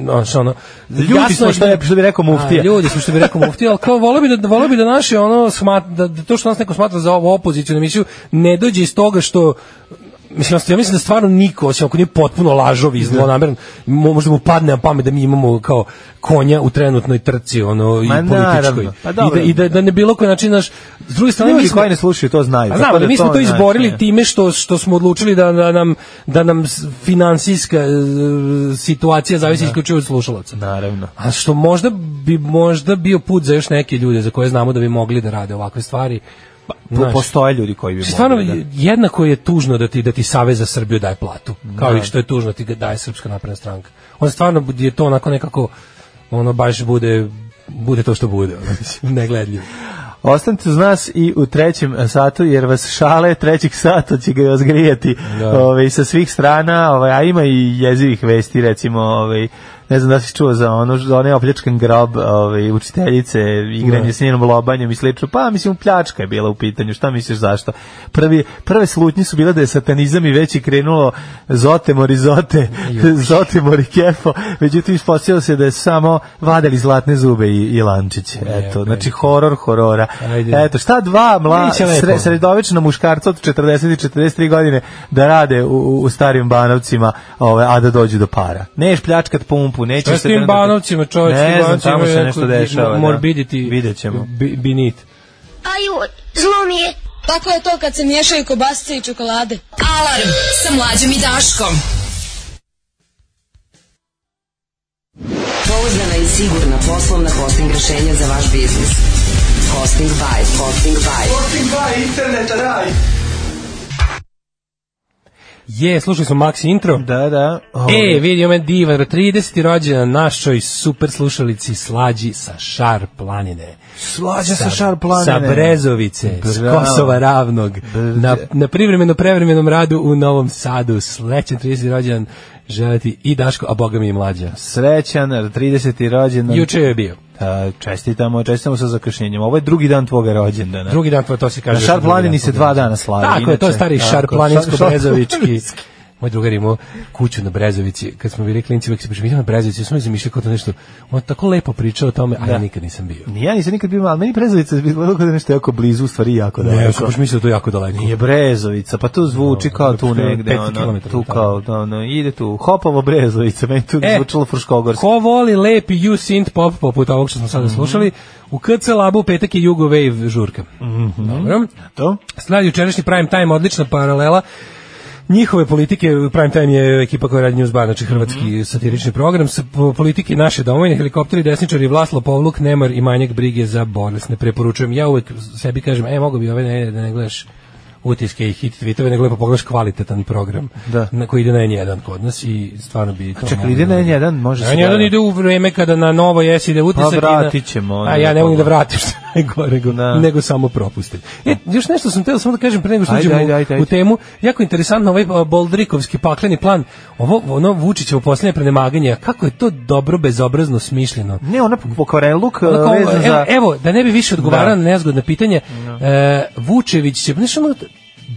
znaš, ono Ljudi jasno smo, je što bi- što bi rekao muftija. A, ljudi smo što bi rekao muftija, ali kao voleo bi da voleo bi da naše ono smat, da, da to što nas neko smatra za ovu opoziciju emisiju ne dođe iz toga što Mislim, ja mislim da stvarno niko, osim ako nije potpuno lažov i zlonameran, mo- možda mu padne na pamet da mi imamo kao konja u trenutnoj trci, ono, i Ma, političkoj. Pa I, dobro. da, I da, da ne bilo koji način, naš, s druge strane, Ljudi koji ne slušaju to znaju. znamo, da mi smo to izborili time što što smo odlučili da, da nam da nam finansijska e, situacija zavisi isključivo od slušalaca. Naravno. A što možda bi možda bio put za još neke ljude za koje znamo da bi mogli da rade ovakve stvari. Po- Znaš, Postoje ljudi koji bi Stvarno mogli, da. jednako je tužno da ti da ti Savez za Srbiju daje platu, kao Da. i što je tužno da ti daje Srpska napredna stranka. On stvarno je to onako nekako ono baš bude bude to što bude, ono, negledljivo. Ostanite uz nas i u trećem satu, jer vas šale trećeg sata će ga vas grijati Da. ovaj, sa svih strana, ovaj, a ima i jezivih vesti, recimo, ovaj, ne znam da si čuo za ono, za onaj opljačkan grob ovaj, učiteljice, igranje Ne. s njenom lobanjem i slično, pa mislim pljačka je bila u pitanju, šta misliš zašto? Prvi, prve slutnje su bile da je satanizam i već je krenulo zotemor i zote, zotemor i kefo, međutim ispostavilo se da je samo vadili zlatne zube i, i lančiće, eto, znači horor horora. Ajde. Eto, šta dva mla, sre, sredovečna muškarca od 40 i 43 godine da rade u, u, u starim banovcima, ovaj, a da dođu do para. Neš pljačkat pumpu, nećeš Šta je s se tim banovcima, čovječ? Ne znam, banovci tamo se nešto dešava. da. Morbidity. Vidjet ćemo. bi- Binit. Aju, zlo mi je. Tako je to kad se miješaju kobasice i čokolade. Alarm sa mlađom i Daškom. Pouzdana i sigurna poslovna hosting rešenja za vaš biznis. Hosting by, hosting by. Hosting by internet raj. Je, slušali smo Maxi intro. Da, da. E, vidi me divan, 30. rođendan našoj super slušalici Slađi sa Šar planine. Slađa sa Šar planine. Sa Brezovice, s Bravo. Kosova ravnog, na, na privremeno prevremenom radu u Novom Sadu. Sledećan 30. rođendan želeti i Daško, a boga mi i mlađa. Srećan, 30. rođendan. Juče je bio. A, čestitamo, čestitamo sa zakašnjenjem. Ovo je drugi dan tvoga rođendana. Drugi dan, to, to se kaže. Na još Šar drugi planini dan se tvoga dva dana slavi. Tako je, to je stari Tako, Šar Šar- planinsko-brezovički. Moj drugar imao kuću na Brezovici, kad smo bili klinci, uvek se pričamo, idemo na Brezovici, smo zamišljali kao to nešto, on tako lepo pričao o tome, a ja Da. nikad nisam bio. Ni Ja nisam nikad bio, ali meni Brezovica je bilo kao da nešto jako blizu, u stvari jako Ne, ja daleko. sam baš mislio da je to jako daleko. Nije Brezovica, pa tu zvuči kao tu skoro negde, 500 ono, tu kao, da, ono, ide tu, Hopovo Brezovica, meni tu E, zvučalo Fruškogorski. Ko voli lepi you synth pop poput ovog što smo sada slušali, u KC Labu petak je Jugo Wave žurka. Dobro. To? Sledi jučerašnji prime time, odlična paralela njihove politike, prime time je ekipa koja radi News Bar, znači hrvatski satirični program, sa po- politike naše domovine, helikopteri, desničari, Vlaslo Povluk, Nemar i manjak brige za bolesne. Preporučujem, ja uvek sebi kažem, e, mogu bi ove ne, da ne gledaš utiske i hit tweetove, nego lepo pogledaš kvalitetan program Da. na koji ide na N1 kod nas i stvarno bi to... Čekaj, ide na da- N1, može se N1 gleda. ide u vreme kada na Novo S ide utisak Pa i na- vratit ćemo, A ja ne da mogu da vratim gore, nego, Da. nego samo propustim. E, još nešto sam teo samo da kažem pre nego što Ajde, uđemo ajde, ajde, ajde. u temu. Jako interesantno ovaj Boldrikovski pakleni plan. Ovo ono Vučićevo posljednje prenemaganje, kako je to dobro bezobrazno smišljeno. Ne, ona pokvareluk vezan za... evo, da ne bi više odgovarao Da. na nezgodne pitanje, e, Vučević će, znaš, ono,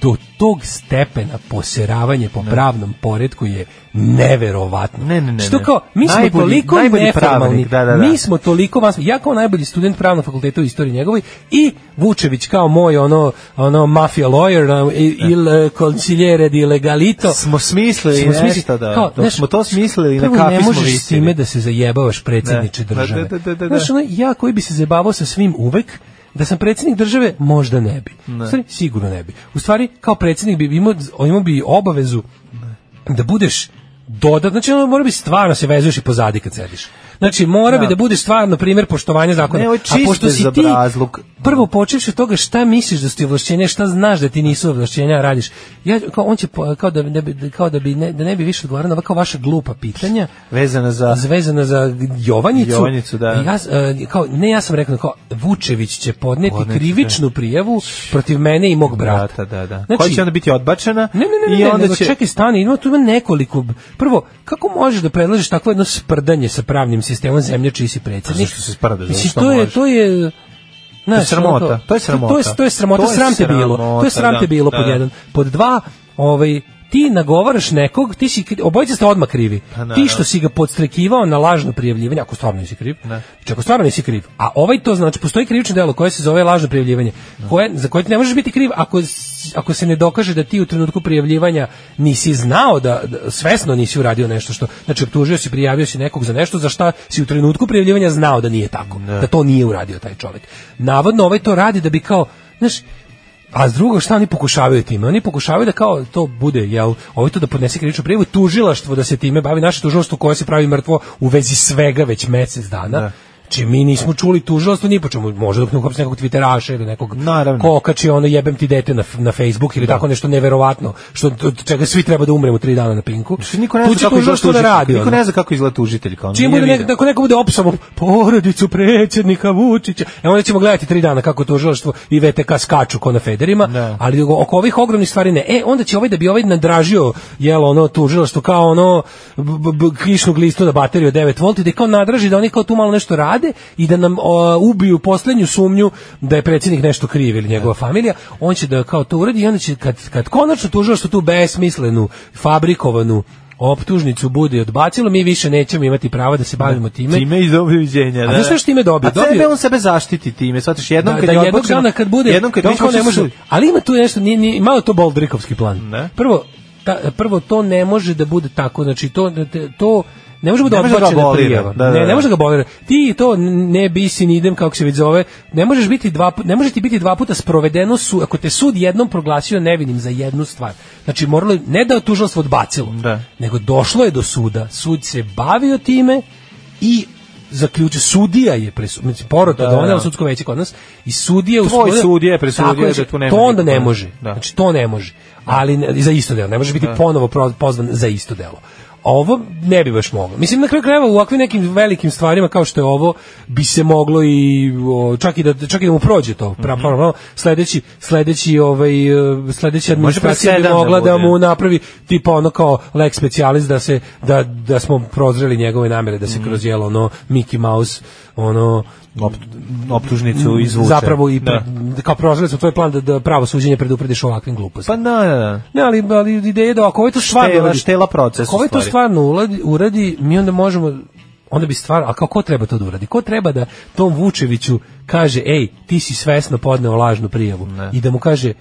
do tog stepena poseravanje po pravnom poredku je neverovatno. Ne, ne, ne, Što ne. kao, mi smo Najbolji- toliko najbolji neformalni, da, da, da. mi smo toliko vas, ja kao najbolji student pravnog fakulteta u istoriji njegovoj i Vučević kao moj ono ono mafia lawyer il uh, consigliere di legalito Smo smislili Smo smislili- nešto, da. kao, Dok smo to smislili, na kafi ne smo možeš s time da se zajebavaš predsjedniče Da, države. da, da, da, da. Znaš, ono, ja koji bi se zajebavao sa svim uvek, da sam predsjednik države, možda ne bi. U stvari, sigurno ne bi. U stvari, kao predsjednik bi imao, imao bi obavezu da budeš dodat, znači ono mora bi stvarno se vezuješ i pozadi kad sediš. Znači, mora bi Da. da bude stvarno primjer poštovanja zakona. Ne, ovo je A pošto si ti, prvo počevši od toga šta misliš da su ti ovlašćenja, šta znaš da ti nisu ovlašćenja, radiš. Ja, kao, on će, kao da, ne bi, kao da, bi ne, da ne bi više odgovarao na ovako vaša glupa pitanja, Vezana za... vezana za Jovanjicu. Jovanjicu, da. Ja, e, kao, ne, ja sam rekao, kao, Vučević će podneti Podneti, krivičnu prijavu protiv mene i mog brata. Brata, da, da. Znači- Koja će onda biti odbačena Ne, ne, ne, i ne, ne, onda će... čekaj, stani, ima tu ima nekoliko. Prvo, kako možeš da predlažeš takvo jedno sprdanje sa pravnim sistemom zemlje čiji si predsjednik? zašto se sprdaš? Mislim, to je, to je, Znaš, sramota, ono to je sramota. To je, to je sramota, To je sram te bilo. To sramota, je sram te da, bilo da. pod jedan. Pod dva, ovaj, ti nagovaraš nekog, ti si, obojice ste odmah krivi. Pa, ti što si ga podstrekivao na lažno prijavljivanje, ako stvarno nisi kriv, znači ako stvarno nisi kriv, a ovaj to znači, postoji krivično delo koje se zove lažno prijavljivanje, koje, za koje ti ne možeš biti kriv ako, ako se ne dokaže da ti u trenutku prijavljivanja nisi znao da, da svesno nisi uradio nešto što, znači optužio si, prijavio si nekog za nešto za šta si u trenutku prijavljivanja znao da nije tako, da to nije uradio taj čovjek. Navodno ovaj to radi da bi kao, znaš, a s drugo šta oni pokušavaju time? Oni pokušavaju da kao to bude, jel, ovo to da podnese krivičnu prijavu, tužilaštvo da se time bavi, naše tužilaštvo koje se pravi mrtvo u vezi svega već mesec dana. Či mi nismo čuli tužilaštvo ni po čemu, možda dok ne uhapsi nekog twitteraša ili nekog ko okači ono jebem ti dete na, na Facebook ili tako nešto neverovatno, što od čega svi treba da umremo tri dana na pinku. Niko ne Tu zna kako izgleda da radi. Niko ne zna kako izgleda tužitelj. Kao Čim bude video. nek, ako neko bude opsamo porodicu predsjednika Vučića, e onda ćemo gledati tri dana kako tužilaštvo i VTK skaču ko na federima, ali oko ovih ogromnih stvari ne. E, onda će ovaj da bi ovaj nadražio jelo ono tužilaštvo kao ono kišnog listu na bateriju od 9 volti, da kao nadraži da oni kao tu malo nešto rade i da nam o, ubiju poslednju sumnju da je predsjednik nešto kriv ili njegova familija, on će da kao to uradi i onda će kad, kad konačno tužilaštvo tu besmislenu, fabrikovanu optužnicu bude odbacilo, mi više nećemo imati prava da se bavimo time. Time i doviđenja. A da. znaš šta što time dobio? A sebe Dobio- on sebe zaštiti time. Svataš, jednom da, kad da je jednog odbačeno- dana kad bude jednom kad da ne može ali ima tu nešto nije, nije malo to boldrikovski plan Ne. prvo ta, prvo to ne može da bude tako znači to to ne može da Ne može da abolira. prijava. Da, da, ne, da. ne može da ga abolira. Ti to ne bisi ni idem kako se već zove. Ne možeš biti dva ne može ti biti dva puta sprovedeno su ako te sud jednom proglasio nevinim za jednu stvar. Znači moralo ne da tužilaštvo odbacilo, nego došlo je do suda. Sud se bavio time i zaključio sudija je presudio mislim porota Da, doneo da. sudsko veće kod nas i sudija Tvoj usvojio- sudija je presudio da tu nema to onda ne može Da. znači to ne može ali ne- za isto delo ne može biti Da. ponovo pozvan za isto delo ovo ne bi baš moglo. Mislim, na kraju krajeva u ovakvim nekim velikim stvarima kao što je ovo, bi se moglo i o, čak i da, čak i da mu prođe to. Pra, Mhm. pra- sledeći, sledeći, ovaj, e, sledeći administracija bi da mogla da, bude. mu napravi tipa ono kao lex specialis da se da, da smo prozreli njegove namere da se Mhm. kroz jelo ono Mickey Mouse ono optužnicu izvuče. zapravo i Da. pre, kao prozreli smo tvoj plan da, da pravo suđenje preduprediš ovakvim glupostima. Pa da, da, da. Ne, ali, ali ideja je da ako ovo to stvarno Štela- uradi, štela proces ako ovo u to stvarno uradi, uradi, mi onda možemo onda bi stvar, a kao ko treba to da uradi? Ko treba da tom Vučeviću kaže, ej, ti si svesno podneo lažnu prijavu i da mu kaže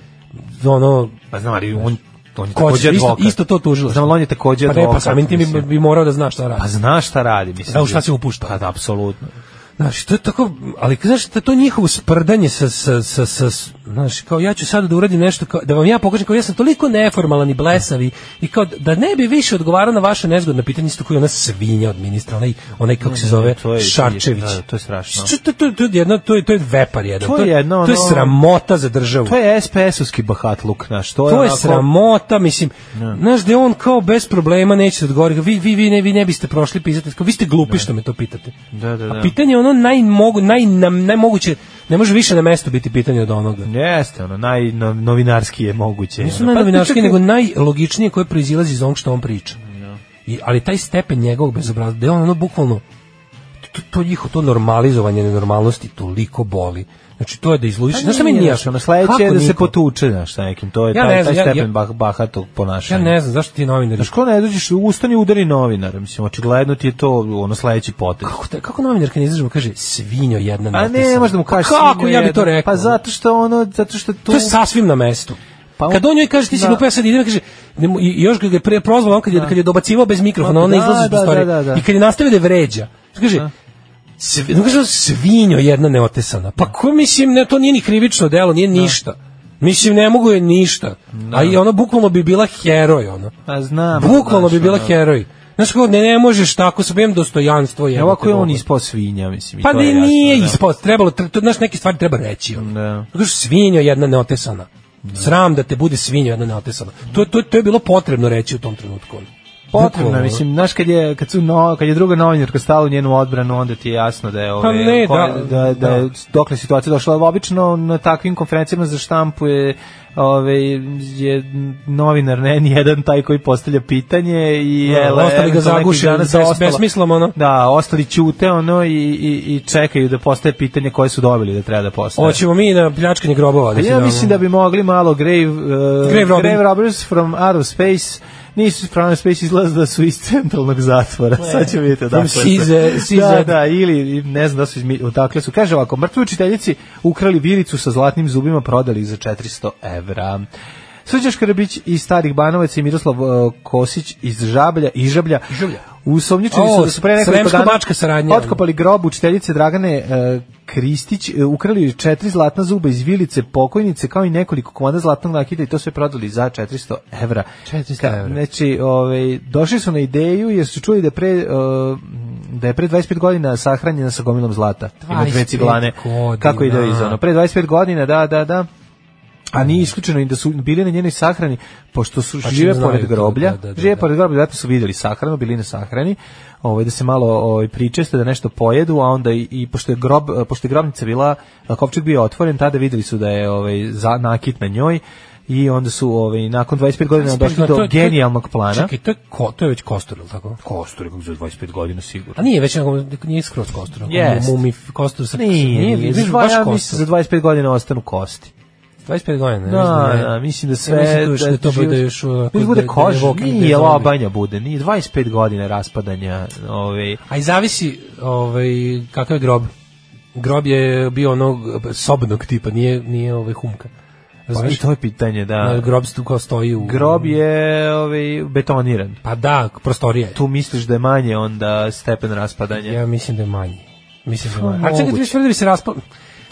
ono Pa znam, ali on, on je takođe isto, advokat. isto to tužilo. Znam, on je takođe pa ne, pa advokat, samim tim bi, bi morao da zna šta radi. Pa zna šta radi, mislim. Da, u šta se upušta. Pa da, apsolutno. Znaš, to je tako, ali znaš, to, to njihovo sprdanje sa, sa, sa, sa, znaš, kao ja ću sada da uradim nešto, kao, da vam ja pokažem kao ja sam toliko neformalan i blesavi i kao da ne bi više odgovarao na vaše nezgodne pitanje, isto koji ona svinja od ministra, onaj, onaj kako se zove, to je- Šarčević. da, to je strašno. To, to, to, je jedno, to, je, to je vepar jedan. To je jedno, to je sramota za državu. To je SPS-ovski bahatluk, znaš, to je To je onako- sramota, mislim, znaš da on kao bez problema neće da odgovori, vi, vi, vi, ne, vi ne biste prošli pisati, vi ste glupi što me to pitate. Da, da, da. A pitanje je ono najmogu, naj, nam- najmoguće, ne može više na mestu biti pitanje od onoga. Jeste, ono, naj, no, novinarski je moguće. Nisu. Pa, najnovinarski, čekaj, nego najlogičnije koje proizilazi iz onog što on priča. I, ali taj stepen njegovog bezobrazluka, da je on ono bukvalno, to, to njiho, to normalizovanje nenormalnosti toliko boli. Znači to je da izludiš. Pa Znaš šta meni nije jasno? sledeće je da se potuče, znaš, sa nekim, to je Ja taj, ne znam, taj ja- stepen ja- bah, bahatog Ja ponašanja. ne znam zašto ti novinari Znaš, ko ne dođeš, ustani udari novinar, mislim, očigledno ti je to ono sledeći potez. Kako, te- kako novinarka ne izađe mu kaže svinjo jedna A ne, možda mu kažeš Pa Kako ja bi to jedno. rekao? Pa zato što ono, zato što to... To je sasvim na mestu. Pa on- kad on njoj kaže ti si Da. glupa, ja sad idem, kaže, i još ga je pre prozvao, on kad je, kad je dobacivao bez mikrofona, Pa on ne da, izlazi iz da, prostorije. da, da, da. I kad je nastavio da vređa, kaže, svi, no, kaže, svinjo jedna neotesana. Pa ko mislim, ne, to nije ni krivično delo, nije ništa. Mislim, ne mogu je ništa. A i ona bukvalno bi bila heroj, ono. Pa znam. Bukvalno bi bila heroj. Znaš kako, ne, ne možeš tako, sam imam dostojanstvo. Evo jebote ako je on ispao svinja, mislim. Pa ne, je nije da. ispod, trebalo, tre- to, znaš, neke stvari treba reći. Da. Kako svinjo jedna neotesana. Sram da te bude svinjo jedna neotesana. To, to, to je bilo potrebno reći u tom trenutku. Bukvalno, mislim, znaš kad je kad su no, kad je druga novinarka stala u njenu odbranu, onda ti je jasno da je ove Pa ne, koje- da, da, da, je dokle situacija došla. Obično na takvim konferencijama za štampu je ove, je novinar ne ni jedan taj koji postavlja pitanje i Da, je ostali ga zaguše bez- besmislom, ono. Da, ostali ćute ono i, i, i čekaju da postave pitanje koje su dobili da treba da postave. Hoćemo mi na pljačkanje grobova. Pa si ja mislim da bi mogli malo Grave, uh, Grave robbing. Robbers from Outer Space nisu Outer Space izlazi da su iz centralnog zatvora. Sad ćemo vidjeti odakle su. CZ. Da, da, ili ne znam da su izmi, odakle su. Kaže ovako, mrtvi učiteljici ukrali vilicu sa zlatnim zubima, prodali za 400 evra. Srđan Škrbić iz Starih Banovaca i Miroslav uh, Kosić iz Žablja i Žablja. Žablja. Usomnjičeni su da su pre nekoliko dana saradnja, otkopali grob učiteljice Dragane e, Kristić, e, ukrali četiri zlatna zuba iz vilice pokojnice, kao i nekoliko komada zlatnog nakita i to sve prodali za 400 evra. 400 Ka- evra. Znači, ovaj, došli su na ideju jer su čuli da pre, e, da je pre 25 godina sahranjena sa gomilom zlata. Ima dve 25 ciglane. godina. Kako ide iz ono? Pre 25 godina, da, da, da. A nije isključeno i da su bili na njenoj sahrani, pošto su Pa žive znaju pored groblja, da, da, da, žive da. pored groblja, vjerojatno su vidjeli sahranu, bili na sahrani, ovaj, da se malo ovaj, pričeste, da nešto pojedu, a onda i, i pošto, je grob, pošto je grobnica bila, kovčeg bio otvoren, tada vidjeli su da je ovaj, za, nakit na njoj, i onda su ovaj, nakon 25 godina došli do genijalnog plana. Čekaj, to je, ko, to je već kostur, ili tako? Kostur, kako za 25 godina sigurno. A nije već, nego nije skroz kostur. Jest. Mumi, kostur sa... Nije, nije, baš ja kostur. mislim za 25 godina ostanu kosti. 25 godina. ne Da, znam, ne. da, mislim da sve... Ja mislim da, to bude još... da bude da- da walking nije lobanja bude, nije 25 godina raspadanja, ovaj, A i zavisi ovaj, kakav je grob. Grob je bio onog sobnog tipa, nije, nije ovaj humka. pa Razumeš? to je pitanje, da. Na, grob stu kao stoji u... Grob je ovaj, betoniran. Pa da, prostorija je. Tu misliš da je manje onda stepen raspadanja? Ja mislim da je manji. Mislim da je Pa, manji. A čekaj, ti tvrdi bi se raspao...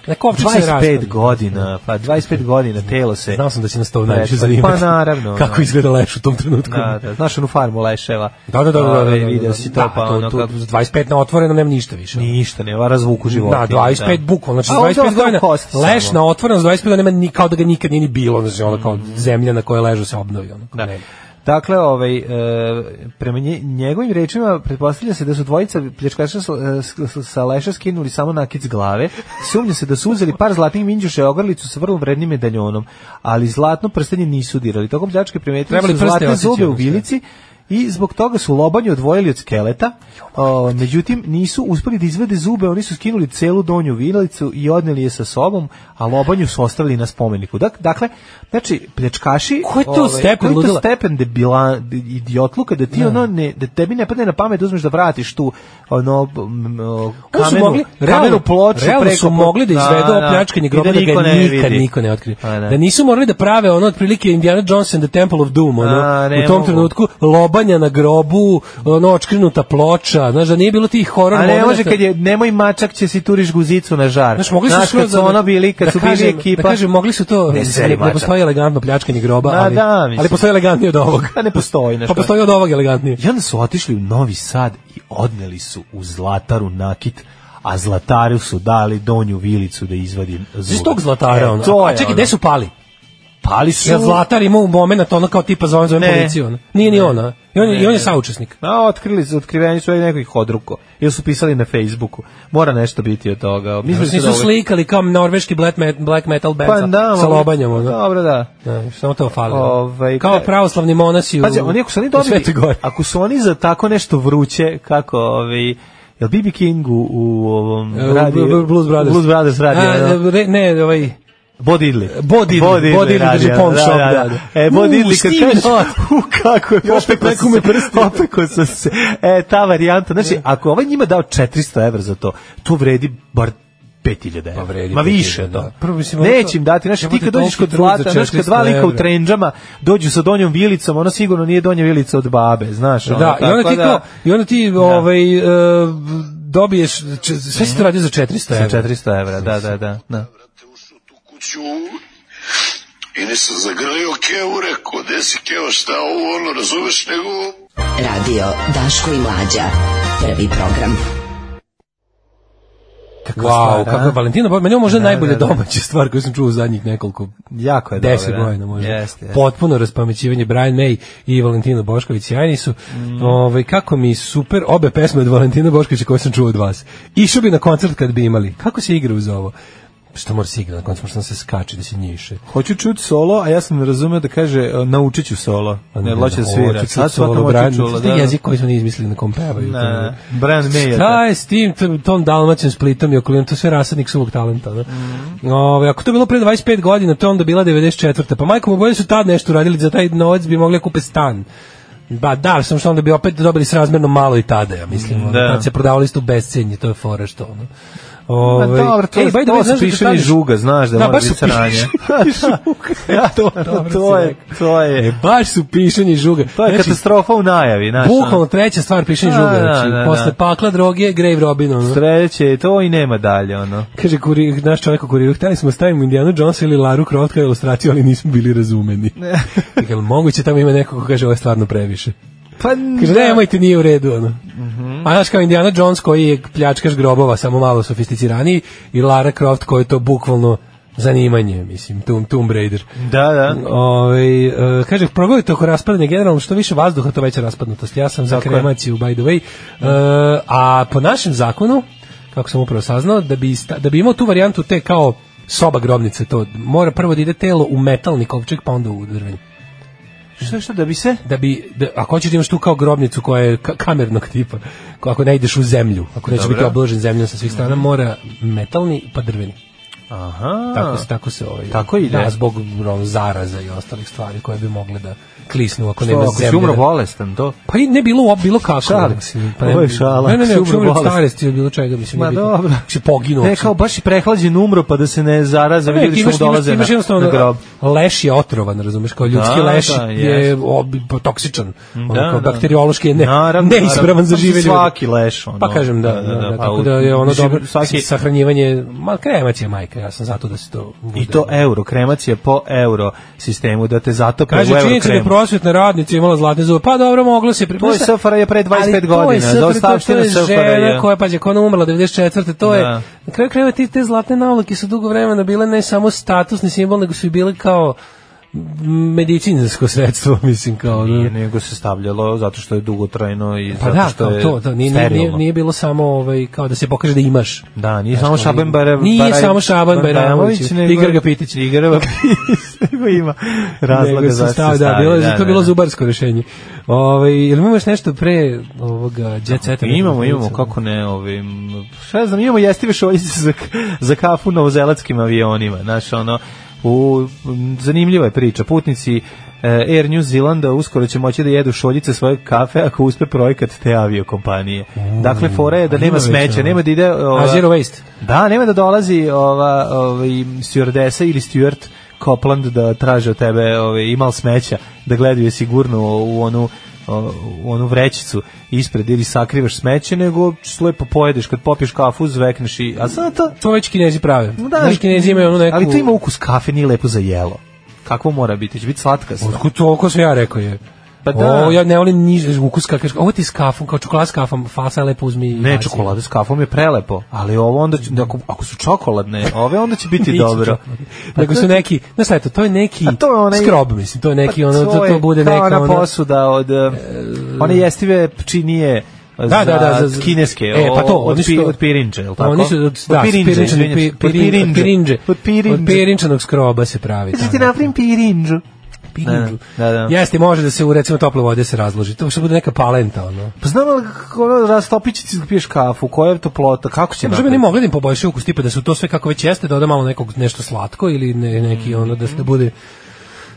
Na kovčeg se ne 25 raspada. godina, pa 25 godina telo se... Znao sam da će nas to najviše pa zanimati. naravno, Kako da. izgleda leš u tom trenutku. Da, da, znaš onu farmu leševa? Da, da, da, da, da, da, Ovaj, da, video da, si to, da, pa to- ono to- kako- 25 na otvorenom nema ništa više. Ništa, nema razvuku života. Da, 25 bukvalno, znači A ovdje 25 ostalo godina leš na otvorenom, 25 godina nema ni, kao da ga nikad nije ni bilo, znači ono kao zemlja na kojoj ležu se obnovi. Ono, da. Dakle, ovaj, e, prema nje, njegovim rečima pretpostavlja se da su dvojica pljačkaša sa, sa leša skinuli samo nakit s glave. Sumnja se da su uzeli par zlatnih minđuša i ogrlicu sa vrlo vrednim medaljonom, ali zlatno prstenje nisu dirali. Tokom pljačke primetili su zlatne zube u vilici i zbog toga su lobanju odvojili od skeleta. O, međutim, nisu uspeli da izvede zube, oni su skinuli celu donju vilicu i odneli je sa sobom, a lobanju su ostavili na spomeniku. Dak, dakle, znači, pljačkaši... Koji je to stepen koji je to stepen debila, de- idiotluka, da ti Da. ono, ne, da tebi ne padne na pamet da uzmeš da vratiš tu ono, kamenu, mogli, kamenu realno, ploču realno preko... su mogli da izvedu ovo pljačkanje i groba da, niko ga ne nikad vidi. niko ne otkrije. A, da. Da nisu morali da prave ono otprilike Indiana Jones and the Temple of Doom, ono, A, ne u tom trenutku lobanja na grobu, ono očkrinuta ploča, znaš da nije bilo tih horor A ne može kad je, nemoj mačak će si turiš guzicu na žar. Znaš, mogli su Znaš, kad su da- ono bili, kad da su bili kažem- ekipa. Da kažem, mogli su to, Ne ne, seri ne, mačak. postoji elegantno pljačkanje groba, ali, da, ali postoji elegantnije od ovog. A ne postoji nešto. Pa postoji od ovog elegantnije. I onda su otišli u Novi Sad i odneli su u Zlataru nakit, a Zlataru su dali donju vilicu da izvadi zube. Iz tog zlatara, E, ono. to A čekaj, gde su pali? Pali su... Ja Zlatar ima u moment ono kao tipa zovem, zovem Ne. policiju. Ono. Nije ni ona. I on, Ne, i on je saučesnik. A, otkrili su, otkriveni su neko ih odruko. Ili su pisali na Facebooku. Mora nešto biti od toga. Mislim su nisu da slikali kao norveški black, met, black metal band Pa sa, da, sa lobanjom. Ono. Dobro, da. Da, samo to fali. Ovaj, kao pravoslavni monasi u, Pazi, oni ako su oni dobili, ako su oni za tako nešto vruće, kako, ovaj, jel BB King u, u ovom E, u radi, Bl- Blues Brothers. Blues Brothers radi, A, ne, ovaj... Bo Diddley. Bo Diddley, Bo Diddley radi, drži pawn da, shop, da, da, da. da. E, Bo U, Diddley kad Steven kaže, Ott. u, kako je, Još opekao preko me se, prsti. opekao sam se. E, ta varijanta, znači, ako ovaj njima dao 400 evra za to, to vredi bar 5000 evra. Pa vredi Ma 5000, više da. to. Prvo, mislim, Neće to- im dati, znači ti kad dođeš kod za zlata, znaš kad 400 dva lika u trendžama dođu sa donjom vilicom, ono sigurno nije donja vilica od babe, znaš. ono, Da, i onda ti kao, i onda ti ovaj, e, dobiješ, sve si to za 400 Sa evra. 400 evra, da, da, da. da. Kuću i nisam zagrlio kevu, rekao, gde si keva, šta ovo, ono, razumeš, nego... Radio Daško i Mlađa. Prvi program. Kakva Wow, stvar, kako je a? Valentina, Bo- meni je možda Da, najbolja da, da. domaća stvar koju sam čuo u zadnjih nekoliko Jako je deset dobra, godina možda. Jeste, jeste. Potpuno raspamećivanje Brian May i Valentina Bošković sjajni su. Mm. Ovaj kako mi super obe pesme od Valentina Boškovića koje sam čuo od vas. Išao bi na koncert kad bi imali. Kako se igra uz ovo? Što mora se igra na koncertu, što se skače da se njiše. Hoću čuti solo, a ja sam razumeo da kaže e, naučit ću solo. Ne, hoće da svira. Sad solo, Brian, to je jezik koji smo nije izmislili na kom pevaju. Ne, Brian May je Šta je s tim, tom- Dalmacijom, Splitom i okolinom, to sve rasadnik suvog talenta. Da? Mhm. Ove, ako to je bilo pre 25 godina, to je onda bila 94. Pa majko mu bolje su tad nešto uradili, za taj novac bi mogli da kupe stan. Ba da, samo što onda bi opet dobili srazmerno malo i tada, ja mislim. Da. Kad se prodavali u bescenje, to je fora što ono. Ove, dobro, to, ej, to kad pišani kažeš- žuga, znaš da, Da, mora biti sranje. Ja, to, to, si je, to je, E, baš su pišanje žuga. to je Znači, katastrofa u najavi, ono. Bukvalno treća stvar Da, žuga. da, Znači, da, posle da. pakla droge, Grave Robin. Ono. Sreće je to i nema dalje, ono. Kaže kurir, naš čovjek u kuriru, hteli smo stavimo Indiana Jonesa ili Laru Croft kao ilustraciju, ali nismo bili razumeni. Jel moguće tamo ima neko ko kaže ovo je stvarno previše. Pa, Kaže, da. nemojte, nije u redu, ono. Mhm. A znaš kao Indiana Jones koji je pljačkaš grobova, samo malo sofisticiraniji, i Lara Croft koji je to bukvalno zanimanje, mislim, Tomb, Tomb Raider. Da, da. Ovaj e, kaže, progovite oko raspadanja generalno, što više vazduha, to veća raspadnutost. Ja sam za Tako je. kremaciju, by the way. E, a po našem zakonu, kako sam upravo saznao, da bi, sta- da bi imao tu varijantu te kao soba grobnice, to mora prvo da ide telo u metalni kovčeg, pa onda u drveni. Šta, šta, da bi se? Da bi, da, ako hoćeš da imaš tu kao grobnicu koja je ka- kamernog tipa, ko- ako ne ideš u zemlju, ako neće Dobro. biti obložen zemljom sa svih strana, mora metalni pa drveni. Aha. Tako se tako se ovaj. Tako ide. Da, zbog zaraza i ostalih stvari koje bi mogle da klisnu ako Što, nema ako zemlje. umro da- bolestan, to? Pa i ne bilo bilo kako. Mislim, se. pa Ovo je. Ne, ne, ne, ako si umro od starosti ili bilo čega, mislim. Ma dobro. Si poginuo. Ne, kao baš i prehlađen umro pa da se ne zaraza, Ne, ljudi ti što mu imaš, imaš, dolaze imaš na, na grob. leš je otrovan, razumeš, kao ljudski Da, leš da, je ob, toksičan, ono, Da, kao da. bakteriološki je ne, Naravno, neispravan za Pa žive svaki leš, ono. Pa kažem da, Da, da, da, da, da, pa tako da je ono dobro, svaki- sahranjivanje, ma kremacija majka, ja sam zato da se to. I to euro, kremacija po euro sistemu, da te zatope u euro da kremu. Prosvetna radnica imala zlatne zube. Pa dobro, moglo se pri... To je SFRJ pre 25 Ali to je godina, SFRJ, to je žena koja, pađe, koja je umrla 94. To je, Da. na kraju krajeva ti te zlatne navlake su dugo vremena bile ne samo statusni simbol, nego su i bile kao medicinsko sredstvo, mislim, kao... Nije, nego se stavljalo zato što je dugotrajno i Pa zato da, što je to, to nije, nije, sterilno. nije bilo samo ovaj, kao da se pokaže da imaš. Da, nije samo Šaban Bare- Nije Baraj- samo Šaban Bajramović, nego- Igor Gapitić. Igor Gapitić, nego ima razloga Nego se zašto se stavi, da, bilo, je- da, to je bilo da. zubarsko rešenje. Ovaj jel imaš nešto pre ovoga jet seta? Imamo, imamo, kako ne, ovim, šta ja znam, imamo jestive šoljice za, za kafu na ozelatskim avionima, znaš, ono, u, zanimljiva je priča, putnici e, Air New Zealanda uskoro će moći da jedu šoljice svoje kafe ako uspe projekat te aviokompanije. Dakle, fora je da a nema smeća, ono. nema da ide... A zero waste. Da, nema da dolazi ova, ovaj, stewardesa ili steward Copland da traže od tebe ovaj, imal smeća, da gledaju sigurno u onu onu vrećicu ispred ili sakrivaš smeće, nego lepo pojedeš kad popiješ kafu, zvekneš i... A sad to... To već kinezi prave. Da, Znaš, kinezi imaju onu neku... Ali to ima ukus kafe, nije lepo za jelo. Kakvo mora biti? Će biti slatka Otkud to, ko sam ja rekao je. Pa da. O, ja ne volim niž ukus kakav. Ovo ti s kafom, kao čokolada s kafom, fasa lepo uzmi. Ne, baci. čokolada s kafom je prelepo, ali ovo onda, će, ako, ako su čokoladne, ove onda će biti dobro. čokolade. Nego su neki, znaš šta je to, to je neki A to je onaj- skrob, mislim, to je neki, Pa ono, to, je to bude neka, ona posuda od e, one jestive činije Da, da, da, za- kineske, e, pa to, od, pi, to- od pirinče, je li tako? Oni su od, da, od pirinče, pirinčanog- izvinjam se, pi- od od. Od. Od pirinčanog skroba se pravi. Znači tamo. ti napravim pirinđu. Pirinđu. Da, da. Jeste, može da se u recimo tople vode se razloži. To što bude neka palenta, ono. Pa znam li kako ono, rastopići ti piješ kafu, koja je to plota, kako će Ne može bi ni mogli da im poboljšaju ukus tipa da su to sve kako već jeste, da oda malo nekog nešto slatko ili ne, neki ono da se da bude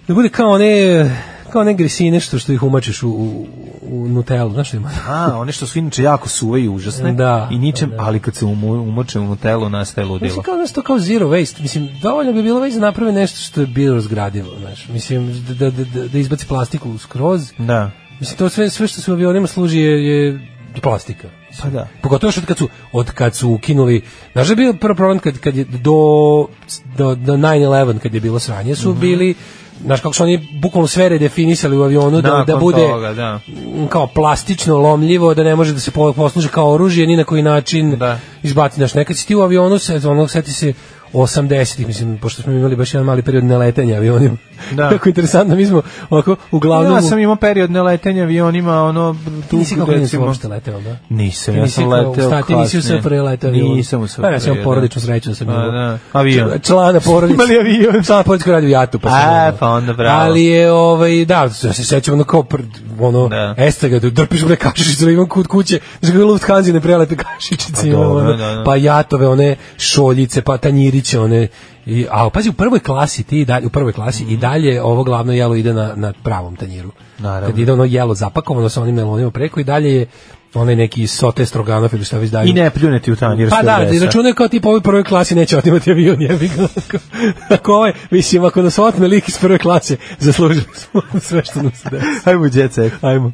da bude kao one kao ne grisine što što ih umačiš u, u, u Nutellu, znaš što ima? A, one što su inače jako suve i užasne. Da, I ničem, ali kad se umoče u Nutellu nastaje ludilo. Mislim kao nešto kao zero waste, mislim dovoljno bi bilo već da naprave nešto što je bilo razgradivo, znaš. Mislim da, da, da, da izbaci plastiku skroz. Da. Mislim to sve sve što se u avionima služi je, je plastika. Pa da. Pogotovo što od kad su, od kad su ukinuli, znaš da je bio prvi problem kad, kad je do, do, do 9-11, kad je bilo sranje, su bili znaš kako su oni bukvalno sve redefinisali u avionu da, da Nakon bude toga, da. kao plastično lomljivo, da ne može da se po- posluži kao oružje, ni na koji način Da. izbati. Znaš, nekad si ti u avionu, se, ono, seti se 80-ih, mislim, pošto smo imali baš jedan mali period neletanja avionima. Da. Kako interesantno, mi smo ovako, uglavnom... Ja sam imao period neletenja avionima, ono, tu Nisi kao klinac recimo- uopšte leteo, da? Nisam, Ti ja nisi sam kao leteo stati, nisi u kasnije. Leteo avionom. Nisam u Pa ja sam imao porodičnu sreću da sam A, imao. da. Avion. Člana porodice. Imali avion. Člana porodice koji radi u Jatu. Pa A, ono. pa onda bravo. Ali je, ovaj, da, ja se sećam ono kao, ono, Da. estaga, da drpiš bre kašičicu, imam kod kuće, znaš kako Lufthansa ne prelete kašičice, Pa dobro, ono, da, da. pa jatove, one šoljice, pa tanjiriće, one, i, a pazi, u prvoj klasi ti dalje, u prvoj klasi i dalje ovo glavno jelo ide na, na pravom tanjiru. Mhm. Naravno. Kad ide ono jelo zapakovano sa onim melonima preko i dalje je onaj neki sote stroganov ili šta već daju. I ne pljuneti u tanjir. Pa da, i računaju kao tipa ovoj prvoj klasi neće otimati avion, jebi ga. Ako ovaj, mislim, ako nas otme lik iz prve klase, zaslužili smo sve što nam se desi. Ajmo, set. Ajmo.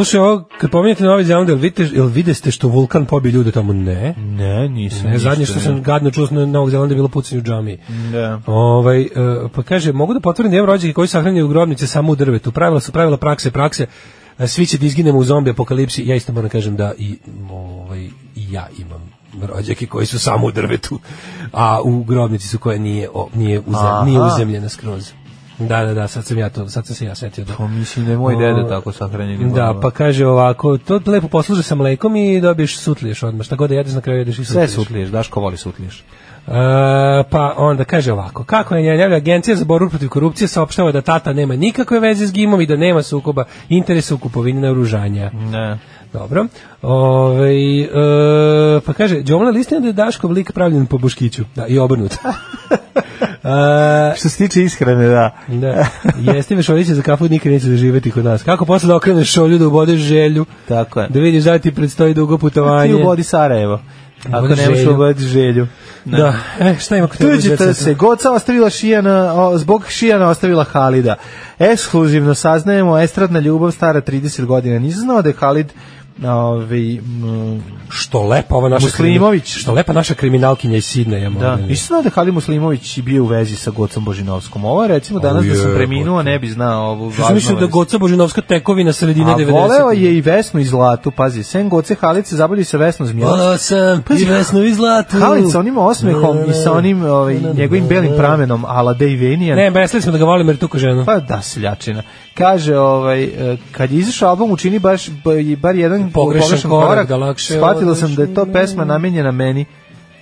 Slušaj, ovo, kad pominjate Novi Zeland, jel vidite, jel videste što vulkan pobije ljude tamo? Ne. Ne, nisam. Ne, zadnje što sam gadno čuo na Novog Zelanda je bilo pucanje u džamiji. Da. Ovaj, e, pa kaže, mogu da potvrdim da imam rođake koji sahranjaju grobnice samo u drvetu. Pravila su pravila prakse, prakse. E, Svi će da izginemo u zombi apokalipsi. Ja isto moram da kažem da i, ovaj, i ja imam rođake koji su samo u drvetu, a u grobnici su koje nije, o, nije, uzem, nije uzemljena skroz. Da, da, da, sad sam ja to, sad sam se ja setio da. Pa mislim da je moj deda tako sahranjen. Da, pa kaže ovako, to lepo posluže sa mlekom i dobiješ sutliješ odmah. Šta god da jedeš na kraju jedeš i Sve sutliješ. sutliješ, Daško voli sutliješ. E, pa onda kaže ovako, kako je njavlja agencija za borbu protiv korupcije saopštava da tata nema nikakve veze s gimom i da nema sukoba interesa u kupovini naoružanja. Ne. Dobro. Ove, e, pa kaže, Đomla listina da je Daškov lik pravljen po Boškiću. Da, i obrnut. E, Što se tiče ishrane, da. da. Jeste me šoljiće za kafu nikad neće doživeti kod nas. Kako posle da okreneš šolju da ubodeš želju, Tako je. da vidiš da ti predstoji dugo putovanje. Ti u bodi Sarajevo. Ako Ubodi ne možeš želju. uboditi želju. Da. E, šta ima kod tebe? Tuđite se, Goca ostavila Šijana, o, zbog Šijana ostavila Halida. Ekskluzivno saznajemo, estradna ljubav stara 30 godina. Nisam znao da je Halid ovaj, m, Što lepa ova naša Muslimović. krimi- Što lepa naša kriminalkinja iz Sidneja. Da, nisam znao da je Halid Muslimović bio u vezi sa Gocom Božinovskom. Ovo je recimo danas da sam preminuo, ne bi znao ovu Što važnu mislio da. Goca Božinovska tekovina sredine A 90. voleo je i Vesnu i Zlatu, pazi, sem Goce Halid se zabavlja i sa Vesnom Zmijelac. Volao sam i Vesnu i Zlatu. Halid sa onim osmehom i sa onim ovaj, njegovim belim pramenom ala Vanian. Ne, besli smo da ga volim jer tuko ženu. Pa da, seljačina. Kaže, ovaj, e, kad je izašao album učini baš, bar jedan Pogrešan korak, da lakše shvatila sam da je to pesma namenjena meni,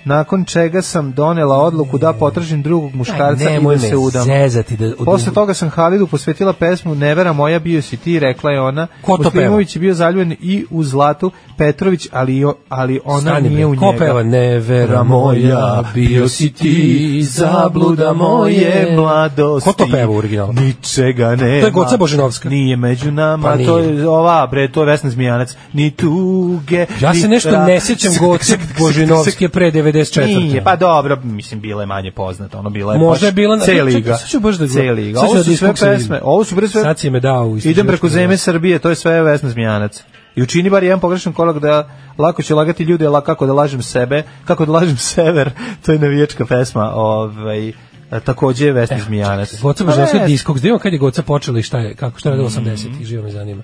nakon čega sam donela odluku da potražim drugog muškarca i nemoj da me se udam. zezati da- Posle toga sam Halidu posvetila pesmu Nevera moja bio si ti, rekla je ona. Ko to Muslimović je bio zaljubljen i u Zlatu Petrović, ali, ali ona Stani, nije bre, u ko njega. peva Nevera moja, bio si ti, zabluda moje mladosti. Ko to peva u originalu? Ničega nema. To je Goca Božinovska. Nije među nama, Pa nije. to je ova, bre, to je Vesna Zmijanac. Ni tuge, Ja se ni nešto tra- ne sjećam Goce Božinovske pre 94. Nije, pa dobro, mislim, bila je manje poznata, ono bila je Možda je baš bila C liga. sad ću baš da C liga. Ovo da su sve pesme, ovo su bre sve... Sad si me dao Idem preko zemlje. Srbije, to je sve Vesna Zmijanac. I učini bar jedan pogrešan korak da lako će lagati ljude, la kako da lažem sebe, kako da lažem sever, to je navijačka pesma, ovaj, a, takođe je Vesna Zmijanac. Goca Pa Božinovska ne, diskog, imamo kad je Goca počela i šta je, kako, šta je radila 80-ih, živo me zanima.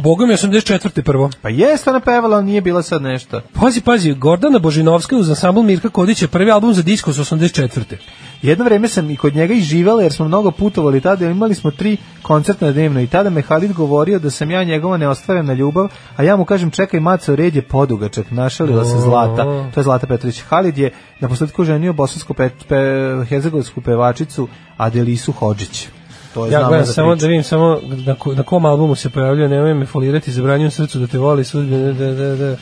U Bogu mi je 84. prvo. Pa jeste ona pevala, ali nije bila sad nešto. Pazi, pazi, Gordana Božinovska uz ansambl Mirka Kodića, prvi album za disko s 84. Jedno vreme sam i kod njega i živela jer smo mnogo putovali tada, imali smo tri koncerta dnevno i tada me Halid govorio da sam ja njegova neostvarena ljubav, a ja mu kažem čekaj maco, red je podugačak, našalila se Zlata, to je Zlata Petrović. Halid je na posledku ženio bosansku pe, pe, pevačicu Adelisu Hodžić. To je Ja gledam za samo da vidim samo na, ko- na kom albumu se pojavljuje, nemoj me folirati, zabranjujem srcu da te voli sudbine, da, da, da.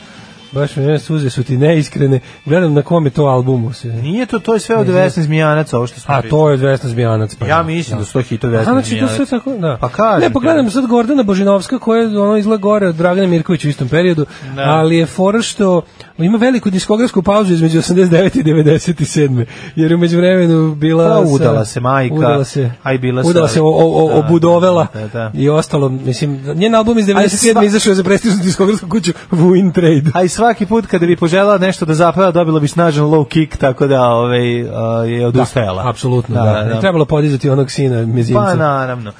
Baš mi ne, suze su ti neiskrene. Gledam na kom je to albumu se. Nije to, to je sve od Ne znam. Vesne Zmijanac, ovo što smo A to je Vesna Zmijanac. Pa Ja da, mislim da su to hitovi Vesne A znači to Zmijanac. sve tako, da. Pa kažem Ne, pogledam sad Gordana Božinovska koja je ono izgleda gore od Dragana Mirkovića u istom periodu, Da. ali je fora što ima veliku diskografsku pauzu između 89 i 97. Jer je umeđu vremenu bila... Pa, udala se majka, udala se, a i bila udala se, o, o, o, Da, obudovela da, da. i ostalo, mislim, njen album iz A i 97. sva- izašao je za prestižnu diskografsku kuću Win Trade. A i svaki put kada bi poželjela nešto da zapeva, dobila bi snažan low kick, tako da ovaj, a, je odustajala. Apsolutno, da. Ne Trebalo podizati onog sina mezimca. Pa naravno.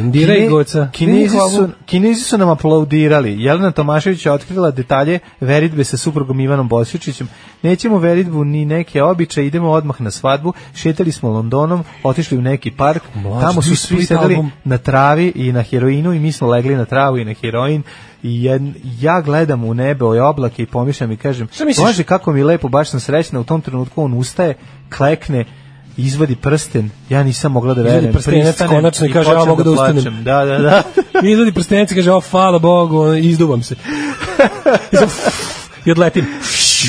Indira i Kine- Goca. Kinezi su. Kinezi su nam aplaudirali. Jelena Tomašević je otkrila detalje veritbe sa suprugom Ivanom Bosjučićem. Nećemo veritbu ni neke običaje, idemo odmah na svadbu. Šetali smo Londonom, otišli u neki park. Mlađe, Tamo su svi sedeli album. na travi i na heroinu i mi smo legli na travu i na heroin. I jed- ja gledam u nebe, ove oblake i pomišljam i kažem? Bože, kako mi je lepo, baš sam srećna. U tom trenutku on ustaje, klekne, izvadi prsten, ja nisam mogla da Izvadi verujem. prstenac pristanem konačno i kaže, ja mogu da ustanem. plačem. Da, da, da. Izvadi prstenac i kaže, o, hvala Bogu, ono, izduvam se. I sad, I odletim.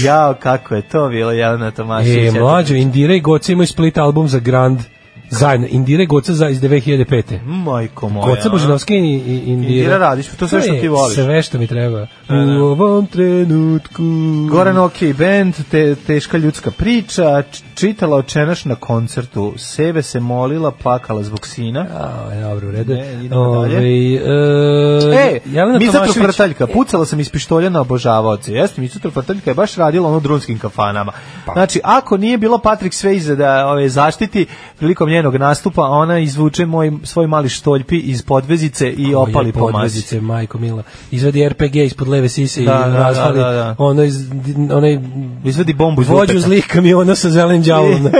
Jao, kako je to bilo, Jelena Tomašević. E, mlađo, Indira i Goca imaju split album za Grand zajedno. Indira i Goca za, iz 2005. Majko moja. Goca Božinovska i, i Indira. Indira Radić, to sve što ti voliš. Sve što mi treba. Da, da. U ovom trenutku. Goran OK band, te, teška ljudska priča, čitala očenaš na koncertu, sebe se molila, plakala zbog sina. A, dobro, u redu. Ne, idemo dalje. Ovaj, e, E, Jelena Mica Trvrtaljka, pucala sam iz pištolja na obožavaoce. Jeste, Mica Trvrtaljka je baš radila ono drunskim kafanama. Pa. Znači, ako nije bilo Patrick Swayze da ove, zaštiti prilikom njenog nastupa, ona izvuče moj, svoj mali štoljpi iz podvezice i opali Koje po podvezice, majko mila. Izvadi RPG ispod leve sise Da, i da, razvali da, da. ono iz, onaj Izvadi bombu iz vođu zlih kamiona sa zelenim đavolom na,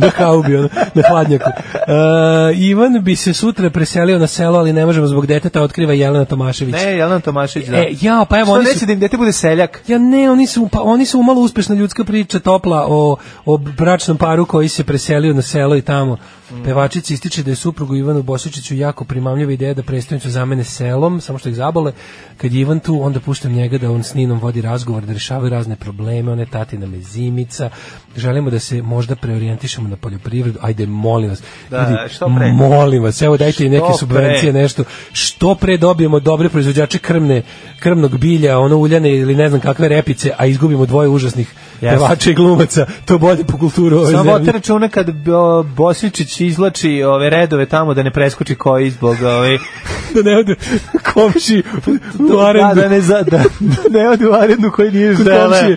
na haubi, ono, na hladnjaku. Uh, Ivan bi se sutra preselio na selo, ali ne možemo zbog deteta, otkriva Jelena Tomašević. Ne, Jelena Tomašević, da. E, ja, pa evo, Što oni neće su- da im dete bude seljak? Ja ne, oni su pa oni su malo uspešna ljudska priča topla o o bračnom paru koji se preselio na selo i tamo. Pevačica ističe da je suprugu Ivanu Bosičiću jako primamljiva ideja da prestonicu zamene selom, samo što ih zabole. Kad je Ivan tu, onda puštam njega da on s Ninom vodi razgovor, da rešavaju razne probleme, one tatina mezimica. Želimo da se možda preorijentišemo na poljoprivredu. Ajde, molim vas. Da, Ljudi, što pre. Molim vas, evo dajte i neke subvencije, pre. nešto. Što pre dobijemo dobre proizvođače krmne, krmnog bilja, ono uljane ili ne znam kakve repice, a izgubimo dvoje užasnih Jeste. pevača i glumaca, to bolje po kulturu ove Samo zemlje. računa kad Bo- Bosničić izlači ove redove tamo da ne preskoči koji zbog ove da ne ode komši u arendu. Da, da ne za, da, da ne ode u arendu koji nije žele.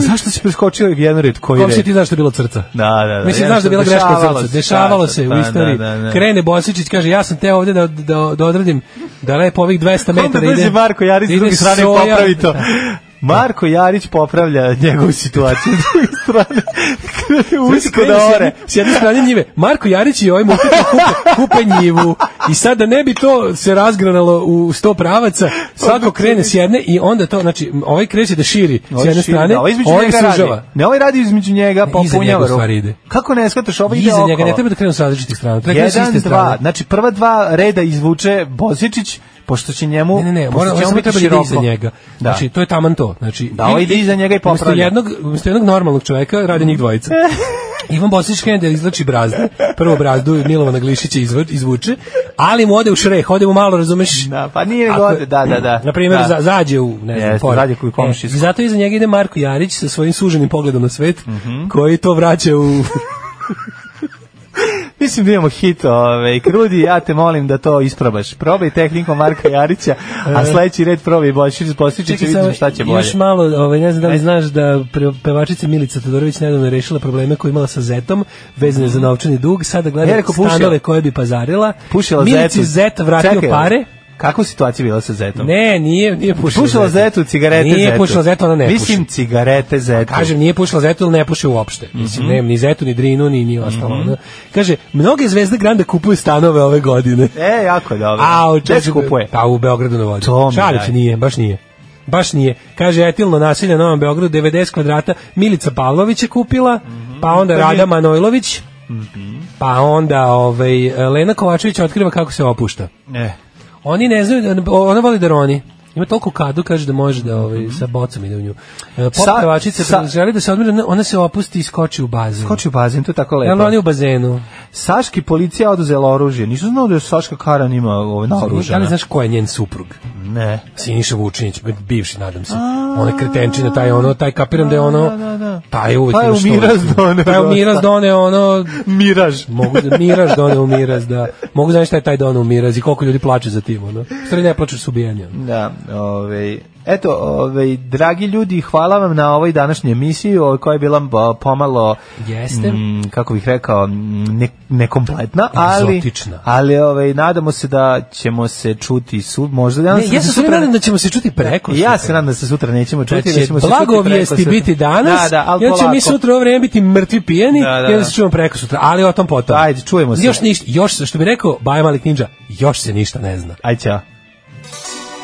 Zašto si preskočio jedan red koji red? ti znaš što je bilo crca. Da, da, da. Mislim, znaš da je bila greška Dešavalo crca. se, Dešavalo da, se u da, istoriji. da, da. Krene Bosičić, kaže, ja sam teo ovde da, da, da odradim, da lepo ovih 200 Onda metara ide. dođe Marko Jarić s druge strane popravi to. Marko Jarić popravlja njegovu situaciju s druge strane. Usko da ore. S jedne strane njive. Marko Jarić i ovaj muketnik kupe, kupe njivu. I sad da ne bi to se razgranalo u sto pravaca, svako krene s jedne i onda to, znači, ovaj kreće da širi s Ovaj jedne strane, da, ovaj ovaj radi. sužava. Ne, ovaj radi između njega, pa punjava ide. Kako ne shvataš, ovo ide Iza njega okolo. ne treba da krenu s različitih strana, da Jedan, dva, znači prva dva reda izvuče Bozičić, pošto će njemu... Ne, ne, ne, mora, će samo treba da iza njega. Da. Znači, to je taman to. Znači, Da, ovaj ide iza njega i Umesto popravlja. jednog, umesto jednog normalnog čoveka radi njih dvojica. Ivan Bosić krene da izlači brazde. Prvo brazdu Milovana Glišića izvu- izvuče, ali mu ode u šreh, ode mu malo, razumeš? Da, pa nije nego Ako- ode, da, da, da. Na primjer, Da. za, zađe u, ne znam, Jeste, pored. zađe koji komšijsko. E, I zato iza njega ide Marko Jarić sa svojim suženim pogledom na svet, Mhm. koji to vraća u... Mislim da imamo hit, ove, Krudi, ja te molim da to isprobaš. Probaj tehnikom Marka Jarića, a sledeći red probaj Bošić, Bošić će samo šta će bolje. Još malo, ovaj, ne znam da li znaš da pevačica Milica Todorović nedavno je rešila probleme koje je imala sa Zetom, vezane za novčani dug, sada gleda Ja stanove koje bi pazarila. Pušila Milici. Zet vratio Čekaj, pare. Kakva situacija bila sa Zetom? Ne, nije, nije pušila, Pušila Zetu, cigarete Nije Zetu. pušila Zetu, ona ne Mislim, puši. cigarete Zetu. Kažem, nije pušila Zetu, ali ne puši uopšte. Mislim, Mhm. ne, ni Zetu, ni Drinu, ni, ni ostalo. ono. Kaže, mnoge zvezde Granda kupuju stanove ove godine. E, jako je dobro. A, u se kupuje? Pa u Beogradu na vodi. Se, nije, baš nije. Baš nije. Kaže, etilno nasilje na Novom Beogradu, 90 kvadrata, Milica Pavlović je kupila, pa onda To mi je- Rada Manojlović, pa onda ovaj, Lena Kovačević otkriva kako se opušta. E. Oni ne znaju, ona voli da roni. Ima toliko kadu, kaže da može da ovaj, sa bocom ide u nju. E, Pop Sa- pevačica sa- želi da se odmira, ona se opusti i skoči u bazen. Skoči u bazen, to je tako lepo. Jel oni u bazenu? Saški policija oduzela oružje. Nisam znao da je Saška Karan ima ovaj Da li znaš ko je njen suprug? Ne. Siniša Vučinić, bivši, nadam se. Ona je kretenčina, taj ono, taj kapiram da je ono, taj je uvijek Pa je u miraz doneo Taj je u miraz doneo ono, Miraž. mogu da, miraž doneo u miraz, da. Mogu znaš šta je taj doneo u miraz i koliko ljudi plače za tim, ono. Stvari ne plaču s ubijanjem. Da, ovaj Eto, ovaj, dragi ljudi, hvala vam na ovoj današnjoj emisiji, koja je bila pomalo, Jeste. mm, kako bih rekao, mm, ne, nekompletna, ali, ali ovaj, nadamo se da ćemo se čuti sud, možda Ne, danas ja se sutra nadam da ćemo se čuti preko. Ja sutra. se nadam da se sutra nećemo Da čuti, će ćemo se čuti preko blagovijesti sutra. biti danas, Da, da, jer ćemo mi sutra ovo vreme biti mrtvi pijeni, Da, da, onda da. se čujemo preko sutra, ali o tom potom. Ajde, čujemo se. Još ništa, još, što bi rekao Baja Malik Ninja, još se ništa ne zna. Aj, ćao.